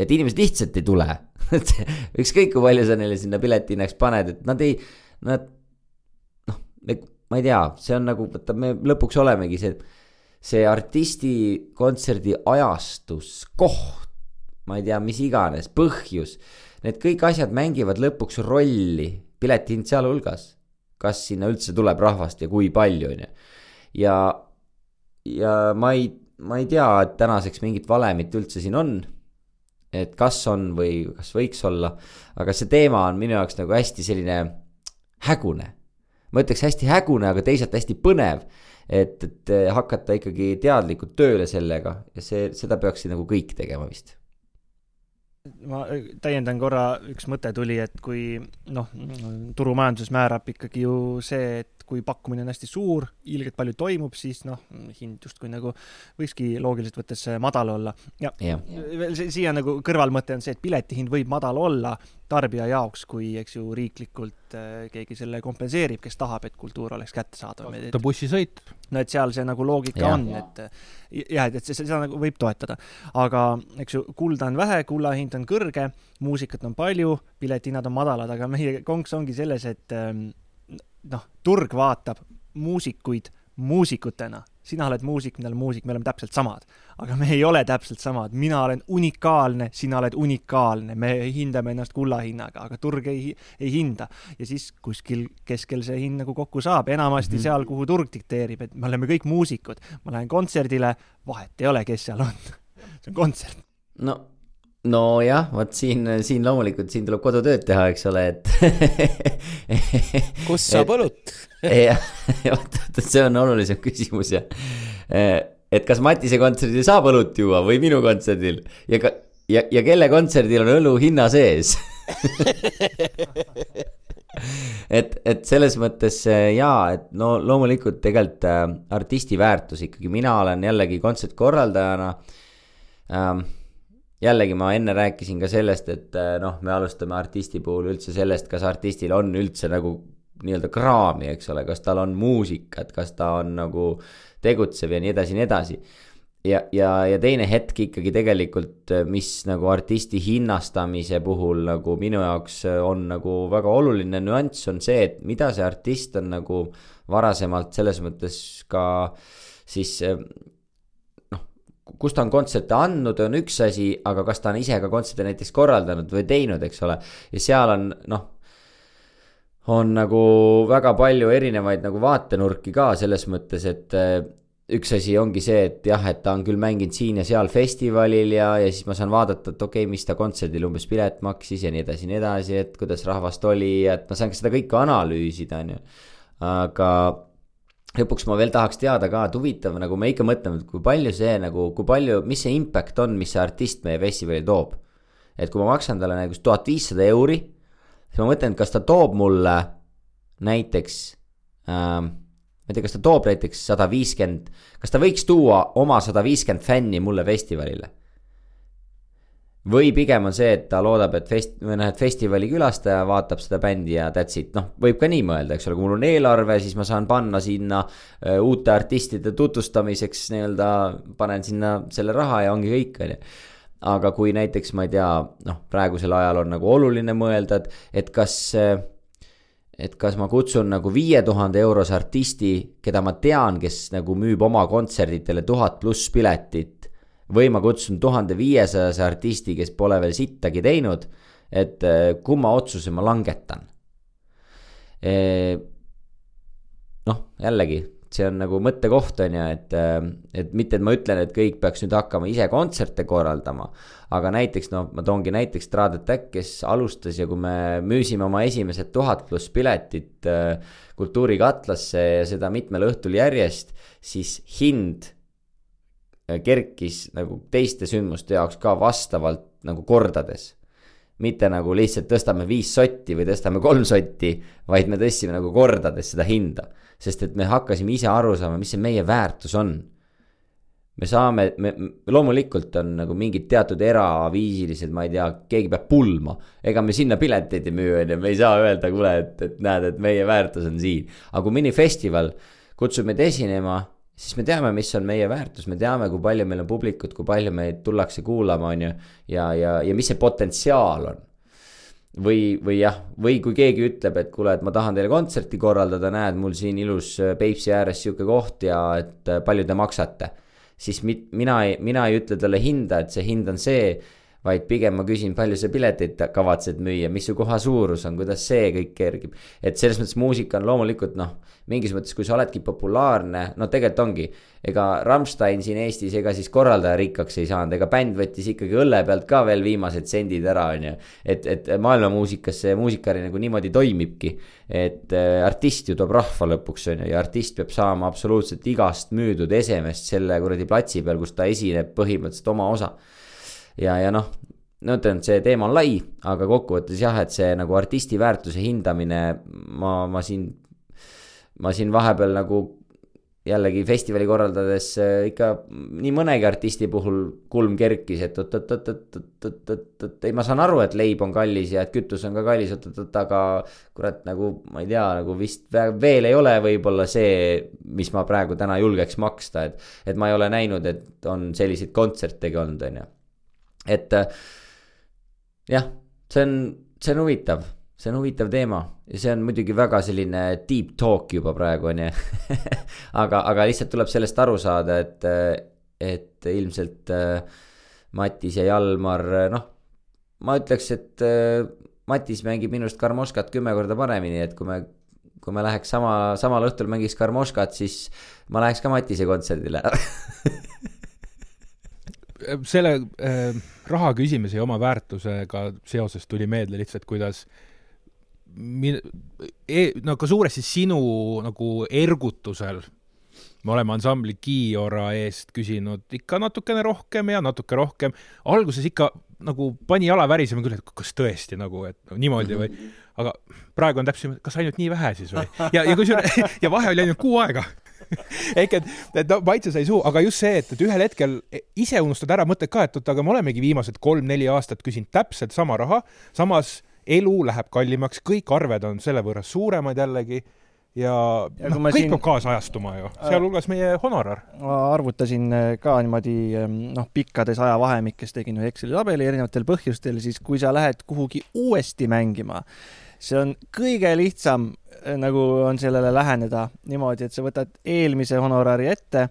et inimesed lihtsalt ei tule et ükskõik kui palju sa neile sinna piletihinnaks paned, et nad ei, nad noh, ma ei tea, see on nagu, vaata, me lõpuks olemegi see, see artisti kontserdi ajastus, koht, ma ei tea, mis iganes, põhjus. Need kõik asjad mängivad lõpuks rolli, piletihind sealhulgas. kas sinna üldse tuleb rahvast ja kui palju, on ju. ja, ja ma ei ma ei tea, et tänaseks mingit valemit üldse siin on. et kas on või kas võiks olla, aga see teema on minu jaoks nagu hästi selline hägune. ma ütleks hästi hägune, aga teisalt hästi põnev. et, et hakata ikkagi teadlikult tööle sellega ja see, seda peaksid nagu kõik tegema vist ma täiendan korra, üks mõte tuli, et kui noh, turumajanduses määrab ikkagi ju see, et kui pakkumine on hästi suur, ilgelt palju toimub, siis noh, hind justkui nagu võikski loogiliselt võttes madal olla. ja yeah. veel siia nagu kõrvalmõte on see, et piletihind võib madal olla tarbija jaoks, kui eks ju riiklikult äh, keegi selle kompenseerib, kes tahab, et kultuur oleks kättesaadav. ta bussisõit. no et seal see nagu loogika ja. on, et jah, et, et seda nagu võib toetada. aga eks ju, kulda on vähe, kulla hind on kõrge, muusikat on palju, piletihinnad on madalad, aga meie konks ongi selles, et ähm, noh, turg vaatab muusikuid muusikutena. sina oled muusik, mina olen muusik, me oleme täpselt samad. aga me ei ole täpselt samad, mina olen unikaalne, sina oled unikaalne, me hindame ennast kullahinnaga, aga turg ei, ei hinda. ja siis kuskil keskel see hind nagu kokku saab, enamasti mm -hmm. seal, kuhu turg dikteerib, et me oleme kõik muusikud. ma lähen kontserdile, vahet ei ole, kes seal on see on kontsert. no nojah, vot siin, siin loomulikult, siin tuleb kodutööd teha, eks ole, et kus saab õlut? jah, vot, vot see on olulisem küsimus ja. et kas Matise kontserdil saab õlut juua või minu kontserdil ja ka, ja, ja kelle kontserdil on õlu hinna sees et, et selles mõttes jaa, et no loomulikult tegelikult äh, artisti väärtus ikkagi, mina olen jällegi kontsertkorraldajana ähm, jällegi ma enne rääkisin ka sellest, et äh, noh, me alustame artisti puhul üldse sellest, kas artistil on üldse nagu nii-öelda kraami, eks ole, kas tal on muusikat, kas ta on nagu tegutsev ja nii edasi nii edasi. ja, ja, ja teine hetk ikkagi tegelikult, mis nagu artisti hinnastamise puhul nagu minu jaoks on nagu väga oluline nüanss, on see, et mida see artist on nagu varasemalt selles mõttes ka siis kus ta on kontserte andnud, on üks asi, aga kas ta on ise ka kontserte näiteks korraldanud või teinud, eks ole. ja seal on noh, on nagu väga palju erinevaid nagu vaatenurki ka selles mõttes, et äh, üks asi ongi see, et jah, et ta on küll mänginud siin ja seal festivalil ja, ja siis ma saan vaadata, et okei okay,, mis ta kontserdil umbes pilet maksis ja nii edasi ja nii edasi, et kuidas rahvast oli, et ma saan seda kõike analüüsida, on ju. aga lõpuks ma veel tahaks teada ka, et huvitav, nagu me ikka mõtleme, et kui palju see nagu, kui palju, mis see impact on, mis see artist meie festivalil toob. et kui ma maksan talle näiteks tuhat viissada euri, siis ma mõtlen, kas ta toob mulle näiteks ähm,, ma ei tea, kas ta toob näiteks sada viiskümmend, kas ta võiks tuua oma sada viiskümmend fänni mulle festivalile? Või pigem on see, et ta loodab, et fest-, või noh, et festivali külastaja vaatab seda bändi ja that's it, noh, võib ka nii mõelda, eks ole, kui mul on eelarve, siis ma saan panna sinna uh, uute artistide tutvustamiseks nii-öelda, panen sinna selle raha ja ongi kõik, on ju aga kui näiteks ma ei tea, noh, praegusel ajal on nagu oluline mõelda, et, et kas et kas ma kutsun nagu viie tuhande eurose artisti, keda ma tean, kes nagu müüb oma kontserditele tuhat pluss piletit või ma kutsun tuhande viiesajase artisti, kes pole veel sittagi teinud, et eh, kumma otsuse ma langetan. Noh, jällegi, see on nagu mõttekoht, on ju, et, eh, et mitte, et ma ütlen, et kõik peaks nüüd hakkama ise kontserte korraldama, aga näiteks noh, ma toongi näiteks Trad Attack, kes alustas ja kui me müüsime oma esimesed tuhat pluss piletit Kultuurikatlasse ja seda mitmel õhtul järjest, siis hind kerkis nagu teiste sündmuste jaoks ka vastavalt nagu kordades. mitte nagu lihtsalt tõstame viis sotti või tõstame kolm sotti, vaid me tõstsime nagu kordades seda hinda. sest et me hakkasime ise aru saama, mis see meie väärtus on. me saame, me loomulikult on nagu mingid teatud eraviisilised, ma ei tea, keegi peab pulma. ega me sinna pileteid ei müü, on ju, me ei saa öelda, kuule, et, et näed, et meie väärtus on siin. aga kui mõni festival kutsub meid esinema siis me teame, mis on meie väärtus, me teame, kui palju meil on publikut, kui palju meid tullakse kuulama, on ju. ja, ja, ja mis see potentsiaal on. või, või jah, või kui keegi ütleb, et kuule, et ma tahan teile kontserti korraldada, näed, mul siin ilus äh, Peipsi ääres sihuke koht ja et äh, palju te maksate. siis mit, mina ei, mina ei ütle talle hinda, et see hind on see vaid pigem ma küsin, palju sa pileteid kavatsed müüa, mis su koha suurus on, kuidas see kõik kergib. et selles mõttes muusika on loomulikult noh, mingis mõttes, kui sa oledki populaarne, no tegelikult ongi. ega Rammstein siin Eestis, ega siis korraldaja rikkaks ei saanud, ega bänd võttis ikkagi õlle pealt ka veel viimased sendid ära, on ju. et, et maailmamuusikas see muusikari nagu niimoodi toimibki. et äh, artist ju toob rahva lõpuks, on ju, ja artist peab saama absoluutselt igast müüdud esemest selle kuradi platsi peal, kus ta esineb põhimõtteliselt oma osa ja, ja noh, no ütlen, et see teema on lai, aga kokkuvõttes jah, et see nagu artisti väärtuse hindamine, ma, ma siin, ma siin vahepeal nagu jällegi festivali korraldades äh, ikka nii mõnegi artisti puhul kulm kerkis, et oot-oot-oot-oot-oot-oot-oot, ei, ma saan aru, et leib on kallis ja et kütus on ka kallis, oot-oot-oot, aga kurat, nagu ma ei tea, nagu vist veel ei ole võib-olla see, mis ma praegu täna julgeks maksta, et, et ma ei ole näinud, et on selliseid kontsertegi olnud, on ju et äh, jah, see on, see on huvitav, see on huvitav teema ja see on muidugi väga selline deep talk juba praegu on ju. Aga, aga lihtsalt tuleb sellest aru saada, et, et ilmselt äh, Matis ja Jalmar, noh, ma ütleks, et äh, Matis mängib minust Karmoškat kümme korda paremini, et kui me kui me läheks sama, samal õhtul mängiks Karmoškat, siis ma läheks ka Matise kontserdile selle äh, raha küsimise ja oma väärtusega seoses tuli meelde lihtsalt, kuidas min- e,, no ka suuresti sinu nagu ergutusel me oleme ansambli Kiiora eest küsinud ikka natukene rohkem ja natuke rohkem. alguses ikka nagu pani jala värisema küll, et kas tõesti nagu, et niimoodi või, aga praegu on täpselt, kas ainult nii vähe siis või? ja, ja kusjuures, ja vahe oli ainult kuu aega ehk et, et no maitse sai suu, aga just see, et, et ühel hetkel ise unustad ära mõtted ka, et oot, aga me olemegi viimased kolm-neli aastat küsinud täpselt sama raha, samas elu läheb kallimaks, kõik arved on selle võrra suuremad jällegi ja, ja noh, kõik siin... peab kaasajastuma ju, sealhulgas meie honorar. ma arvutasin äh, ka niimoodi ähm, noh, pikkades ajavahemikes tegin ühe Exceli tabeli erinevatel põhjustel, siis kui sa lähed kuhugi uuesti mängima, see on kõige lihtsam Äh, nagu on sellele läheneda niimoodi, et sa võtad eelmise honorari ette,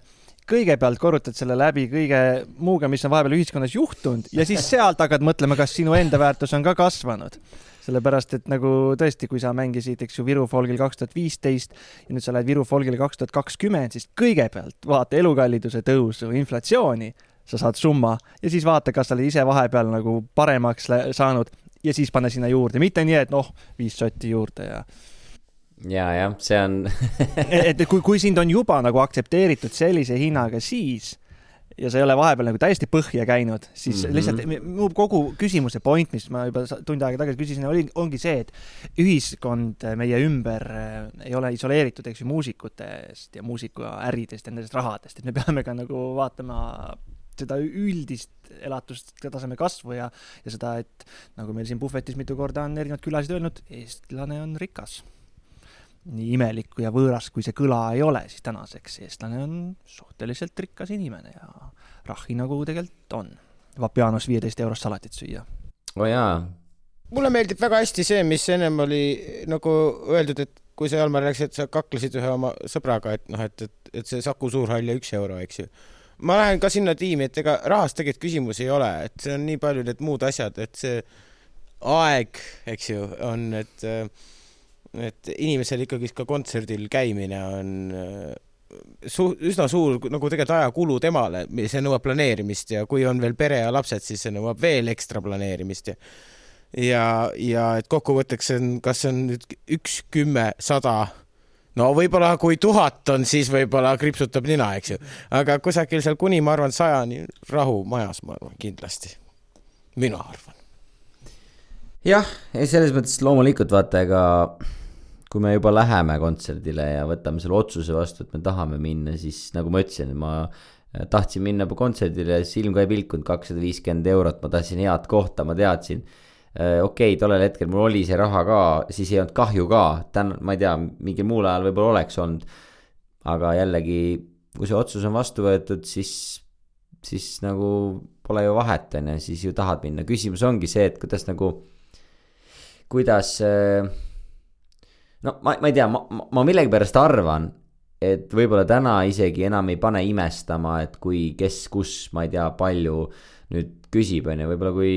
kõigepealt korrutad selle läbi kõige muuga, mis on vahepeal ühiskonnas juhtunud ja siis sealt hakkad mõtlema, kas sinu enda väärtus on ka kasvanud. Sellepärast et nagu tõesti, kui sa mängisid, eks ju, Viru Folgil kaks tuhat viisteist ja nüüd sa lähed Viru Folgile kaks tuhat kakskümmend, siis kõigepealt vaata elukalliduse tõusu, inflatsiooni, sa saad summa ja siis vaata, kas sa oled ise vahepeal nagu paremaks saanud ja siis pane sinna juurde, mitte nii, et noh, viis sotti juurde ja ja, jah, see on et kui, kui sind on juba nagu aktsepteeritud sellise hinnaga, siis ja sa ei ole vahepeal nagu täiesti põhja käinud, siis mm -hmm. lihtsalt mu kogu küsimuse point, mis ma juba tund aega tagasi küsisin, oli, ongi see, et ühiskond meie ümber äh, ei ole isoleeritud, eks ju, muusikutest ja muusikaäridest ja nendest rahadest, et me peame ka nagu vaatama seda üldist elatustaseme kasvu ja, ja seda, et nagu meil siin puhvetis mitu korda on erinevad külalised öelnud, eestlane on rikas. Nii imelik ja võõras, kui see kõla ei ole, siis tänaseks eestlane on suhteliselt rikas inimene ja rahhi nagu tegelikult on. Vapianos viieteist eurost salatit süüa. oo oh jaa. mulle meeldib väga hästi see, mis ennem oli nagu öeldud, et kui sa, Jalmar, rääkisid, et sa kaklesid ühe oma sõbraga, et noh, et, et, et see Saku Suurhall ja üks euro, eks ju ma lähen ka sinna tiimi, et ega rahast tegelikult küsimusi ei ole, et see on nii palju need muud asjad, et see aeg, eks ju, on, et et inimesel ikkagi ka kontserdil käimine on su-, üsna suur nagu tegelikult ajakulu temale, see nõuab planeerimist ja kui on veel pere ja lapsed, siis see nõuab veel ekstra planeerimist ja ja, ja et kokkuvõtteks on, kas see on nüüd üks, kümme, sada no võib-olla kui tuhat on, siis võib-olla kriipsutab nina, eks ju, aga kusagil seal kuni ma arvan sajani rahu majas, ma arvan kindlasti. mina arvan. jah, selles mõttes loomulikult vaata, ega kui me juba läheme kontserdile ja võtame selle otsuse vastu, et me tahame minna, siis nagu ma ütlesin, ma tahtsin minna kontserdile, silm ka ei pilkunud, kakssada viiskümmend eurot, ma tahtsin head kohta, ma teadsin Äh, okei okay,, tollel hetkel mul oli see raha ka, siis ei olnud kahju ka, täna, ma ei tea, mingil muul ajal võib-olla oleks olnud. aga jällegi, kui see otsus on vastu võetud, siis, siis nagu pole ju vahet, on ju, siis ju tahad minna, küsimus ongi see, et kuidas nagu, kuidas. Äh, no ma, ma ei tea, ma, ma millegipärast arvan, et võib-olla täna isegi enam ei pane imestama, et kui, kes, kus, ma ei tea, palju nüüd küsib, on ju, võib-olla kui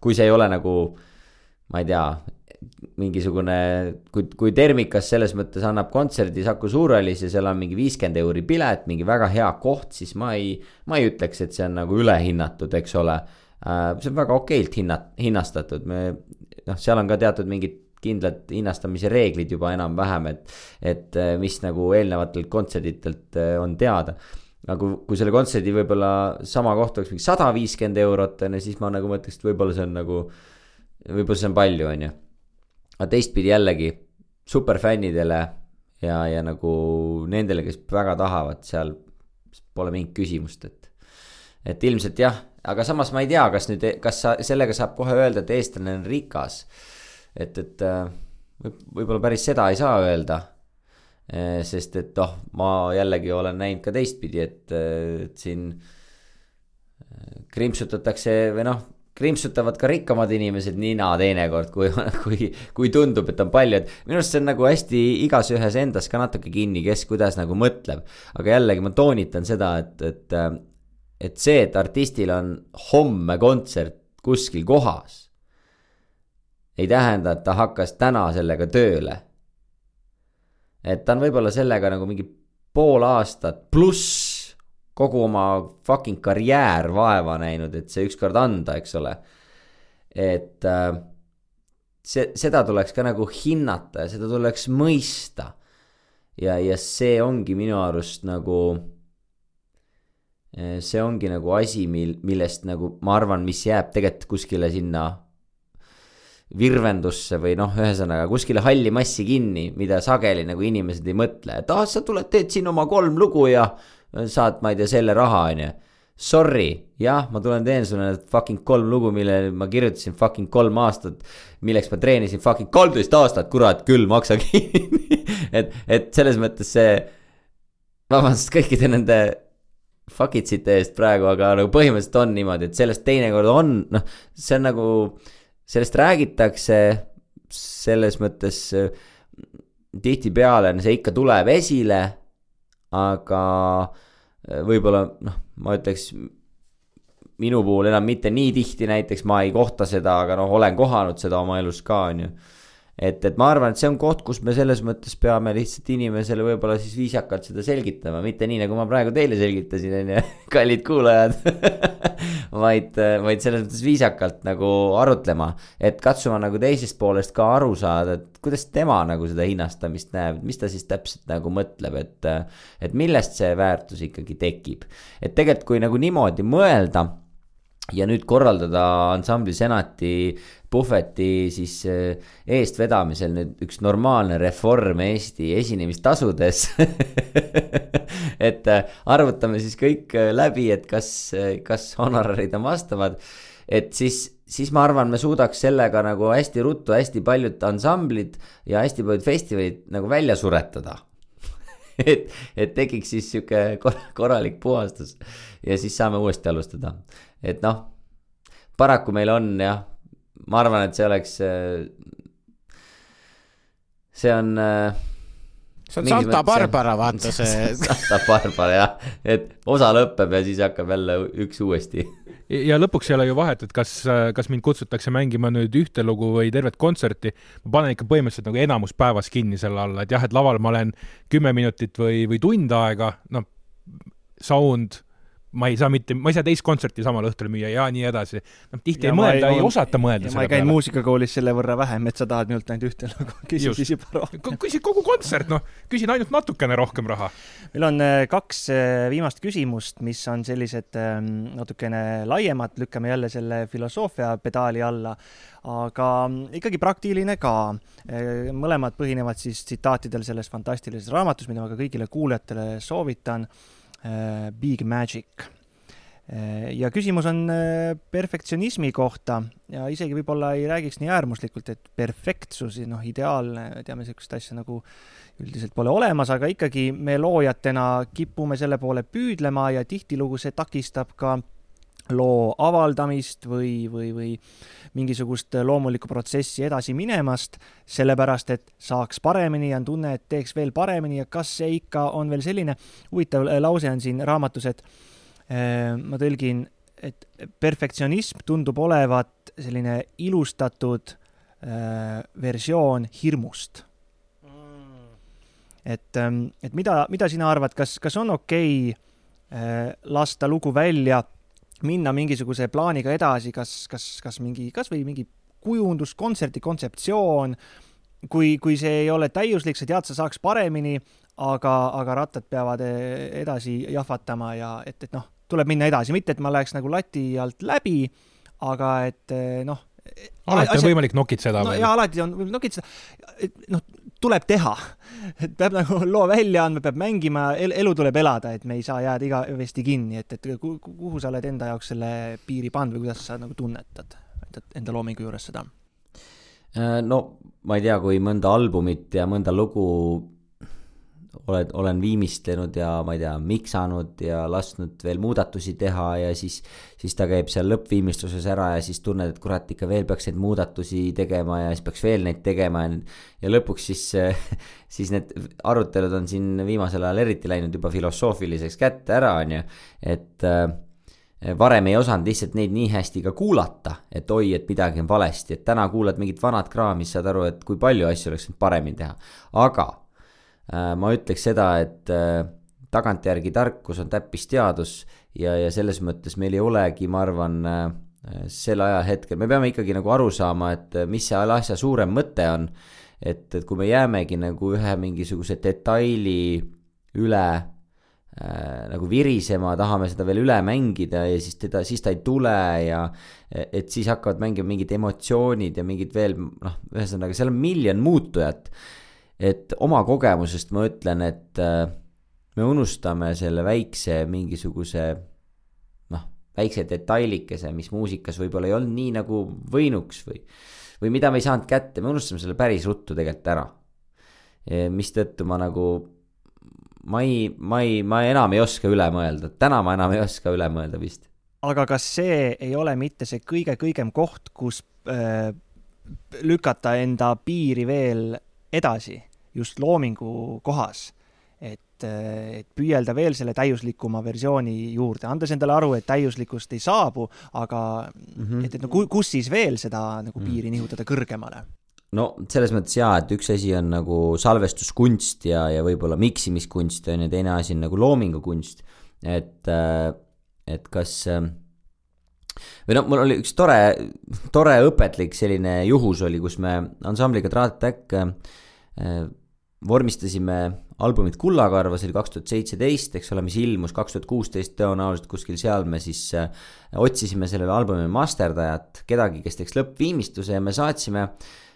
kui see ei ole nagu, ma ei tea, mingisugune, kui, kui Termikas selles mõttes annab kontserdi Saku Suurhallis ja seal on mingi viiskümmend euri pilet, mingi väga hea koht, siis ma ei, ma ei ütleks, et see on nagu ülehinnatud, eks ole. Äh, see on väga okeilt hinnat-, hinnastatud, me noh, seal on ka teatud mingid kindlad hinnastamise reeglid juba enam-vähem, et, et äh, mis nagu eelnevatelt kontserditelt äh, on teada aga kui, kui selle kontserdi võib-olla sama koht oleks mingi sada viiskümmend eurot, on ju, siis ma nagu mõtleks, et võib-olla see on nagu, võib-olla see on palju, on ju. aga teistpidi jällegi superfännidele ja, ja nagu nendele, kes väga tahavad, seal pole mingit küsimust, et, et ilmselt jah, aga samas ma ei tea, kas nüüd, kas sa, sellega saab kohe öelda, et eestlane on rikas. Et, et võib, võib-olla päris seda ei saa öelda Eh, sest et noh, ma jällegi olen näinud ka teistpidi, et, et siin krimpsutatakse või noh, krimpsutavad ka rikkamad inimesed nina teinekord, kui, kui, kui tundub, et on palju, et minu arust see on nagu hästi igas ühes endas ka natuke kinni, kes kuidas nagu mõtleb. aga jällegi ma toonitan seda, et, et, et see, et artistil on homme kontsert kuskil kohas, ei tähenda, et ta hakkas täna sellega tööle et ta on võib-olla sellega nagu mingi pool aastat pluss kogu oma fucking karjäär vaeva näinud, et see ükskord anda, eks ole. et äh, see, seda tuleks ka nagu hinnata ja seda tuleks mõista. ja, ja see ongi minu arust nagu, äh, see ongi nagu asi, mil, millest nagu ma arvan, mis jääb tegelikult kuskile sinna virvendusse või noh, ühesõnaga kuskile halli massi kinni, mida sageli nagu inimesed ei mõtle, et ah, sa tuled, teed siin oma kolm lugu ja saad, ma ei tea, selle raha, on ju. Sorry, jah, ma tulen teen sulle need fucking kolm lugu, mille ma kirjutasin fucking kolm aastat. milleks ma treenisin fucking kolmteist aastat, kurat küll, maksa kinni et, et selles mõttes see, vabandust kõikide nende fuck itsite eest praegu, aga nagu põhimõtteliselt on niimoodi, et sellest teinekord on, noh, see on nagu sellest räägitakse selles mõttes tihtipeale see ikka tuleb esile, aga äh, võib-olla noh, ma ütleks minu puhul enam mitte nii tihti, näiteks ma ei kohta seda, aga noh, olen kohanud seda oma elus ka, on ju et, et ma arvan, et see on koht, kus me selles mõttes peame lihtsalt inimesele võib-olla siis viisakalt seda selgitama, mitte nii, nagu ma praegu teile selgitasin, on ju, kallid kuulajad. Vaid, vaid selles mõttes viisakalt nagu arutlema, et katsuma nagu teisest poolest ka aru saada, et kuidas tema nagu seda hinnastamist näeb, mis ta siis täpselt nagu mõtleb, et, et millest see väärtus ikkagi tekib. et tegelikult, kui nagu niimoodi mõelda ja nüüd korraldada ansambli Senati puhveti siis äh, eestvedamisel nüüd üks normaalne reform Eesti esinemistasudes et äh, arvutame siis kõik äh, läbi, et kas, kas honorarid on vastavad, et siis, siis ma arvan, me suudaks sellega nagu hästi ruttu hästi paljud ansamblid ja hästi paljud festivalid nagu välja suretada. Et, et tekiks siis sihuke korralik puhastus ja siis saame uuesti alustada. Et noh, paraku meil on jah, ma arvan, et see oleks, see on äh, see on Santa Barbara, vaata see. Santa Barbara jah, et osa lõpeb ja siis hakkab jälle üks uuesti. ja lõpuks ei ole ju vahet, et kas, kas mind kutsutakse mängima nüüd ühte lugu või tervet kontserti. ma panen ikka põhimõtteliselt nagu enamus päevas kinni selle alla, et jah, et laval ma olen kümme minutit või, või tund aega, noh, sound ma ei saa mitte, ma ei saa teist kontserti samal õhtul müüa ja nii edasi. noh, tihti ja ei mõelda, ei osata mõelda ma käin muusikakoolis selle võrra vähem, et sa tahad minult ainult ühte lugu, küsi juba rohkem. küsi kogu kontsert, noh, küsin ainult natukene rohkem raha. meil on äh, kaks äh, viimast küsimust, mis on sellised ähm, natukene laiemad, lükkame jälle selle filosoofia pedaali alla, aga mm, ikkagi praktiline ka. Äh, mõlemad põhinevad siis tsitaatidel selles fantastilises raamatus, mida ma ka kõigile kuulajatele soovitan Big Magic. Äh, ja küsimus on äh, perfektsionismi kohta ja isegi võib-olla ei räägiks nii äärmuslikult, et perfektsus, noh, ideaalne, teame niisugust asja nagu üldiselt pole olemas, aga ikkagi me loojatena kipume selle poole püüdlema ja tihtilugu see takistab ka loo avaldamist või, või, või mingisugust loomulikku protsessi edasi minemast, sellepärast et saaks paremini ja on tunne, et teeks veel paremini ja kas see ikka on veel selline, huvitav lause on siin raamatus, et äh, ma tõlgin, et perfektsionism tundub olevat selline ilustatud äh, versioon hirmust. Et, et mida, mida sina arvad, kas, kas on okei okay, äh, lasta lugu välja minna mingisuguse plaaniga edasi, kas, kas, kas mingi, kasvõi mingi kujundus, kontserdi kontseptsioon, kui, kui see ei ole täiuslik, sa tead, sa saaks paremini, aga, aga rattad peavad eh, edasi jahvatama ja et, et noh, tuleb minna edasi, mitte et ma läheks nagu lati alt läbi, aga et eh, noh. alati on võimalik nokitseda no, jaa, alati on võimalik nokitseda. noh, tuleb teha, et peab nagu loo välja andma, peab mängima el, elu tuleb elada, et me ei saa jääda igavesti kinni, et, et kuhu sa oled enda jaoks selle piiri pannud või kuidas sa nagu tunnetad enda loomingu juures seda? Äh, no ma ei tea, kui mõnda albumit ja mõnda lugu oled, olen viimistlenud ja ma ei tea, miksanud ja lasknud veel muudatusi teha ja siis, siis ta käib seal lõppviimistluses ära ja siis tunned, et kurat, ikka veel peaks neid muudatusi tegema ja siis peaks veel neid tegema ja, ja lõpuks siis, siis need arutelud on siin viimasel ajal eriti läinud juba filosoofiliseks kätte ära, on ju, et äh, varem ei osanud lihtsalt neid nii hästi ka kuulata, et oi, et midagi on valesti, et täna kuulad mingit vanat kraami, siis saad aru, et kui palju asju oleks võinud paremini teha. aga ma ütleks seda, et äh, tagantjärgi tarkus on täppisteadus ja, ja selles mõttes meil ei olegi, ma arvan, äh, sel ajahetkel, me peame ikkagi nagu aru saama, et mis selle asja suurem mõte on. et, et kui me jäämegi nagu ühe mingisuguse detaili üle äh, nagu virisema, tahame seda veel üle mängida ja siis teda, siis ta ei tule ja et siis hakkavad mängima mingid emotsioonid ja mingid veel noh, ühesõnaga seal on miljon muutujat et oma kogemusest ma ütlen, et äh, me unustame selle väikse mingisuguse noh, väikse detailikese, mis muusikas võib-olla ei olnud nii nagu võinuks või, või mida me ei saanud kätte, me unustame selle päris ruttu tegelikult ära. mistõttu ma nagu, ma ei, ma ei, ma enam ei oska üle mõelda, täna ma enam ei oska üle mõelda vist. aga kas see ei ole mitte see kõige-kõigem koht, kus äh, lükata enda piiri veel edasi? Just loomingu kohas. et, et püüelda veel selle täiuslikuma versiooni juurde, andes endale aru, et täiuslikkust ei saabu, aga mm -hmm. et, et no kus siis veel seda nagu mhm. piiri nihutada kõrgemale? no selles mõttes jaa, et üks asi on nagu salvestuskunst ja, ja võib-olla miksimiskunst on ju, teine asi on nagu loomingukunst. et, et kas või noh, mul oli üks tore, tore õpetlik selline juhus oli, kus me ansambliga Traat Täkk vormistasime albumit Kullakarva, see oli kaks tuhat seitseteist, eks ole, mis ilmus kaks tuhat kuusteist tõenäoliselt kuskil seal me siis äh, otsisime sellele albumile masterdajat, kedagi, kes teeks lõppviimistluse ja me saatsime,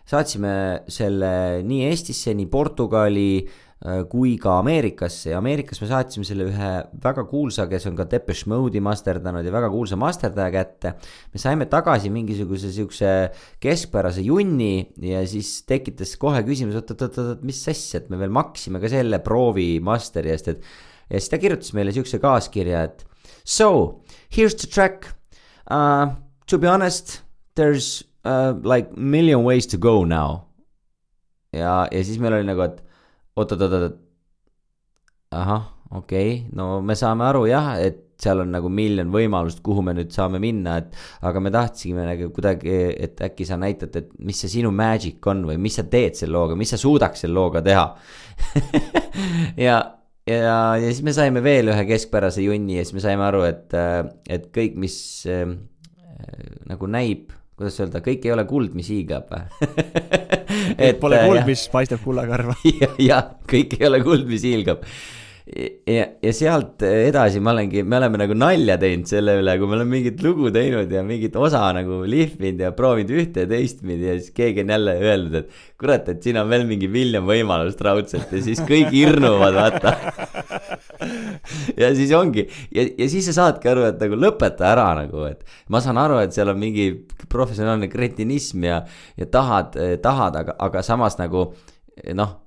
saatsime selle nii Eestisse, nii Portugali kui ka Ameerikasse ja Ameerikas me saatsime selle ühe väga kuulsa, kes on ka Depeche Mode'i masterdanud ja väga kuulsa masterdaja kätte. me saime tagasi mingisuguse siukse keskpärase junni ja siis tekitas kohe küsimus, oot, oot, oot, oot, mis asja, et me veel maksime ka selle proovi masteri eest, et. ja siis ta kirjutas meile siukse kaaskirja, et so here's the track uh,. To be honest, there's uh, like million ways to go now. ja, ja siis meil oli nagu, et oot-oot-oot-oot. ahah, okei okay., no me saame aru jah, et seal on nagu miljon võimalust, kuhu me nüüd saame minna, et aga me tahtsime nagu kuidagi, et äkki sa näitad, et mis see sinu magic on või mis sa teed selle looga, mis sa suudaks selle looga teha ja, ja, ja siis me saime veel ühe keskpärase junni ja siis me saime aru, et, et kõik, mis äh, nagu näib kuidas öelda, kõik ei ole kuld, mis hiigab. Et pole äh, kuld, mis paistab kullakarva. Jah ja,, kõik ei ole kuld, mis hiilgab. ja, ja sealt edasi ma olengi, me oleme nagu nalja teinud selle üle, kui me oleme mingit lugu teinud ja mingit osa nagu lihvinud ja proovinud ühte ja teistpidi ja siis keegi on jälle öelnud, et kurat, et siin on veel mingi miljon võimalust raudselt ja siis kõik hirnuvad, vaata ja siis ongi. Ja, ja siis sa saadki aru, et nagu lõpeta ära nagu, et ma saan aru, et seal on mingi professionaalne kretinism ja, ja tahad, tahad, aga, aga samas nagu noh,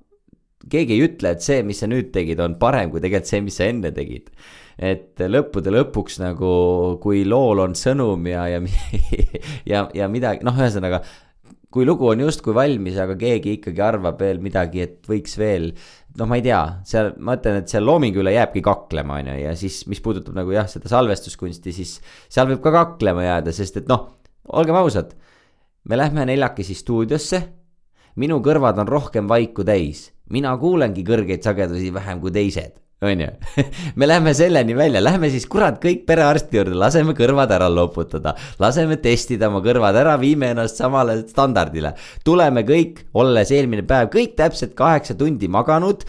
keegi ei ütle, et see, mis sa nüüd tegid, on parem kui tegelikult see, mis sa enne tegid. Et lõppude lõpuks nagu, kui lool on sõnum ja, ja ja, ja midagi, noh, ühesõnaga kui lugu on justkui valmis, aga keegi ikkagi arvab veel midagi, et võiks veel noh, ma ei tea, seal, ma ütlen, et seal Loomingu üle jääbki kaklema, on ju, ja siis, mis puudutab nagu jah, seda salvestuskunsti, siis seal võib ka kaklema jääda, sest et noh, olgem ausad, me lähme neljakesi stuudiosse, minu kõrvad on rohkem vaiku täis, mina kuulengi kõrgeid sagedusi vähem kui teised on ju, me läheme selleni välja, lähme siis kurat kõik perearsti juurde, laseme kõrvad ära loputada, laseme testida oma kõrvad ära, viime ennast samale standardile. tuleme kõik, olles eelmine päev kõik täpselt kaheksa tundi maganud,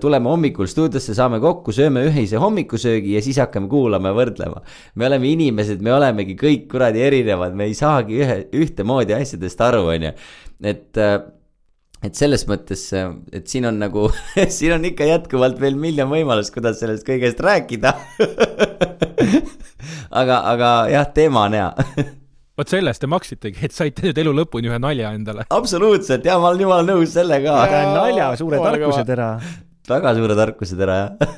tuleme hommikul stuudiosse, saame kokku, sööme ühise hommikusöögi ja siis hakkame kuulama ja võrdlema. me oleme inimesed, me olemegi kõik kuradi erinevad, me ei saagi ühe, ühtemoodi asjadest aru, on ju, et et selles mõttes, et siin on nagu siin on ikka jätkuvalt veel miljon võimalust, kuidas sellest kõigest rääkida aga, aga jah, teema on hea vot sellest te maksitegi, et saite nüüd elu lõpuni ühe nalja endale. absoluutselt ja ma olen jumala nõus sellega. aga nalja suure tarkusetera. väga suure tarkusetera, jah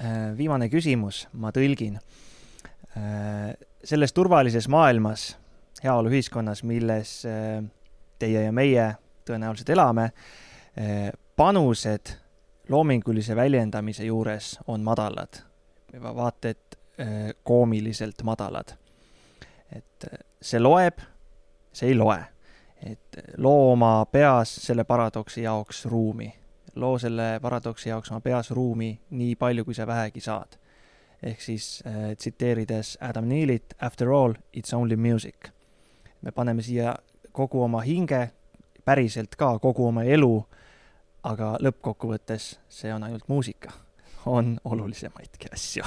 äh, viimane küsimus, ma tõlgin. Äh, selles turvalises maailmas, heaoluühiskonnas, milles äh, teie ja meie tõenäoliselt elame, eh, panused loomingulise väljendamise juures on madalad, vaata et eh, koomiliselt madalad. et eh, see loeb, see ei loe. et loo oma peas selle paradoksi jaoks ruumi, loo selle paradoksi jaoks oma peas ruumi nii palju, kui sa vähegi saad. ehk siis tsiteerides Adam Neelit, after all, it's only music. me paneme siia kogu oma hinge, päriselt ka kogu oma elu, aga lõppkokkuvõttes see on ainult muusika. on olulisemaidki asju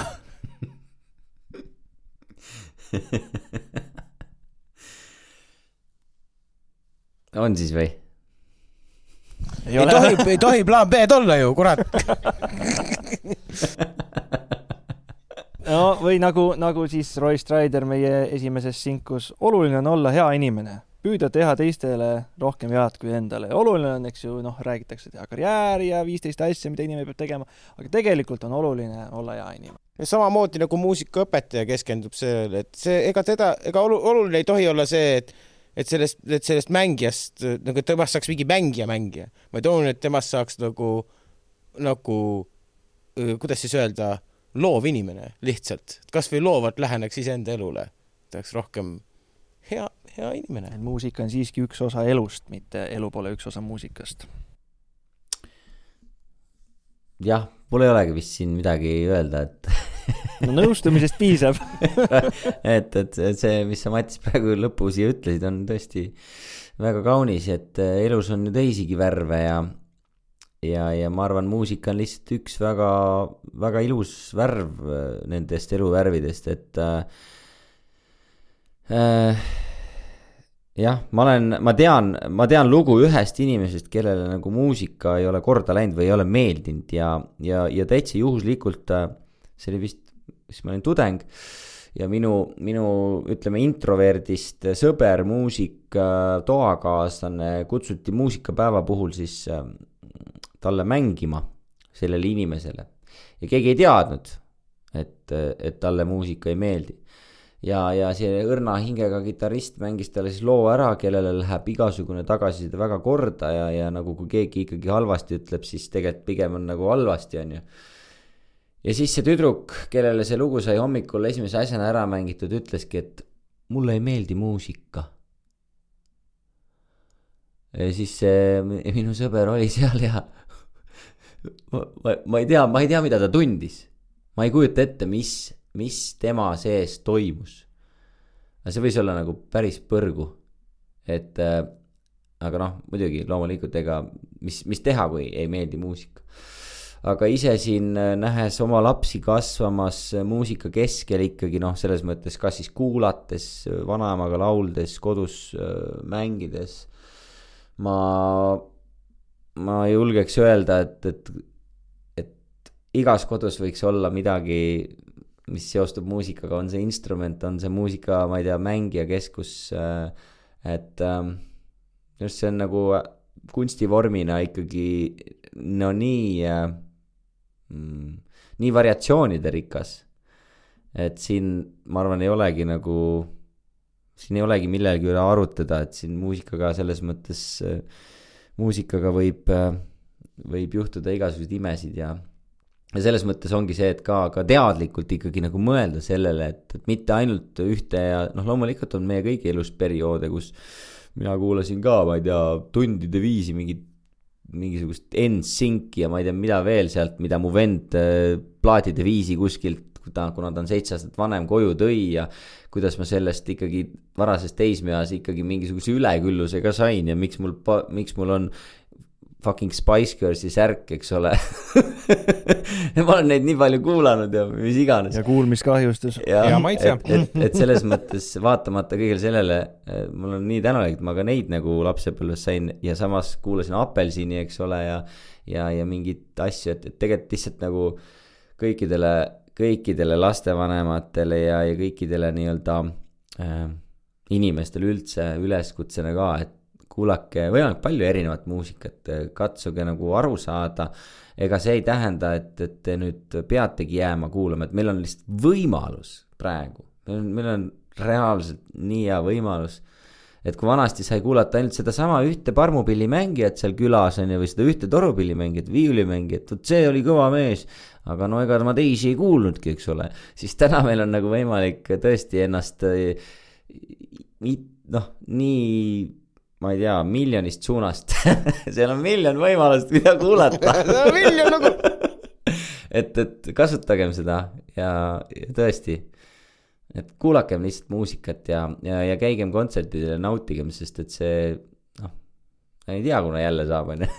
on siis või? ei, ei tohi, ei tohi plaan B-d olla ju, kurat no või nagu, nagu siis Roy Strider meie esimeses sinkus, oluline on olla hea inimene püüda teha teistele rohkem head kui endale. oluline on, eks ju, noh, räägitakse teha karjääri ja viisteist asja, mida inimene peab tegema, aga tegelikult on oluline olla hea inimene. samamoodi nagu muusikaõpetaja keskendub sellele, et see, ega teda, ega olu, oluline ei tohi olla see, et et sellest, et sellest mängijast, nagu temast saaks mingi mängija mängija, vaid oluline, et temast saaks nagu, nagu kuidas siis öelda, loov inimene lihtsalt, kasvõi loovalt läheneks iseenda elule, tahaks rohkem hea, hea inimene. muusika on siiski üks osa elust, mitte elu pole üks osa muusikast. jah, mul ei olegi vist siin midagi öelda, et no nõustumisest piisab et, et see, mis sa, Mats, praegu lõppu siia ütlesid, on tõesti väga kaunis, et elus on ju teisigi värve ja ja, ja ma arvan, muusika on lihtsalt üks väga, väga ilus värv äh, nendest eluvärvidest, et äh, jah, ma olen, ma tean, ma tean lugu ühest inimesest, kellele nagu muusika ei ole korda läinud või ei ole meeldinud ja, ja, ja täitsa juhuslikult, äh, see oli vist, siis ma olin tudeng ja minu, minu ütleme introverdist sõber, muusik, toakaaslane kutsuti muusikapäeva puhul siis talle mängima, sellele inimesele. ja keegi ei teadnud, et, et talle muusika ei meeldi. Ja, ja see õrna hingega kitarrist mängis talle siis loo ära, kellele läheb igasugune tagasiside väga korda ja, ja nagu kui keegi ikkagi halvasti ütleb, siis tegelikult pigem on nagu halvasti, on ju ja siis see tüdruk, kellele see lugu sai hommikul esimese asjana ära mängitud, ütleski, et mulle ei meeldi muusika ja siis see minu sõber oli seal ja ma, ma, ma ei tea, ma ei tea, mida ta tundis. ma ei kujuta ette, mis, mis tema sees toimus. aga see võis olla nagu päris põrgu. et äh, aga noh, muidugi loomulikult ega mis, mis teha, kui ei meeldi muusika. aga ise siin äh, nähes oma lapsi kasvamas äh, muusika keskel ikkagi noh, selles mõttes kas siis kuulates, äh, vanaemaga lauldes, kodus mängides. ma ma julgeks öelda, et, et, et igas kodus võiks olla midagi, mis seostub muusikaga, on see instrument, on see muusika, ma ei tea, mängijakeskus. Äh, et ähm, just see on nagu kunstivormina ikkagi no nii äh,, mm, nii variatsioonide rikas. et siin, ma arvan, ei olegi nagu, siin ei olegi millegi üle arutada, et siin muusikaga selles mõttes äh, muusikaga võib, äh, võib juhtuda igasuguseid imesid ja, ja selles mõttes ongi see, et ka, ka teadlikult ikkagi nagu mõelda sellele, et, et mitte ainult ühte ja noh, loomulikult on meie kõigi elus perioode, kus mina kuulasin ka, ma ei tea, tundide viisi mingit mingisugust NSYNC-i ja ma ei tea, mida veel sealt, mida mu vend äh, plaatide viisi kuskilt ta, kuna ta on seitse aastat vanem, koju tõi ja kuidas ma sellest ikkagi varases teismeeas ikkagi mingisuguse ülekülluse ka sain ja miks mul, miks mul on fucking Spice Girlsi särk, eks ole ma olen neid nii palju kuulanud ja mis iganes. ja kuulmiskahjustus. ja, ja maitse. et, et, et selles mõttes vaatamata kõigele sellele, mul on nii tänulik, et ma ka neid nagu lapsepõlves sain ja samas kuulasin Apelsini, eks ole, ja ja, ja mingeid asju, et, et tegelikult lihtsalt nagu kõikidele kõikidele lastevanematele ja, ja kõikidele nii-öelda äh, inimestele üldse üleskutsena ka, et kuulake võimalikult palju erinevat muusikat, katsuge nagu aru saada. ega see ei tähenda, et, et te nüüd peategi jääma kuulama, et meil on lihtsalt võimalus praegu, meil on, reaalselt nii hea võimalus et kui vanasti sai kuulata ainult sedasama ühte parmupillimängijat seal külas on ju, või seda ühte torupillimängijat, viiulimängijat, vot see oli kõva mees. aga no ega ma teisi ei kuulnudki, eks ole, siis täna meil on nagu võimalik tõesti ennast noh, nii ma ei tea, miljonist suunast seal on miljon võimalust, mida kuulata miljon nagu et, et kasutagem seda ja, ja tõesti et kuulakem lihtsalt muusikat ja, ja, ja käigem kontsertidel ja nautigem, sest et see noh, ei tea, kuna jälle saab, on ju.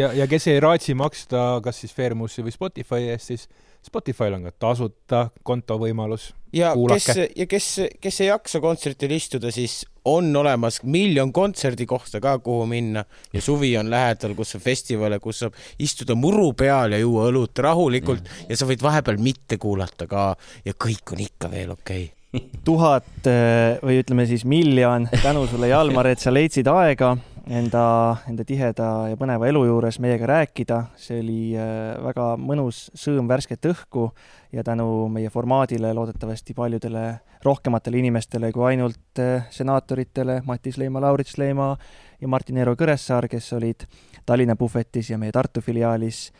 ja, ja kes ei raatsi maksta kas siis Fairmussi või Spotify eest, siis Spotify'l on ka tasuta konto võimalus. Ja Kuulake. kes, ja kes, kes ei jaksa kontserdil istuda, siis on olemas miljon kontserdikohta ka, kuhu minna. Ja suvi on lähedal, kus on festivale, kus saab istuda muru peal ja juua õlut rahulikult. Ja, ja sa võid vahepeal mitte kuulata ka. Ja kõik on ikka veel okei. Okay. tuhat eh, või ütleme siis miljon tänu sulle, Jalmar, et sa leidsid aega enda, enda tiheda ja põneva elu juures meiega rääkida. see oli äh, väga mõnus sõõm värsket õhku ja tänu meie formaadile loodetavasti paljudele rohkematele inimestele kui ainult äh, senaatoritele Matis Leima, Laurits Leima ja Martin Eero Kõressaar, kes olid Tallinna puhvetis ja meie Tartu filiaalis,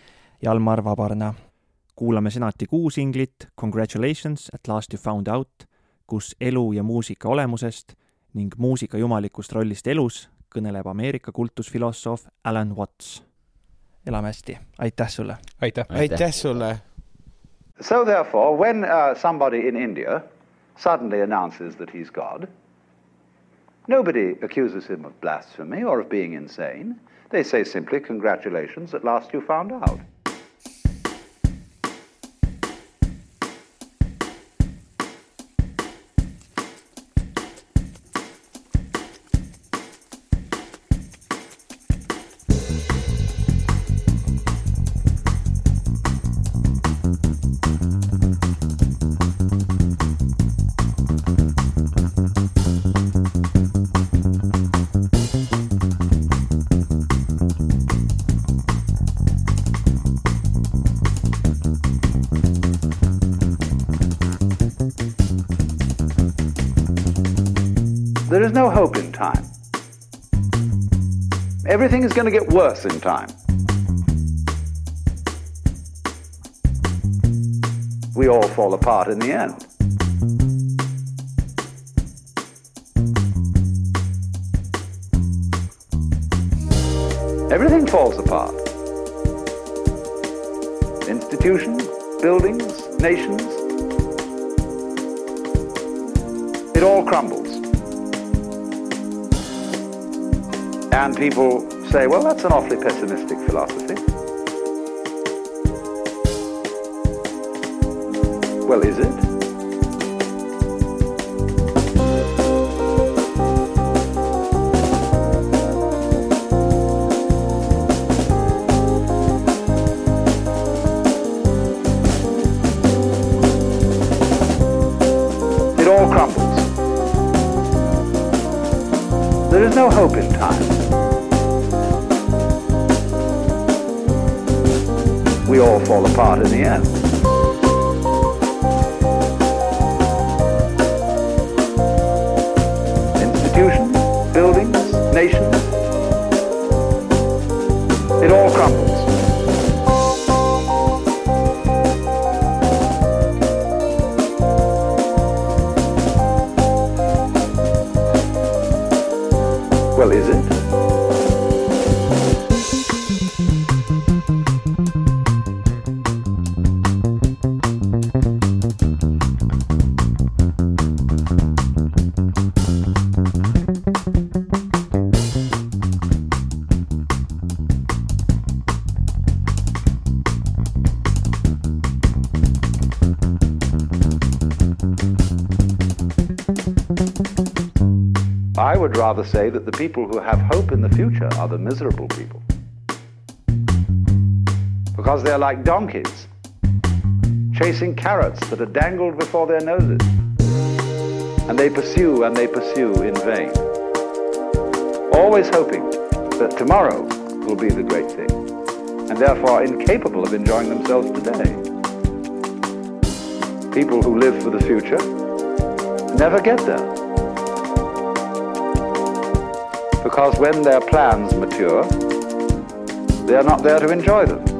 Jalmar Vabarna. kuulame senati kuusinglit Congratulations at last you found out, kus elu ja muusika olemusest ning muusika jumalikust rollist elus kõneleb Ameerika kultusfilosoof Alan Watts. elame hästi, aitäh sulle! aitäh! aitäh sulle! So therefore, when uh, somebody in India suddenly announces that he's God, nobody accuses him of blasphemy or of being insane. They say simply, Congratulations, at last you found out. Hope in time. Everything is going to get worse in time. We all fall apart in the end. Everything falls apart. Institutions, buildings, nations. It all crumbles. And people say, well, that's an awfully pessimistic philosophy. Well, is it? I would rather say that the people who have hope in the future are the miserable people. Because they're like donkeys, chasing carrots that are dangled before their noses. And they pursue and they pursue in vain. Always hoping that tomorrow will be the great thing, and therefore incapable of enjoying themselves today. People who live for the future never get there. Because when their plans mature, they are not there to enjoy them.